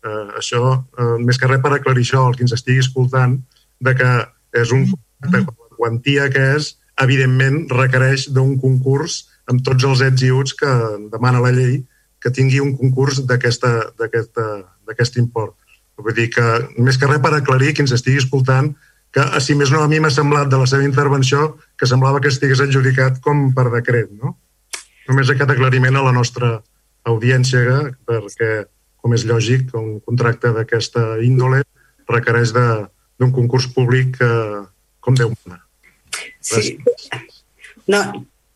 Eh, això, eh, més que res per aclarir això, el que ens estigui escoltant, de que és un de la quantia que és, evidentment requereix d'un concurs amb tots els ets i uts que demana la llei que tingui un concurs d'aquest import. Vull dir que, més que res per aclarir qui ens estigui escoltant, que, si més no, a mi m'ha semblat de la seva intervenció que semblava que estigués adjudicat com per decret, no? Només aquest aclariment a la nostra audiència, perquè, com és lògic, un contracte d'aquesta índole requereix d'un concurs públic eh, com Déu mana. Sí. No,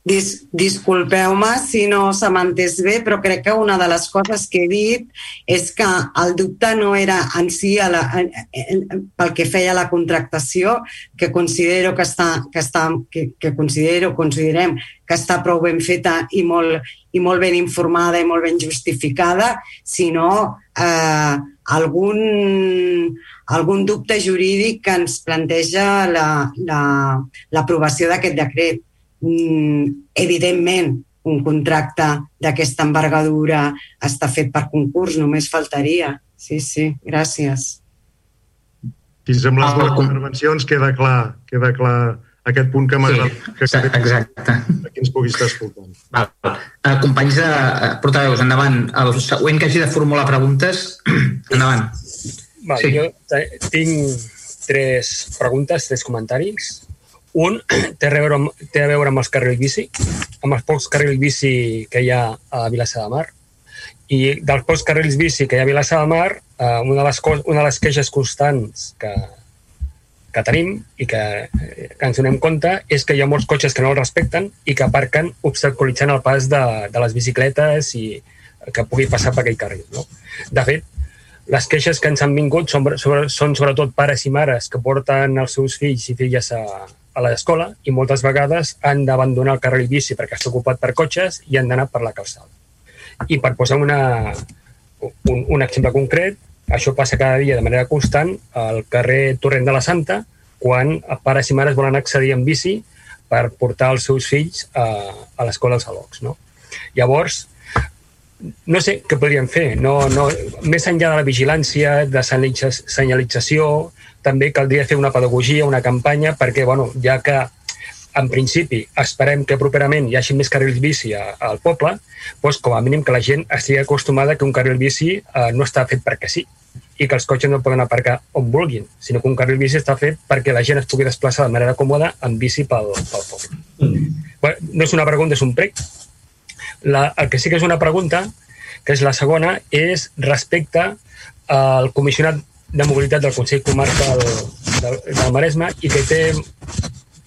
Dis, disculpeu-me si no se m'entès bé, però crec que una de les coses que he dit és que el dubte no era en si a la, en, en, pel que feia la contractació, que considero que està, que, està, que, que considero, considerem que està prou ben feta i molt, i molt ben informada i molt ben justificada, sinó eh, algun, algun dubte jurídic que ens planteja l'aprovació la, la, d'aquest decret mm, evidentment, un contracte d'aquesta envergadura està fet per concurs, només faltaria. Sí, sí, gràcies. Fins amb les dues intervencions queda clar, queda clar aquest punt que m'agrada. Sí, que exacte. Que ens pugui estar escoltant. Val. Uh, companys de uh, portaveus, endavant. El següent que hagi de formular preguntes, endavant. Val, sí. Jo tinc tres preguntes, tres comentaris. Un té a, veure amb, té a veure amb els carrils bici, amb els pocs carrils bici que hi ha a Vilassar de Mar. I dels pocs carrils bici que hi ha a Vilassar de Mar, eh, una, de les, una de les queixes constants que, que tenim i que, que ens donem compte és que hi ha molts cotxes que no el respecten i que aparquen obstaculitzant el pas de, de les bicicletes i que pugui passar per aquell carril. No? De fet, les queixes que ens han vingut són, sobre, són sobretot pares i mares que porten els seus fills i filles a, a l'escola i moltes vegades han d'abandonar el carril bici perquè està ocupat per cotxes i han d'anar per la calçada. I per posar una, un, un exemple concret, això passa cada dia de manera constant al carrer Torrent de la Santa, quan pares i mares volen accedir en bici per portar els seus fills a, a l'escola als alocs. No? Llavors, no sé què podríem fer. No, no, més enllà de la vigilància, de senyalització, també caldria fer una pedagogia, una campanya, perquè, bueno, ja que en principi esperem que properament hi hagi més carrils bici al poble, doncs com a mínim que la gent estigui acostumada que un carril bici eh, no està fet perquè sí i que els cotxes no poden aparcar on vulguin, sinó que un carril bici està fet perquè la gent es pugui desplaçar de manera còmoda amb bici pel, pel poble. Mm. Bueno, no és una pregunta, és un prec. La, el que sí que és una pregunta, que és la segona, és respecte al comissionat de mobilitat del Consell Comarcal del, del Maresme i que té,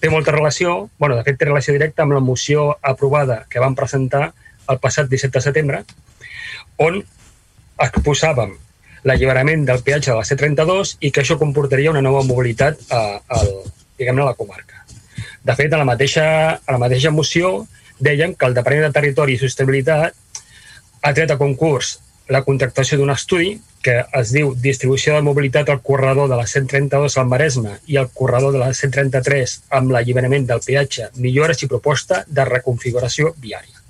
té molta relació, bueno, de fet té relació directa amb la moció aprovada que vam presentar el passat 17 de setembre, on exposàvem l'alliberament del peatge de la C32 i que això comportaria una nova mobilitat a, a, diguem a la comarca. De fet, a la, mateixa, a la mateixa moció deien que el Departament de Territori i Sostenibilitat ha tret a concurs la contractació d'un estudi que es diu Distribució de mobilitat al corredor de la 132 al Maresme i al corredor de la 133 amb l'alliberament del peatge, millores i proposta de reconfiguració viària.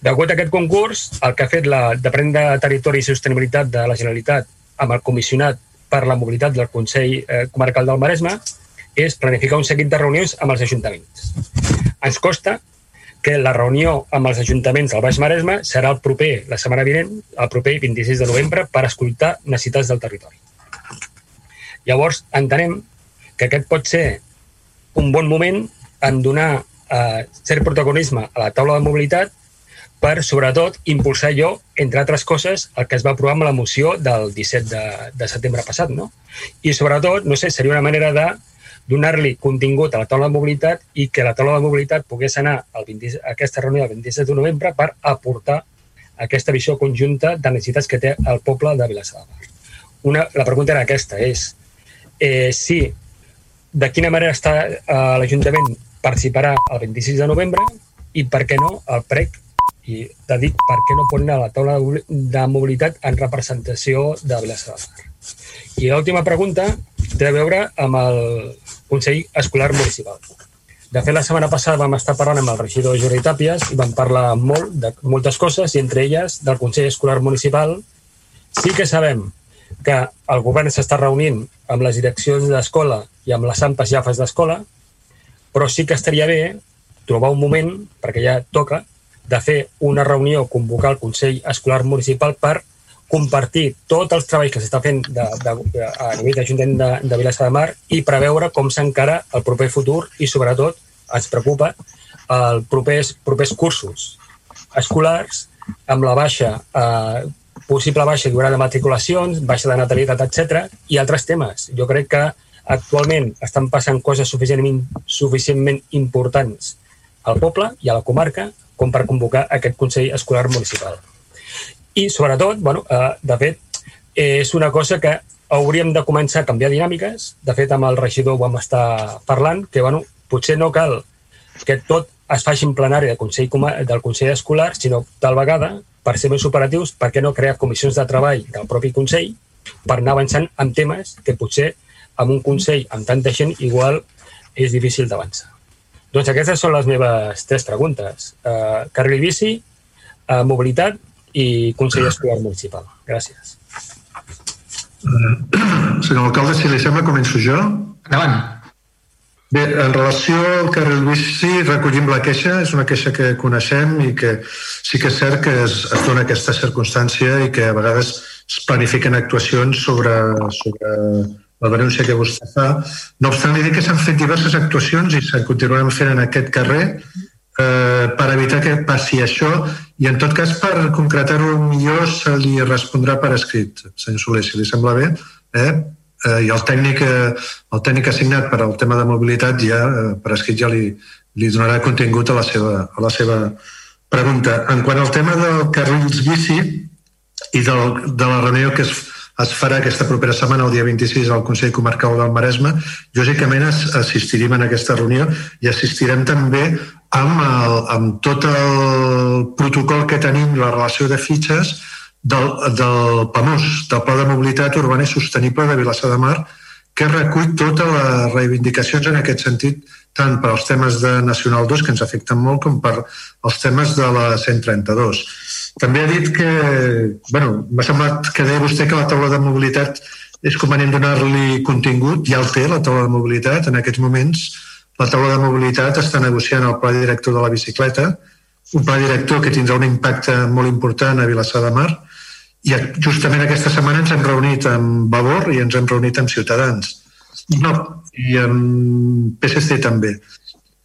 Degut a aquest concurs, el que ha fet la Departament de Territori i Sostenibilitat de la Generalitat amb el comissionat per la mobilitat del Consell eh, Comarcal del Maresme és planificar un seguit de reunions amb els ajuntaments. Ens costa que la reunió amb els ajuntaments del Baix Maresme serà el proper, la setmana vinent, el proper 26 de novembre, per escoltar necessitats del territori. Llavors, entenem que aquest pot ser un bon moment en donar eh, cert protagonisme a la taula de mobilitat per, sobretot, impulsar allò, entre altres coses, el que es va aprovar amb la moció del 17 de, de setembre passat. No? I, sobretot, no sé, seria una manera de donar-li contingut a la taula de mobilitat i que la taula de mobilitat pogués anar al 20, a aquesta reunió del 27 de novembre per aportar aquesta visió conjunta de necessitats que té el poble de Vilassar de Mar. Una, la pregunta era aquesta, és eh, si de quina manera està eh, l'Ajuntament participarà el 26 de novembre i per què no el PREC i de dir per què no anar a la taula de mobilitat en representació de Vilassar de Mar. I l'última pregunta té a veure amb el Consell Escolar Municipal. De fet, la setmana passada vam estar parlant amb el regidor Jordi Tàpies i vam parlar molt de moltes coses i entre elles del Consell Escolar Municipal sí que sabem que el govern s'està reunint amb les direccions d'escola i amb les ampes jafes d'escola, però sí que estaria bé trobar un moment, perquè ja toca, de fer una reunió, convocar el Consell Escolar Municipal per compartir tots els treballs que s'està fent de, de, de, a nivell d'Ajuntament de, de Vilassar de Mar i preveure com s'encara el proper futur i, sobretot, ens preocupa els propers, propers cursos escolars amb la baixa, eh, possible baixa d'hora de matriculacions, baixa de natalitat, etc i altres temes. Jo crec que actualment estan passant coses suficientment, suficientment importants al poble i a la comarca com per convocar aquest Consell Escolar Municipal. I, sobretot, bueno, eh, de fet, és una cosa que hauríem de començar a canviar dinàmiques. De fet, amb el regidor ho vam estar parlant, que bueno, potser no cal que tot es faci en plenari del Consell, del Consell Escolar, sinó tal vegada, per ser més operatius, per què no crear comissions de treball del propi Consell per anar avançant amb temes que potser amb un Consell amb tanta gent igual és difícil d'avançar. Doncs aquestes són les meves tres preguntes. Uh, carril bici, uh, mobilitat i Consell Escolar Municipal. Gràcies. Uh, senyor alcalde, si li sembla, començo jo. Endavant. Bé, en relació al carril bici, recollim la queixa, és una queixa que coneixem i que sí que és cert que es, es dona aquesta circumstància i que a vegades es planifiquen actuacions sobre, sobre la denúncia que vostè fa. No obstant, li dic que s'han fet diverses actuacions i se'n continuaran fent en aquest carrer eh, per evitar que passi això i en tot cas per concretar-ho millor se li respondrà per escrit, senyor Soler, si li sembla bé. Eh? eh, i el tècnic, eh, el tècnic assignat per al tema de mobilitat ja eh, per escrit ja li, li donarà contingut a la seva, a la seva pregunta. En quant al tema del carrils bici i del, de la reunió que es, es farà aquesta propera setmana, el dia 26, al Consell Comarcal del Maresme, lògicament assistirem a aquesta reunió i assistirem també amb, el, amb tot el protocol que tenim, la relació de fitxes, del, del PAMOS, del Pla de Mobilitat Urbana i Sostenible de Vilassar de Mar, que recull totes les reivindicacions en aquest sentit, tant per als temes de Nacional 2, que ens afecten molt, com per als temes de la 132. També ha dit que, bueno, m'ha semblat que deia vostè que la taula de mobilitat és convenient donar-li contingut, ja el té, la taula de mobilitat, en aquests moments la taula de mobilitat està negociant el pla director de la bicicleta, un pla director que tindrà un impacte molt important a Vilassar de Mar, i justament aquesta setmana ens hem reunit amb Vavor i ens hem reunit amb Ciutadans. No, i amb PSC també.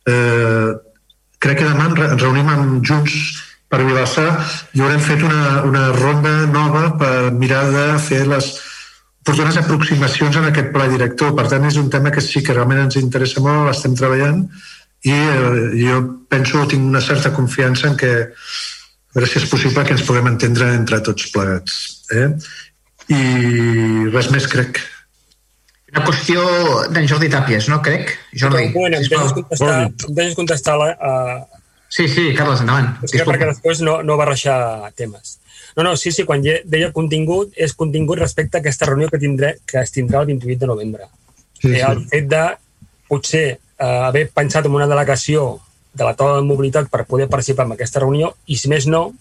Eh, crec que demà ens reunim amb Junts per Vilassar i haurem fet una, una ronda nova per mirar de fer les oportunes aproximacions en aquest pla director. Per tant, és un tema que sí que realment ens interessa molt, l'estem treballant i eh, jo penso, tinc una certa confiança en que a veure si és possible que ens puguem entendre entre tots plegats. Eh? I res més, crec. Una qüestió d'en Jordi Tàpies, no crec? Jordi, bueno, em deixes contestar, em deixes contestar la, uh... Sí, sí, Carles, endavant. És que perquè després no, no barrejar temes. No, no, sí, sí, quan deia contingut, és contingut respecte a aquesta reunió que, tindré, que es tindrà el 28 de novembre. Sí, sí. El fet de potser eh, haver pensat en una delegació de la taula de mobilitat per poder participar en aquesta reunió i, si més no,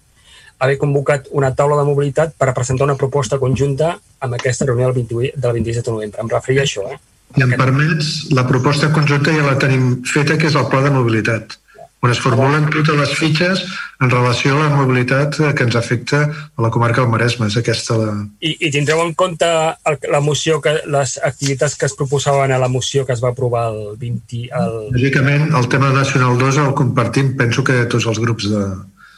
haver convocat una taula de mobilitat per a presentar una proposta conjunta amb aquesta reunió del, 28, del 27 de novembre. Em referia a això. Eh? I em permets, la proposta conjunta ja la tenim feta, que és el pla de mobilitat on es formulen totes les fitxes en relació a la mobilitat que ens afecta a la comarca del Maresme. És aquesta la... I, i tindreu en compte el, la moció que, les activitats que es proposaven a la moció que es va aprovar el 20... El... Lògicament, el tema nacional 2 el compartim, penso que tots els grups de,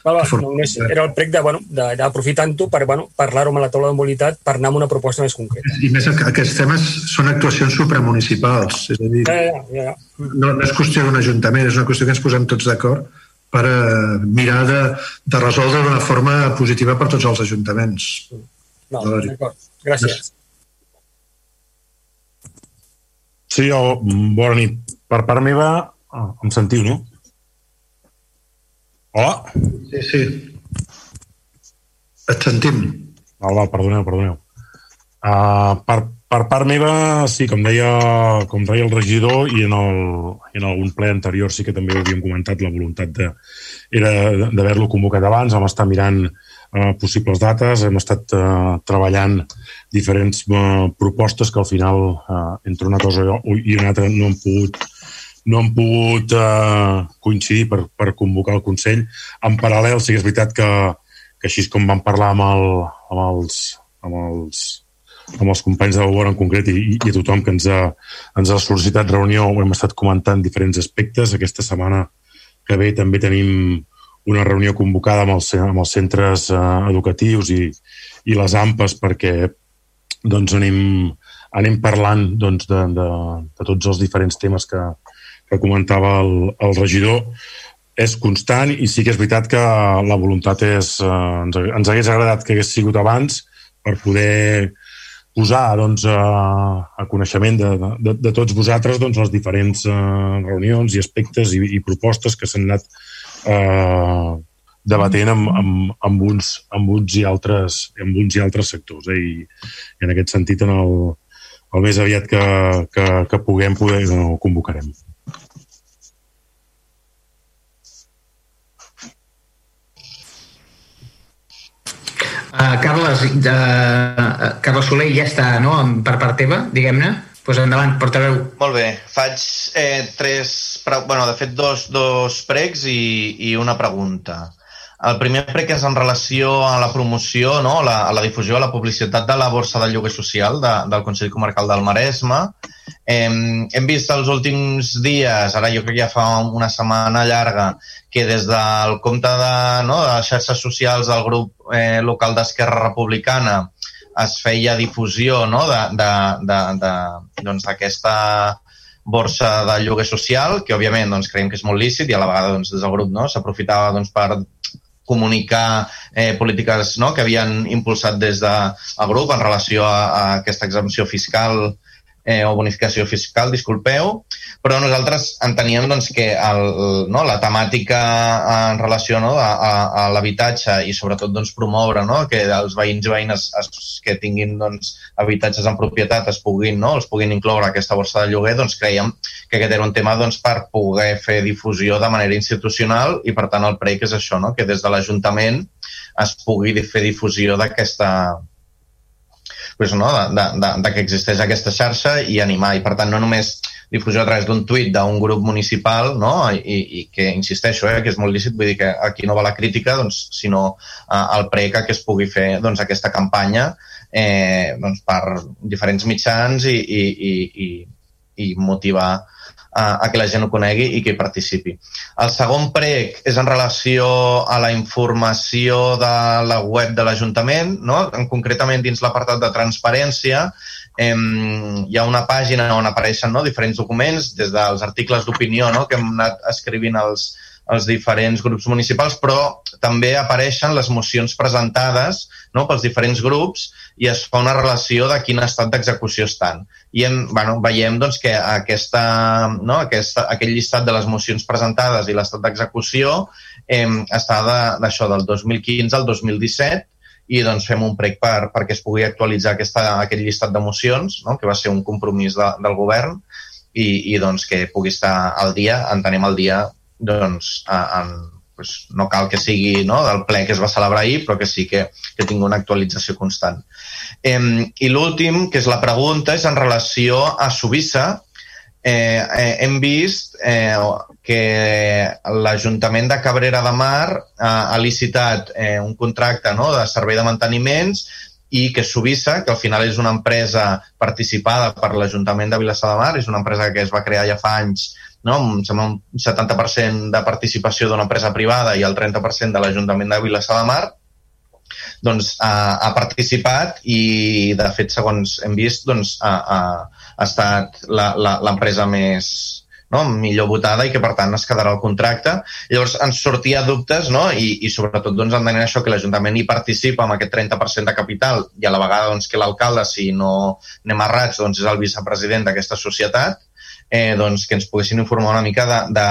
Val, val, no, és, era el prec de, bueno, d'aprofitant-ho per bueno, parlar-ho amb la taula de mobilitat per anar amb una proposta més concreta. I més aquests temes són actuacions supramunicipals, és a dir, ja, ja, ja. No, no és qüestió d'un ajuntament, és una qüestió que ens posem tots d'acord per uh, mirar de, de resoldre d'una forma positiva per tots els ajuntaments. No, d'acord. Gràcies. Sí, oh, bona nit. Per part meva, oh, em sentiu, no? Hola? Sí, sí. Et sentim. Val, val, perdoneu, perdoneu. Uh, per, per part meva, sí, com deia, com deia el regidor i en, el, en algun ple anterior sí que també havíem comentat la voluntat de, era d'haver-lo convocat abans, vam estar mirant uh, possibles dates, hem estat uh, treballant diferents uh, propostes que al final, uh, entre una cosa i una altra, no hem pogut no han pogut uh, coincidir per, per convocar el Consell. En paral·lel, sí que és veritat que, que així com vam parlar amb, el, amb, els, amb, els, amb els companys de l'Obor en concret i, i a tothom que ens ha, ens ha sol·licitat reunió, ho hem estat comentant diferents aspectes. Aquesta setmana que ve també tenim una reunió convocada amb els, amb els centres uh, educatius i, i les AMPAs perquè doncs, anem, anem parlant doncs, de, de, de tots els diferents temes que, que comentava el, el regidor és constant i sí que és veritat que la voluntat és... Eh, ens, ens hagués agradat que hagués sigut abans per poder posar doncs, a, a coneixement de, de, de tots vosaltres doncs, les diferents eh, reunions i aspectes i, i propostes que s'han anat eh, debatent amb, amb, amb, uns, amb, uns i altres, amb uns i altres sectors. Eh? I, I en aquest sentit, en el, el més aviat que, que, que puguem, poder, no, convocarem. Uh, Carles, uh, Carles Soler ja està no? per part teva, diguem-ne. Pues endavant, portaveu. Molt bé. Faig eh, tres... bueno, de fet, dos, dos pregs i, i una pregunta. El primer prec és en relació a la promoció, no? la, a la difusió, a la publicitat de la borsa de lloguer social de, del Consell Comarcal del Maresme. Eh, hem vist els últims dies, ara jo crec que ja fa una setmana llarga, que des del compte de, no, de les xarxes socials del grup eh, local d'Esquerra Republicana es feia difusió no, d'aquesta doncs, borsa de lloguer social, que òbviament doncs, creiem que és molt lícit i a la vegada doncs, des del grup no, s'aprofitava doncs, per comunicar eh, polítiques no, que havien impulsat des del de, grup en relació a, a aquesta exempció fiscal eh, o bonificació fiscal, disculpeu, però nosaltres enteníem doncs, que el, no, la temàtica en relació no, a, a, a l'habitatge i sobretot doncs, promoure no, que els veïns i veïnes es, que tinguin doncs, habitatges en propietat es puguin, no, els puguin incloure aquesta borsa de lloguer, doncs creiem que aquest era un tema doncs, per poder fer difusió de manera institucional i per tant el PREC és això, no, que des de l'Ajuntament es pugui fer difusió d'aquesta pues, no, de, de, de que existeix aquesta xarxa i animar. I, per tant, no només difusió a través d'un tuit d'un grup municipal, no? I, i que, insisteixo, eh, que és molt lícit, vull dir que aquí no va la crítica, doncs, sinó eh, el preca que es pugui fer doncs, aquesta campanya eh, doncs, per diferents mitjans i, i, i, i, i motivar a, que la gent ho conegui i que hi participi. El segon prec és en relació a la informació de la web de l'Ajuntament, no? en, concretament dins l'apartat de transparència, eh, hi ha una pàgina on apareixen no, diferents documents, des dels articles d'opinió no, que hem anat escrivint els, els diferents grups municipals, però també apareixen les mocions presentades no, pels diferents grups i es fa una relació de quin estat d'execució estan. I hem, bueno, veiem doncs, que aquesta, no, aquesta, aquell llistat de les mocions presentades i l'estat d'execució eh, està d'això de, del 2015 al 2017 i doncs fem un prec per, perquè es pugui actualitzar aquesta, aquest llistat de mocions, no? que va ser un compromís de, del govern, i, i doncs que pugui estar al dia, entenem el dia doncs, en, pues, no cal que sigui no, del ple que es va celebrar ahir, però que sí que, que tingui una actualització constant. Eh, I l'últim, que és la pregunta, és en relació a Subissa. Eh, eh, hem vist eh, que l'Ajuntament de Cabrera de Mar eh, ha licitat eh, un contracte no, de servei de manteniments i que Subissa, que al final és una empresa participada per l'Ajuntament de Vilassar de Mar, és una empresa que es va crear ja fa anys no? em sembla un 70% de participació d'una empresa privada i el 30% de l'Ajuntament de Vilassar de Mar, doncs ha, ha participat i, de fet, segons hem vist, doncs, ha, ha, ha estat l'empresa més, no? millor votada i que per tant es quedarà el contracte. Llavors ens sortia dubtes no? I, i sobretot doncs, entenent això que l'Ajuntament hi participa amb aquest 30% de capital i a la vegada doncs, que l'alcalde, si no anem errats, doncs, és el vicepresident d'aquesta societat eh, doncs, que ens poguessin informar una mica de, de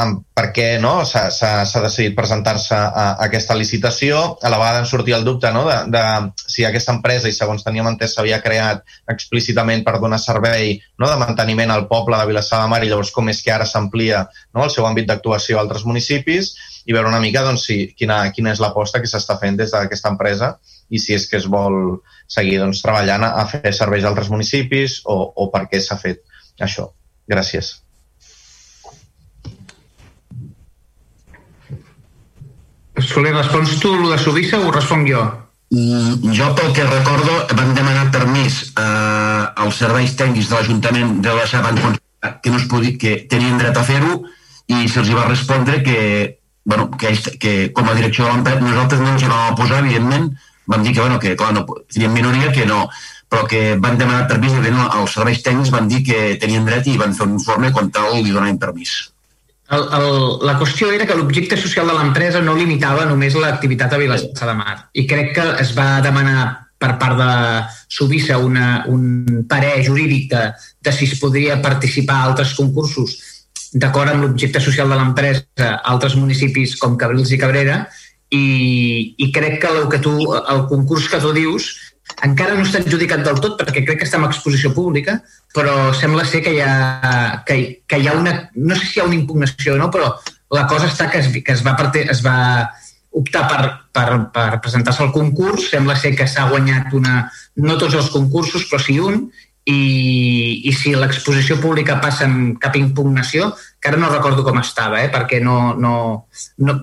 amb per què no, s'ha decidit presentar-se a, a aquesta licitació. A la vegada en sortia el dubte no, de, de si aquesta empresa, i segons teníem entès, s'havia creat explícitament per donar servei no, de manteniment al poble de Vilassar de Mar i llavors com és que ara s'amplia no, el seu àmbit d'actuació a altres municipis i veure una mica doncs, si, quina, quina és l'aposta que s'està fent des d'aquesta empresa i si és que es vol seguir doncs, treballant a fer serveis a altres municipis o, o per què s'ha fet això. Gràcies. Soler, respons tu el de Subissa o ho responc jo? Mm, jo, pel que recordo, van demanar permís eh, als serveis tècnics de l'Ajuntament de la Saba que, no es podia, que tenien dret a fer-ho i se'ls va respondre que, bueno, que, que com a direcció de l'empresa nosaltres no ens hi vam posar, evidentment, vam dir que, bueno, que clar, no, teníem minoria, que no, però que van demanar permís i no, els serveis tècnics van dir que tenien dret i van fer un informe com tal li donaven permís. El, el, la qüestió era que l'objecte social de l'empresa no limitava només l'activitat a Vilassar de Mar. I crec que es va demanar per part de Subissa una, un parer jurídic de, de si es podria participar a altres concursos d'acord amb l'objecte social de l'empresa a altres municipis com Cabrils i Cabrera i, i crec que el, que tu, el concurs que tu dius encara no està adjudicat del tot perquè crec que està en exposició pública, però sembla ser que hi ha, que, que hi ha una... No sé si hi ha una impugnació o no, però la cosa està que es, que es, va, parte, es va optar per, per, per presentar-se al concurs, sembla ser que s'ha guanyat una... no tots els concursos, però sí un, i, i si l'exposició pública passa amb cap impugnació, que ara no recordo com estava, eh, perquè no, no, no,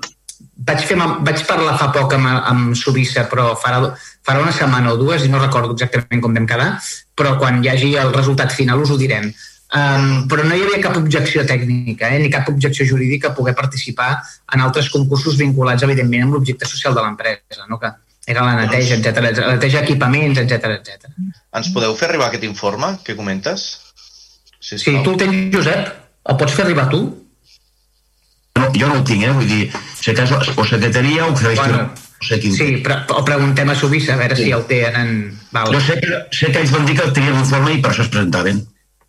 vaig, fer, vaig parlar fa poc amb, amb Subissa, però farà, farà una setmana o dues i no recordo exactament com vam quedar, però quan hi hagi el resultat final us ho direm. Um, però no hi havia cap objecció tècnica eh, ni cap objecció jurídica a poder participar en altres concursos vinculats, evidentment, amb l'objecte social de l'empresa, no? que era la neteja, etc la neteja equipaments, etc etc. Ens podeu fer arribar aquest informe que comentes? Sí, sí tu el tens, Josep? El pots fer arribar tu? No, jo no el tinc, eh? Vull dir, si cas, o secretaria o. Bueno, no sé quin... Sí, però o preguntem a Subissa a veure sí. si el tenen... Val. Jo sé que, sé que ells van dir que el tenien l'informe i per això es presentaven.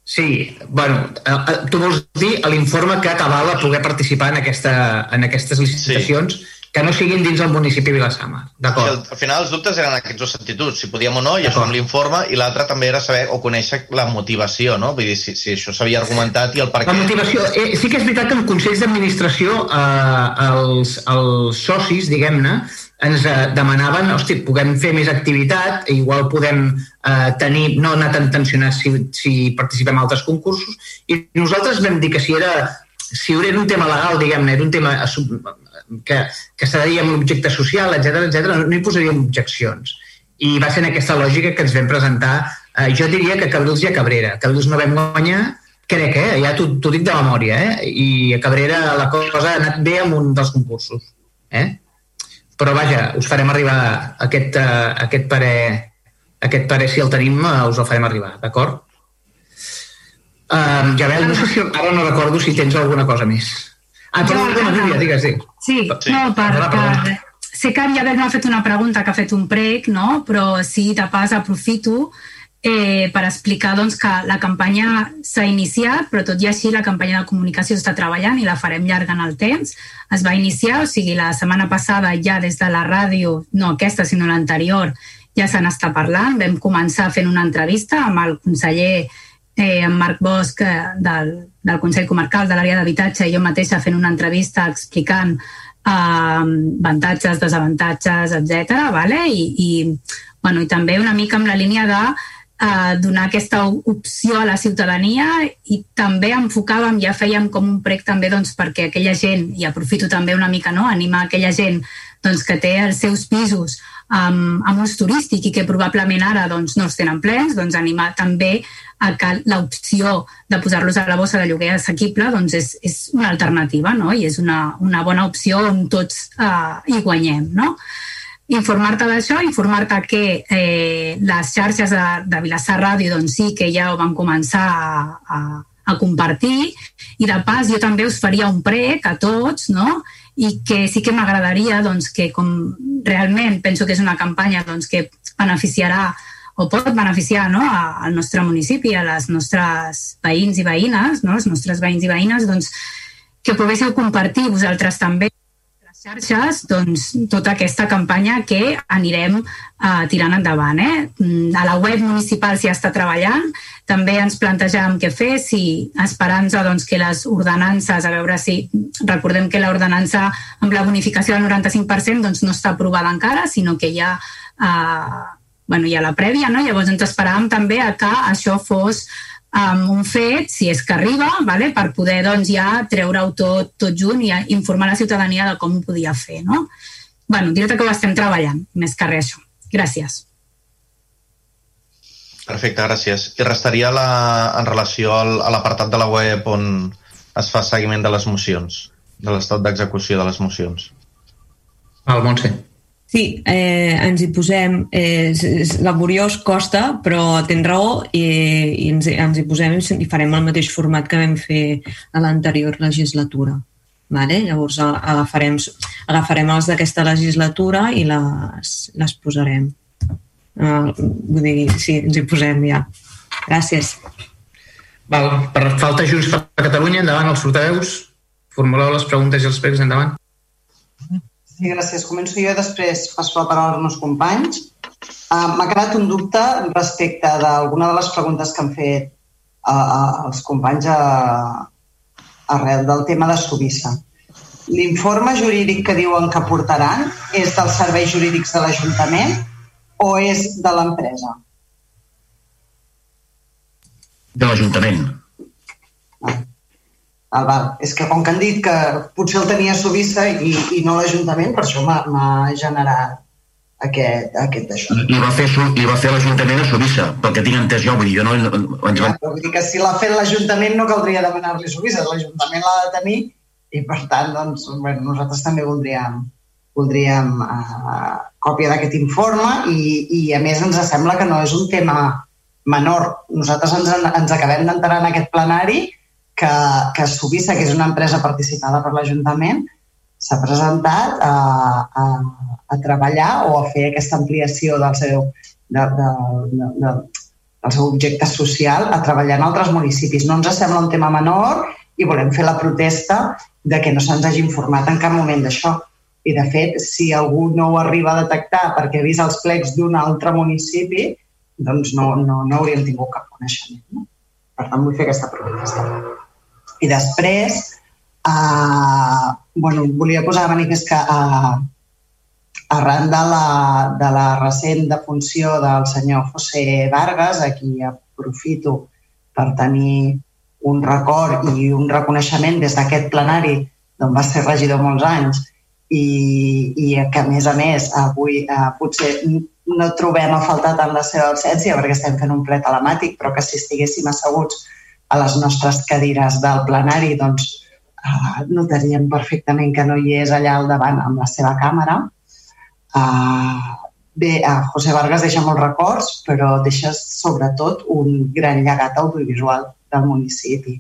Sí, bueno, eh, eh, tu vols dir l'informe que acavala poder participar en, aquesta, en aquestes licitacions sí que no siguin dins el municipi de Vilassama. D'acord. Al, al final els dubtes eren aquests dos sentituds, si podíem o no, i això amb l'informe, i l'altre també era saber o conèixer la motivació, no? Vull dir, si, si això s'havia argumentat i el per què... La motivació, eh, sí que és veritat que en consells d'administració eh, els, els socis, diguem-ne, ens eh, demanaven, hosti, puguem fer més activitat, igual podem eh, tenir, no anar tan tensionats si, si participem en altres concursos, i nosaltres vam dir que si era si era un tema legal, diguem-ne, era un tema que, que dir amb l'objecte social, etc etc, no, no hi posaríem objeccions. I va ser en aquesta lògica que ens vam presentar, eh, jo diria que Cabrils i a Cabrera. Cabrils no vam guanyar, crec, eh? ja t'ho dic de memòria, eh? i a Cabrera la cosa ha anat bé amb un dels concursos. Eh? Però vaja, us farem arribar aquest, uh, aquest parer, aquest parer, si el tenim, uh, us el farem arribar, d'acord? Uh, ja veu, no sé si ara no recordo si tens alguna cosa més. Ah, però no, no, Núria, digues, sí. Sí, sí. no, per, per... Sé que ja no ha fet una pregunta que ha fet un prec, no? però sí, de pas aprofito eh, per explicar doncs, que la campanya s'ha iniciat, però tot i així la campanya de comunicació està treballant i la farem llarga en el temps. Es va iniciar, o sigui, la setmana passada ja des de la ràdio, no aquesta, sinó l'anterior, ja se n'està parlant. Vam començar fent una entrevista amb el conseller eh, en Marc Bosch eh, del, del Consell Comarcal de l'àrea d'habitatge i jo mateixa fent una entrevista explicant eh, avantatges, desavantatges, etc. Vale? I, i, bueno, I també una mica amb la línia de eh, donar aquesta opció a la ciutadania i també enfocàvem, ja fèiem com un prec també doncs, perquè aquella gent, i aprofito també una mica, no? animar aquella gent doncs, que té els seus pisos amb, amb ús turístic i que probablement ara doncs, no els tenen plens, doncs animar també a que l'opció de posar-los a la bossa de lloguer assequible doncs és, és una alternativa no? i és una, una bona opció on tots eh, hi guanyem. No? Informar-te d'això, informar-te que eh, les xarxes de, de Vilassar Ràdio doncs sí que ja ho van començar a, a, a compartir i de pas jo també us faria un prec a tots no? i que sí que m'agradaria doncs, que com realment penso que és una campanya doncs, que beneficiarà o pot beneficiar no, al nostre municipi, a les nostres veïns i veïnes, no, els nostres veïns i veïnes, doncs, que poguéssiu compartir vosaltres també xarxes doncs, tota aquesta campanya que anirem uh, tirant endavant. Eh? Mm, a la web municipal s'hi està treballant, també ens plantejàvem què fer, si esperança doncs, que les ordenances, a veure si recordem que l'ordenança amb la bonificació del 95% doncs, no està aprovada encara, sinó que ja uh, bueno, hi ha la prèvia, no? llavors ens esperàvem també a que això fos um, un fet, si és que arriba, vale? per poder doncs, ja treure-ho tot, tot junt i informar la ciutadania de com ho podia fer. No? bueno, dir que ho estem treballant, més que res això. Gràcies. Perfecte, gràcies. I restaria la, en relació al, a l'apartat de la web on es fa seguiment de les mocions, de l'estat d'execució de les mocions. Val, Montse. Sí, eh, ens hi posem, eh, és, és laboriós, costa, però tens raó i, i ens, ens hi posem i farem el mateix format que vam fer a l'anterior legislatura. Vale? Llavors agafarem, agafarem els d'aquesta legislatura i les, les posarem. Uh, vull dir, sí, ens hi posem ja. Gràcies. Val, per falta Junts per Catalunya, endavant els portaveus. Formuleu les preguntes i els pregs, endavant. Sí, gràcies. Començo jo després passo la paraula als meus companys. Uh, M'ha quedat un dubte respecte d'alguna de les preguntes que han fet uh, els companys a, arrel del tema de Subissa. L'informe jurídic que diuen que portaran és dels serveis jurídics de l'Ajuntament o és de l'empresa? De l'Ajuntament. Ah, val. És que com que han dit que potser el tenia Subissa i, i no l'Ajuntament, per això m'ha generat aquest, aquest d'això. I va fer, i va fer l'Ajuntament a Subissa, pel que tinc entès jo, vull dir, jo no... Ens ja, vull dir que si l'ha fet l'Ajuntament no caldria demanar-li Subissa, l'Ajuntament l'ha de tenir i per tant, doncs, bueno, nosaltres també voldríem, voldríem uh, còpia d'aquest informe i, i a més ens sembla que no és un tema menor. Nosaltres ens, ens acabem d'entrar en aquest plenari que, que Subissa, que és una empresa participada per l'Ajuntament, s'ha presentat a, a, a treballar o a fer aquesta ampliació del seu, de, de, de, de, del seu objecte social a treballar en altres municipis. No ens sembla un tema menor i volem fer la protesta de que no se'ns hagi informat en cap moment d'això. I, de fet, si algú no ho arriba a detectar perquè ha vist els plecs d'un altre municipi, doncs no, no, no hauríem tingut cap coneixement. No? Per tant, vull fer aquesta protesta. I després, eh, bueno, volia posar a manifest que eh, arran de la, de la recent defunció del senyor José Vargas, a qui aprofito per tenir un record i un reconeixement des d'aquest plenari d'on va ser regidor molts anys i, i que, a més a més, avui eh, potser no trobem a faltar tant la seva absència perquè estem fent un ple telemàtic, però que si estiguéssim asseguts a les nostres cadires del plenari, doncs uh, notaríem perfectament que no hi és allà al davant amb la seva càmera. Uh, bé, uh, José Vargas deixa molts records, però deixa sobretot un gran llegat audiovisual del municipi.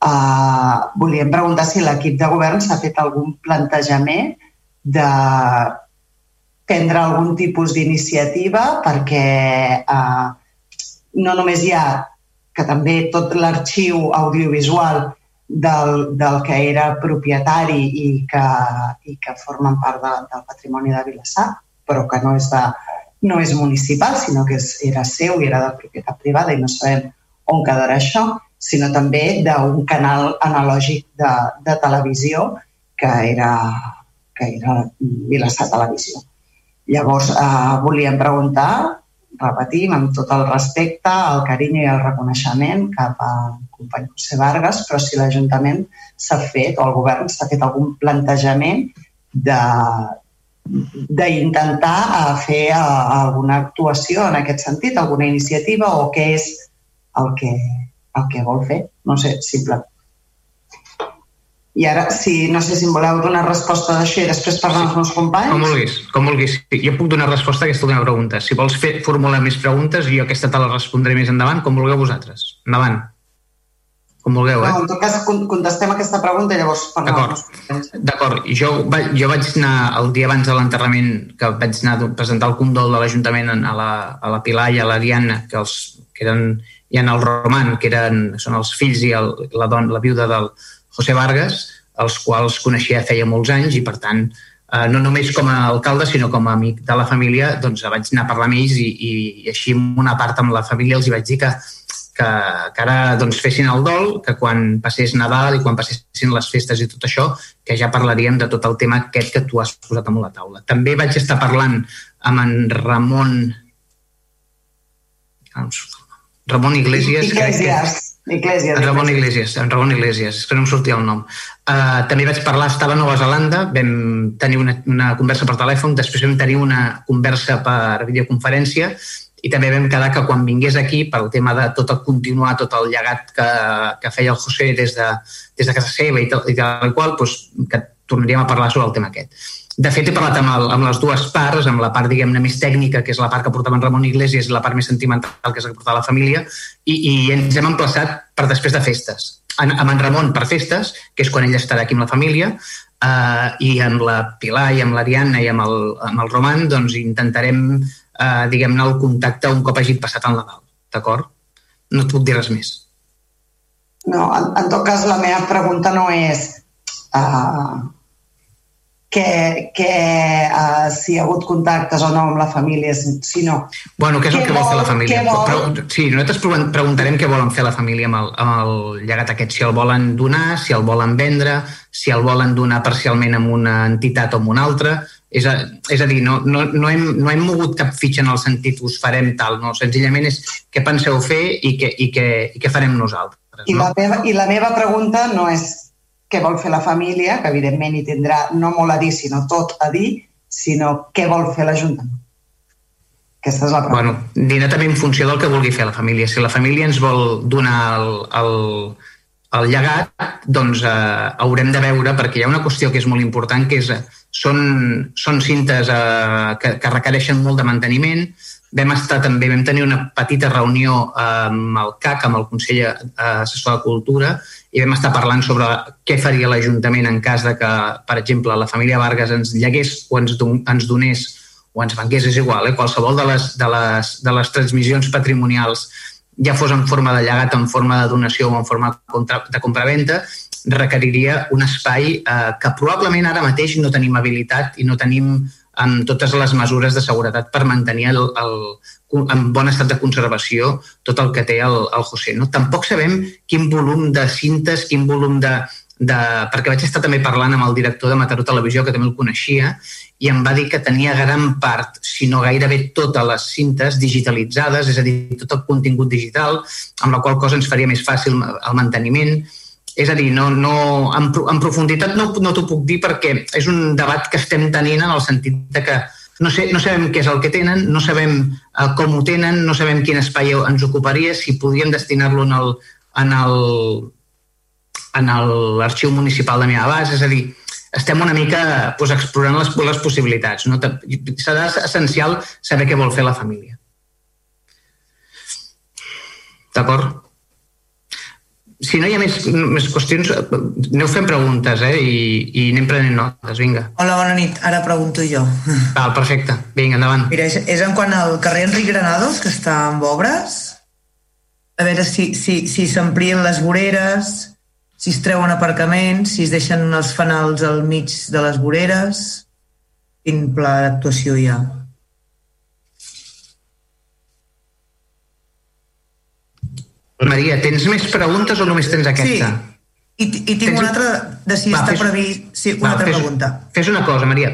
Uh, volíem preguntar si l'equip de govern s'ha fet algun plantejament de prendre algun tipus d'iniciativa perquè uh, no només hi ha que també tot l'arxiu audiovisual del, del que era propietari i que, i que formen part de, del patrimoni de Vilassar, però que no és, de, no és municipal, sinó que és, era seu i era de propietat privada i no sabem on quedarà això, sinó també d'un canal analògic de, de televisió que era, que era Vilassar Televisió. Llavors, eh, volíem preguntar repetim, amb tot el respecte, el carinyo i el reconeixement cap al company José Vargas, però si l'Ajuntament s'ha fet, o el govern s'ha fet algun plantejament de d'intentar eh, fer eh, alguna actuació en aquest sentit, alguna iniciativa o què és el que, el que vol fer. No sé, simplement i ara, si, no sé si em voleu donar resposta d'això i després parlar amb els meus companys. Com vulguis, com vulguis. Jo puc donar resposta a aquesta última pregunta. Si vols fer, formular més preguntes, jo aquesta te la respondré més endavant, com vulgueu vosaltres. Endavant. Com vulgueu, eh? No, en tot cas, contestem aquesta pregunta i llavors parlem D'acord. D'acord. Jo, jo vaig anar el dia abans de l'enterrament, que vaig anar a presentar el condol de l'Ajuntament a, la, a la Pilar i a la Diana, que, els, que eren, i en el Roman, que eren, són els fills i el, la, dona, la viuda del, José Vargas, els quals coneixia feia molts anys i, per tant, eh, no només com a alcalde, sinó com a amic de la família, doncs vaig anar a parlar amb ells i, i, i així una part amb la família els hi vaig dir que, que, que ara doncs, fessin el dol, que quan passés Nadal i quan passessin les festes i tot això, que ja parlaríem de tot el tema aquest que tu has posat damunt la taula. També vaig estar parlant amb en Ramon... Ramon Iglesias. Iglesias. Iglesias. En Ramon Iglesias, en Ramon Iglesias, que no em sortia el nom. Uh, també vaig parlar, estava a Nova Zelanda, vam tenir una, una conversa per telèfon, després vam tenir una conversa per videoconferència i també vam quedar que quan vingués aquí, pel tema de tot el continuar, tot el llegat que, que feia el José des de, des de casa seva i tal, i tal qual, doncs, que tornaríem a parlar sobre el tema aquest. De fet, he parlat amb, el, amb les dues parts, amb la part, diguem-ne, més tècnica, que és la part que portava en Ramon Iglesias, i la part més sentimental, que és la que portava la família, i, i ens hem emplaçat per després de festes. En, amb en Ramon per festes, que és quan ell estarà aquí amb la família, eh, i amb la Pilar i amb l'Ariadna i amb el, amb el Roman, doncs intentarem, eh, diguem-ne, el contacte un cop hagi passat el Nadal, d'acord? No et puc dir res més. No, en, en tot cas, la meva pregunta no és... Uh, que, que uh, si hi ha hagut contactes o no amb la família, sinó... Bueno, què és el que vol, fer la família? Vol... Però, sí, nosaltres preguntarem què volen fer la família amb el, amb el llegat aquest, si el volen donar, si el volen vendre, si el volen donar parcialment amb una entitat o amb una altra, és a, és a dir, no, no, no, hem, no hem mogut cap fitxa en el sentit us farem tal, no, senzillament és què penseu fer i què, i què, i què farem nosaltres. No? I, la meva, I la meva pregunta no és què vol fer la família, que evidentment hi tindrà no molt a dir, sinó tot a dir, sinó què vol fer l'Ajuntament. Aquesta és la pregunta. Bueno, dirà també en funció del que vulgui fer la família. Si la família ens vol donar el, el, el llegat, doncs eh, haurem de veure, perquè hi ha una qüestió que és molt important, que és, són, són cintes eh, que, que requereixen molt de manteniment, vam estar també, vam tenir una petita reunió amb el CAC, amb el Consell Assessor de Cultura, i vam estar parlant sobre què faria l'Ajuntament en cas de que, per exemple, la família Vargas ens llegués o ens, don, ens donés o ens vengués, és igual, eh? qualsevol de les, de, les, de les transmissions patrimonials ja fos en forma de llegat, en forma de donació o en forma de compraventa, requeriria un espai eh, que probablement ara mateix no tenim habilitat i no tenim amb totes les mesures de seguretat per mantenir el, el, en bon estat de conservació tot el que té el, el José. No? Tampoc sabem quin volum de cintes, quin volum de, de... perquè vaig estar també parlant amb el director de Mataró Televisió, que també el coneixia, i em va dir que tenia gran part, si no gairebé totes les cintes digitalitzades, és a dir, tot el contingut digital, amb la qual cosa ens faria més fàcil el manteniment, és a dir, no, no, en, en profunditat no, no t'ho puc dir perquè és un debat que estem tenint en el sentit de que no, sé, no sabem què és el que tenen, no sabem uh, com ho tenen, no sabem quin espai ens ocuparia, si podríem destinar-lo en el, en el en l'arxiu municipal de Mia Abas, és a dir, estem una mica pues, explorant les, les possibilitats. No? Serà essencial saber què vol fer la família. D'acord? Si no hi ha més, més qüestions, aneu fent preguntes eh? I, i anem prenent notes, vinga. Hola, bona nit. Ara pregunto jo. Val, perfecte. Vinga, endavant. Mira, és, és en quant al carrer Enric Granados, que està amb obres, a veure si s'amplien si, si les voreres, si es treuen aparcaments, si es deixen els fanals al mig de les voreres, quin pla d'actuació hi ha? Maria, tens més preguntes o només tens aquesta? Sí, i, i tinc tens... una altra de si Va, està fes... previst... Sí, una Va, altra fes, pregunta. Fes una cosa, Maria.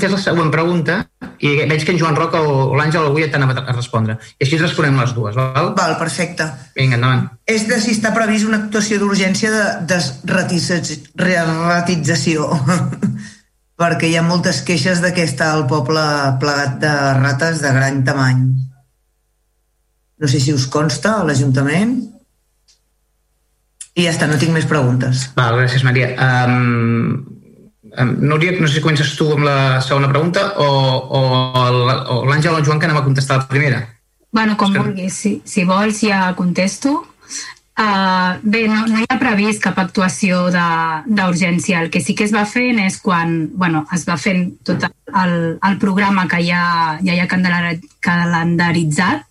Fes la següent pregunta i veig que en Joan Roca o l'Àngel avui t'han a respondre. I així responem les dues, val? Val, perfecte. Vinga, endavant. És de si està previst una actuació d'urgència de desratització. perquè hi ha moltes queixes de que està el poble plegat de rates de gran tamany. No sé si us consta a l'Ajuntament. I ja està, no tinc més preguntes. Val, gràcies, Maria. Um, um, Núria, no sé si comences tu amb la segona pregunta o, o, o l'Àngel o el Joan que anem a contestar la primera. Bueno, com que... vulguis. Si, si vols ja contesto. Uh, bé, no, no hi ha previst cap actuació d'urgència. El que sí que es va fent és quan bueno, es va fent tot el, el programa que ja, ja hi ha calendaritzat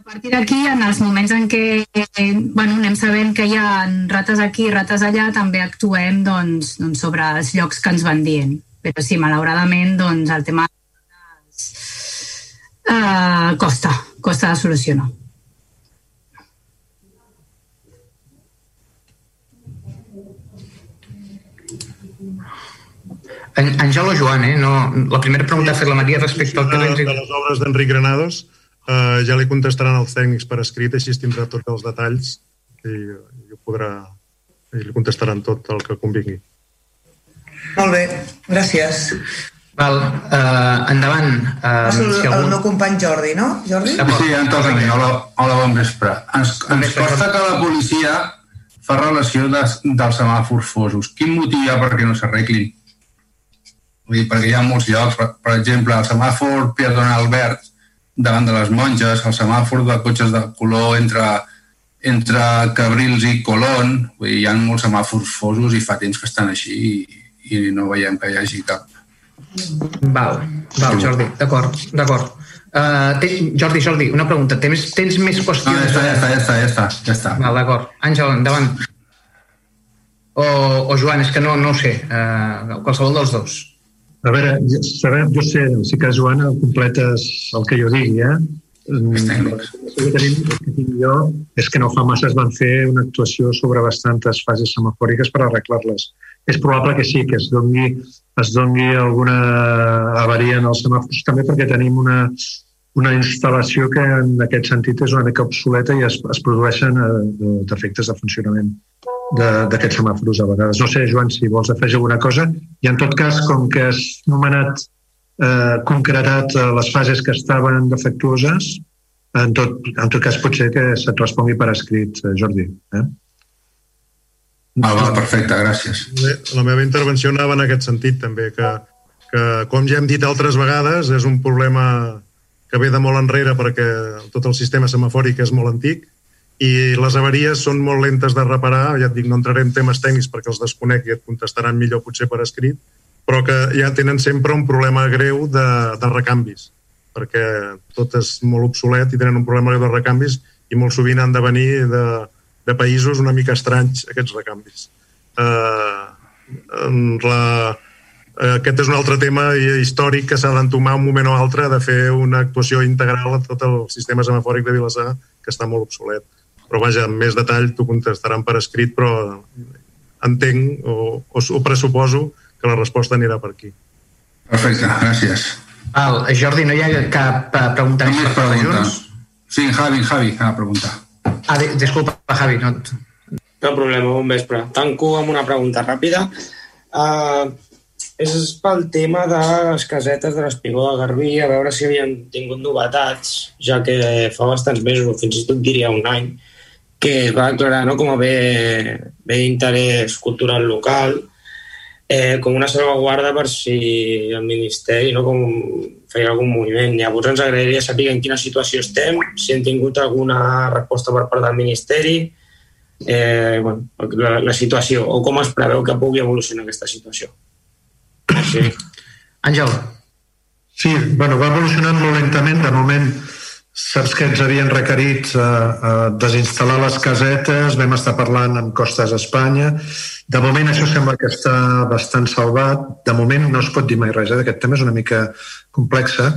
a partir d'aquí, en els moments en què bueno, anem sabent que hi ha rates aquí i rates allà, també actuem doncs, doncs, sobre els llocs que ens van dient. Però sí, malauradament, doncs, el tema eh, costa, costa de solucionar. Àngel o Joan, eh? No, la primera pregunta ha fet la Maria respecte al terreny... De les obres d'Enric Granados eh, ja li contestaran els tècnics per escrit, així tindrà tots els detalls i, i podrà i li contestaran tot el que convingui. Molt bé, gràcies. Val, uh, endavant. Uh, el, si algun... el meu company Jordi, no? Jordi? Sí, em toca a mi. Hola, hola bon vespre. Ens, ens consta que la policia fa relació de, dels semàfors fosos. Quin motiu hi ha perquè no s'arreglin? Vull dir, perquè hi ha molts llocs, per, per exemple, el semàfor peatonal verd davant de les monges, el semàfor de cotxes de color entre, entre Cabrils i Colón, vull dir, hi ha molts semàfors fosos i fa temps que estan així i, i no veiem que hi hagi cap. Val, val Jordi, d'acord, d'acord. Uh, té, Jordi, Jordi, una pregunta. Tens, tens més qüestions? No, ja està, ja està, ja està, ja està. Ja està. Val, d'acord. Àngel, endavant. O, o Joan, és que no, no ho sé. Uh, qualsevol dels dos. A veure, sabem, jo sé, sí que Joana completes el que jo digui, eh? El que tenim, el que tinc jo és que no fa massa es van fer una actuació sobre bastantes fases semafòriques per arreglar-les. És probable que sí, que es doni, es doni alguna avaria en els semàfors, també perquè tenim una, una instal·lació que en aquest sentit és una mica obsoleta i es, es produeixen eh, defectes de funcionament d'aquests semàfors a vegades. No sé, Joan, si vols afegir alguna cosa. I en tot cas, com que has nomenat, eh, concretat eh, les fases que estaven defectuoses, en tot, en tot cas pot ser que se't respongui per escrit, eh, Jordi. Eh? Ah, va, perfecte, gràcies. La meva intervenció anava en aquest sentit també, que, que com ja hem dit altres vegades, és un problema que ve de molt enrere perquè tot el sistema semafòric és molt antic i les avaries són molt lentes de reparar, ja et dic, no entraré en temes tècnics perquè els desconec i et contestaran millor potser per escrit, però que ja tenen sempre un problema greu de, de recanvis, perquè tot és molt obsolet i tenen un problema greu de recanvis i molt sovint han de venir de, de països una mica estranys aquests recanvis. Uh, la, aquest és un altre tema històric que s'ha d'entomar un moment o altre de fer una actuació integral a tot el sistema semafòric de Vilassar que està molt obsolet però vaja, amb més detall t'ho contestaran per escrit, però entenc o, o, o pressuposo que la resposta anirà per aquí. Perfecte, gràcies. Val, Jordi, no hi ha cap eh, pregunta no més per Junts? Sí, Javi, Javi, ha preguntar. Ah, disculpa, Javi. No... no problema, bon vespre. Tanco amb una pregunta ràpida. Uh, és pel tema de les casetes de l'Espigó de Garbí, a veure si havien tingut novetats, ja que fa bastants mesos, o fins i tot diria un any, que es va declarar no, com a bé, bé d'interès cultural local, eh, com una salvaguarda per si el Ministeri no, com feia algun moviment. Llavors ens agradaria saber en quina situació estem, si hem tingut alguna resposta per part del Ministeri, eh, bueno, la, la situació, o com es preveu que pugui evolucionar aquesta situació. Sí. Àngel. Sí, bueno, va evolucionant molt lentament. De moment, Saps que ens havien requerit eh, eh, desinstal·lar les casetes, vam estar parlant amb Costes Espanya. De moment això sembla que està bastant salvat. De moment no es pot dir mai res, eh? aquest tema és una mica complexa.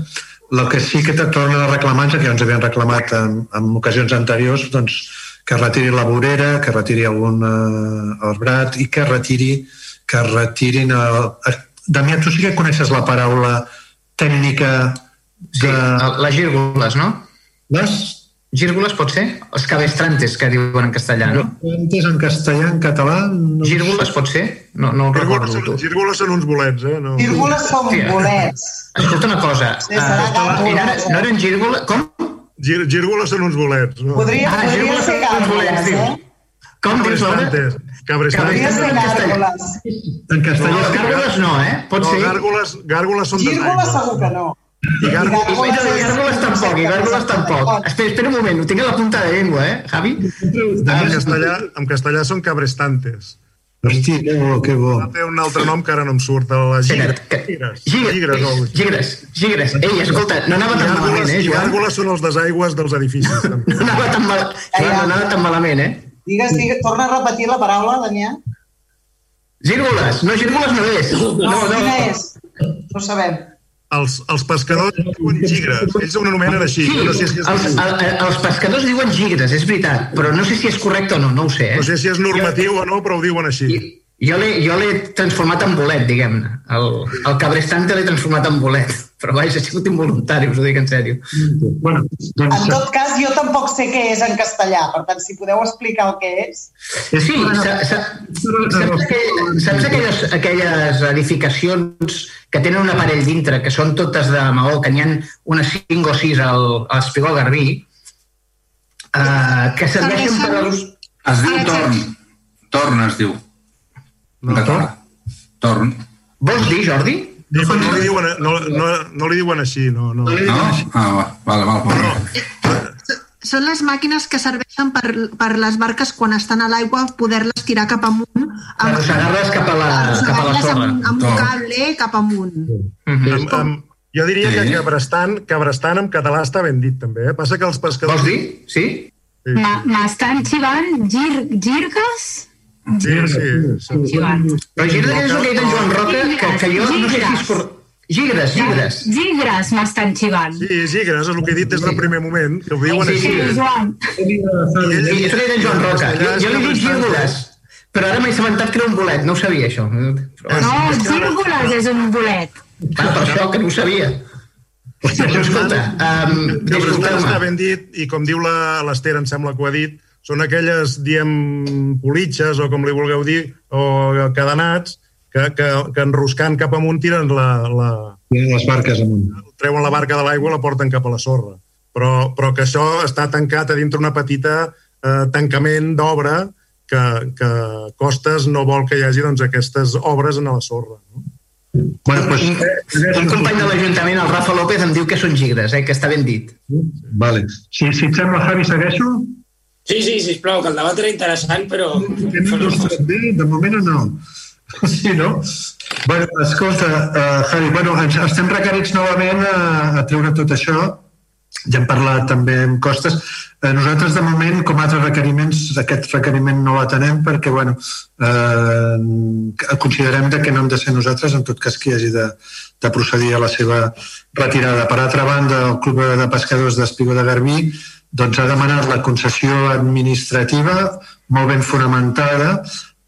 El que sí que te tornen a reclamar, ja que ja ens havien reclamat en, en ocasions anteriors, doncs, que retiri la vorera, que retiri algun eh, arbrat i que retiri que retirin el... Damià, tu sí que coneixes la paraula tècnica Sí, les gírgoles, no? Les? Gírgoles pot ser? Els cabestrantes, que diuen en castellà, no? Cabestrantes en castellà, en català... No Gírgoles pot ser? No, no ho recordo, són, tu. Gírgoles són uns bolets, eh? No. Gírgoles són sí. bolets. Escolta una cosa. Sí, uh, era, no eren gírgoles... Com? Gír, gírgoles són uns bolets. No? Podria, ah, podria ser gàrgoles, eh? Com dius, Laura? Podria ser gàrgoles. En castellà... No, gàrgoles no, eh? Pot no, ser... Gàrgoles, gàrgoles són Gírgoles segur que no. I gàrgoles, I gàrgoles tampoc, i gàrgoles tampoc. Espera, espera un moment, ho tinc a la punta de llengua, eh, Javi? En castellà, en castellà són cabrestantes. Hosti, que bo, que bo. Té un altre nom que ara no em surt. La Gigres. Gigres. Gigres, Gigres, Gigres. Ei, escolta, no anava tan malament, eh, Joan? Gàrgoles són els desaigües dels edificis. No anava tan, mal... Joan, no anava tan malament, eh? Digues, digues, torna a repetir la paraula, Damià. Gírgoles, no, gírgoles no és. No, No, no. és? No ho sabem. Els, els pescadors diuen gigres. Ells ho anomenen així. Sí, no sé si és... els, el, els pescadors diuen gigres, és veritat, però no sé si és correcte o no, no ho sé. Eh? No sé si és normatiu o no, però ho diuen així. L'he jo l'he transformat en bolet, diguem-ne. El, el cabrestante l'he transformat en bolet. Però vaja, ha sigut involuntari, us ho dic en sèrio. Bueno, En tot cas, jo tampoc sé què és en castellà, per tant, si podeu explicar el que és. Sí, sa, sa, saps, aquell, saps aquelles, aquelles edificacions que tenen un aparell dintre, que són totes de maó, que n'hi ha unes 5 o 6 al, a l'Espigó Garbí, eh, que serveixen per als... Es diu Torn. Torn es diu. No, Torn? Torn. Vols dir, Jordi? No, no, li diuen, no, no, no li diuen així, no. No, no? Ah, va, vale, vale, vale. Són les màquines que serveixen per, per les barques quan estan a l'aigua poder-les tirar cap amunt. Amb, Arrossegar-les cap a la, cap a la sorra. amb, amb un cable cap amunt. Amb, amb, jo diria Sí. que cabrestant, cabrestant en català està ben dit, també. Eh? Passa que els pescadors... Vols dir? Sí? Ma- M'estan xivant gir, girgues? Sí, sí. sí. Xivant. Però Gigres és el que ha dit en Joan Roca, que, que jo no sé si és cor... Gigres, gigres. Gigres m'estan xivant. Sí, gigres, és el que he dit des del primer moment, que ho diuen Sí, així. sí, Joan. Sí, és el que ha dit en Joan Roca. Jo, jo li dic gírgoles, però ara m'he assabentat que era un bolet, no ho sabia, això. Però, No, gírgoles és un bolet. Va, per això, que no ho sabia. Però escolta, um, Cabrestant està disculpeu-me. ben dit, i com diu la- l'Ester, em sembla que ho ha dit, són aquelles, diem, politxes, o com li vulgueu dir, o cadenats, que, que, que enroscant cap amunt tiren la, la, Les barques amunt. treuen la barca de l'aigua i la porten cap a la sorra. Però, però que això està tancat a dintre una petita eh, tancament d'obra que, que Costes no vol que hi hagi doncs, aquestes obres en la sorra. No? Bueno, pues, Un company de l'Ajuntament, el Rafa López, em diu que són gigres, eh, que està ben dit. Vale. Si, si et sembla, Javi, segueixo? Sí, sí, sisplau, que el debat era interessant, però... Bé, de moment no. Sí, no? Bueno, escolta, uh, Javi, bueno, ens, estem requerits novament a, a treure tot això. Ja hem parlat també amb costes. Eh, nosaltres, de moment, com altres requeriments, aquest requeriment no l'atenem perquè, bueno, eh, considerem de que no hem de ser nosaltres, en tot cas que hi hagi de, de procedir a la seva retirada. Per altra banda, el Club de Pescadors d'Espigó de Garbí doncs, ha demanat la concessió administrativa molt ben fonamentada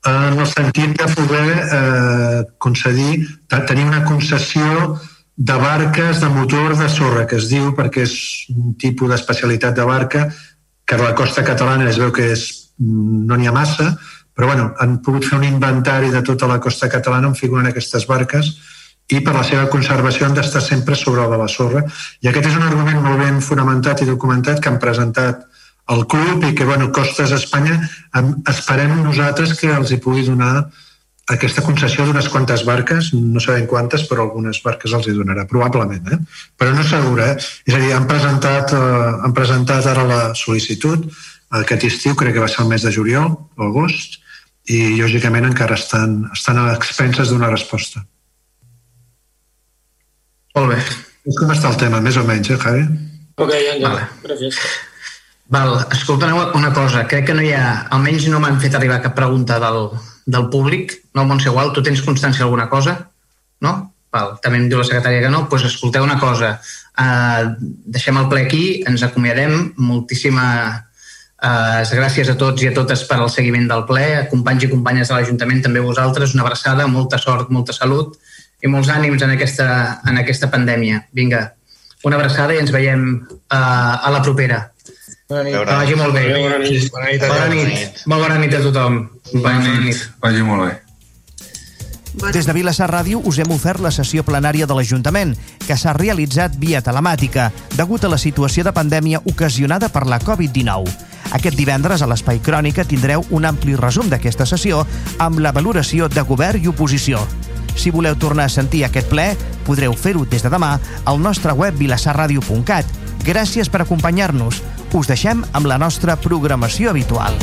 en el sentit de poder eh, concedir, tenir una concessió de barques de motor de sorra, que es diu perquè és un tipus d'especialitat de barca que a la costa catalana es veu que és, no n'hi ha massa, però bueno, han pogut fer un inventari de tota la costa catalana on figuren aquestes barques i per la seva conservació han d'estar sempre sobre de la sorra. I aquest és un argument molt ben fonamentat i documentat que han presentat el club i que, bueno, Costes Espanya em- esperem nosaltres que els hi pugui donar aquesta concessió d'unes quantes barques, no sabem quantes, però algunes barques els hi donarà, probablement, eh? però no segur, eh? És a dir, han presentat, eh, han presentat ara la sol·licitud aquest estiu, crec que va ser el mes de juliol o agost, i lògicament encara estan, estan a expenses d'una resposta. Molt bé. És com està el tema, més o menys, eh, Javi? Ok, Àngel, Vale. gràcies. Val, escolteu una cosa, crec que no hi ha, almenys no m'han fet arribar cap pregunta del, del públic, no, Montse igual, tu tens constància d'alguna cosa? No? Val, també em diu la secretària que no, doncs pues escolteu una cosa, uh, deixem el ple aquí, ens acomiadem, moltíssima uh, gràcies a tots i a totes per al seguiment del ple, companys i companyes de l'Ajuntament, també vosaltres, una abraçada, molta sort, molta salut i molts ànims en aquesta, en aquesta pandèmia. Vinga, una abraçada i ens veiem uh, a la propera. Bona nit. Que vagi molt bé. Bona nit. Bona nit. Bona nit. Molt bona nit a tothom. Bona nit. Vagi molt bé. Des de Vilassar Ràdio us hem ofert la sessió plenària de l'Ajuntament, que s'ha realitzat via telemàtica, degut a la situació de pandèmia ocasionada per la Covid-19. Aquest divendres a l'Espai Crònica tindreu un ampli resum d'aquesta sessió amb la valoració de govern i oposició. Si voleu tornar a sentir aquest ple, podreu fer-ho des de demà al nostre web vilassarradio.cat. Gràcies per acompanyar-nos. Us deixem amb la nostra programació habitual.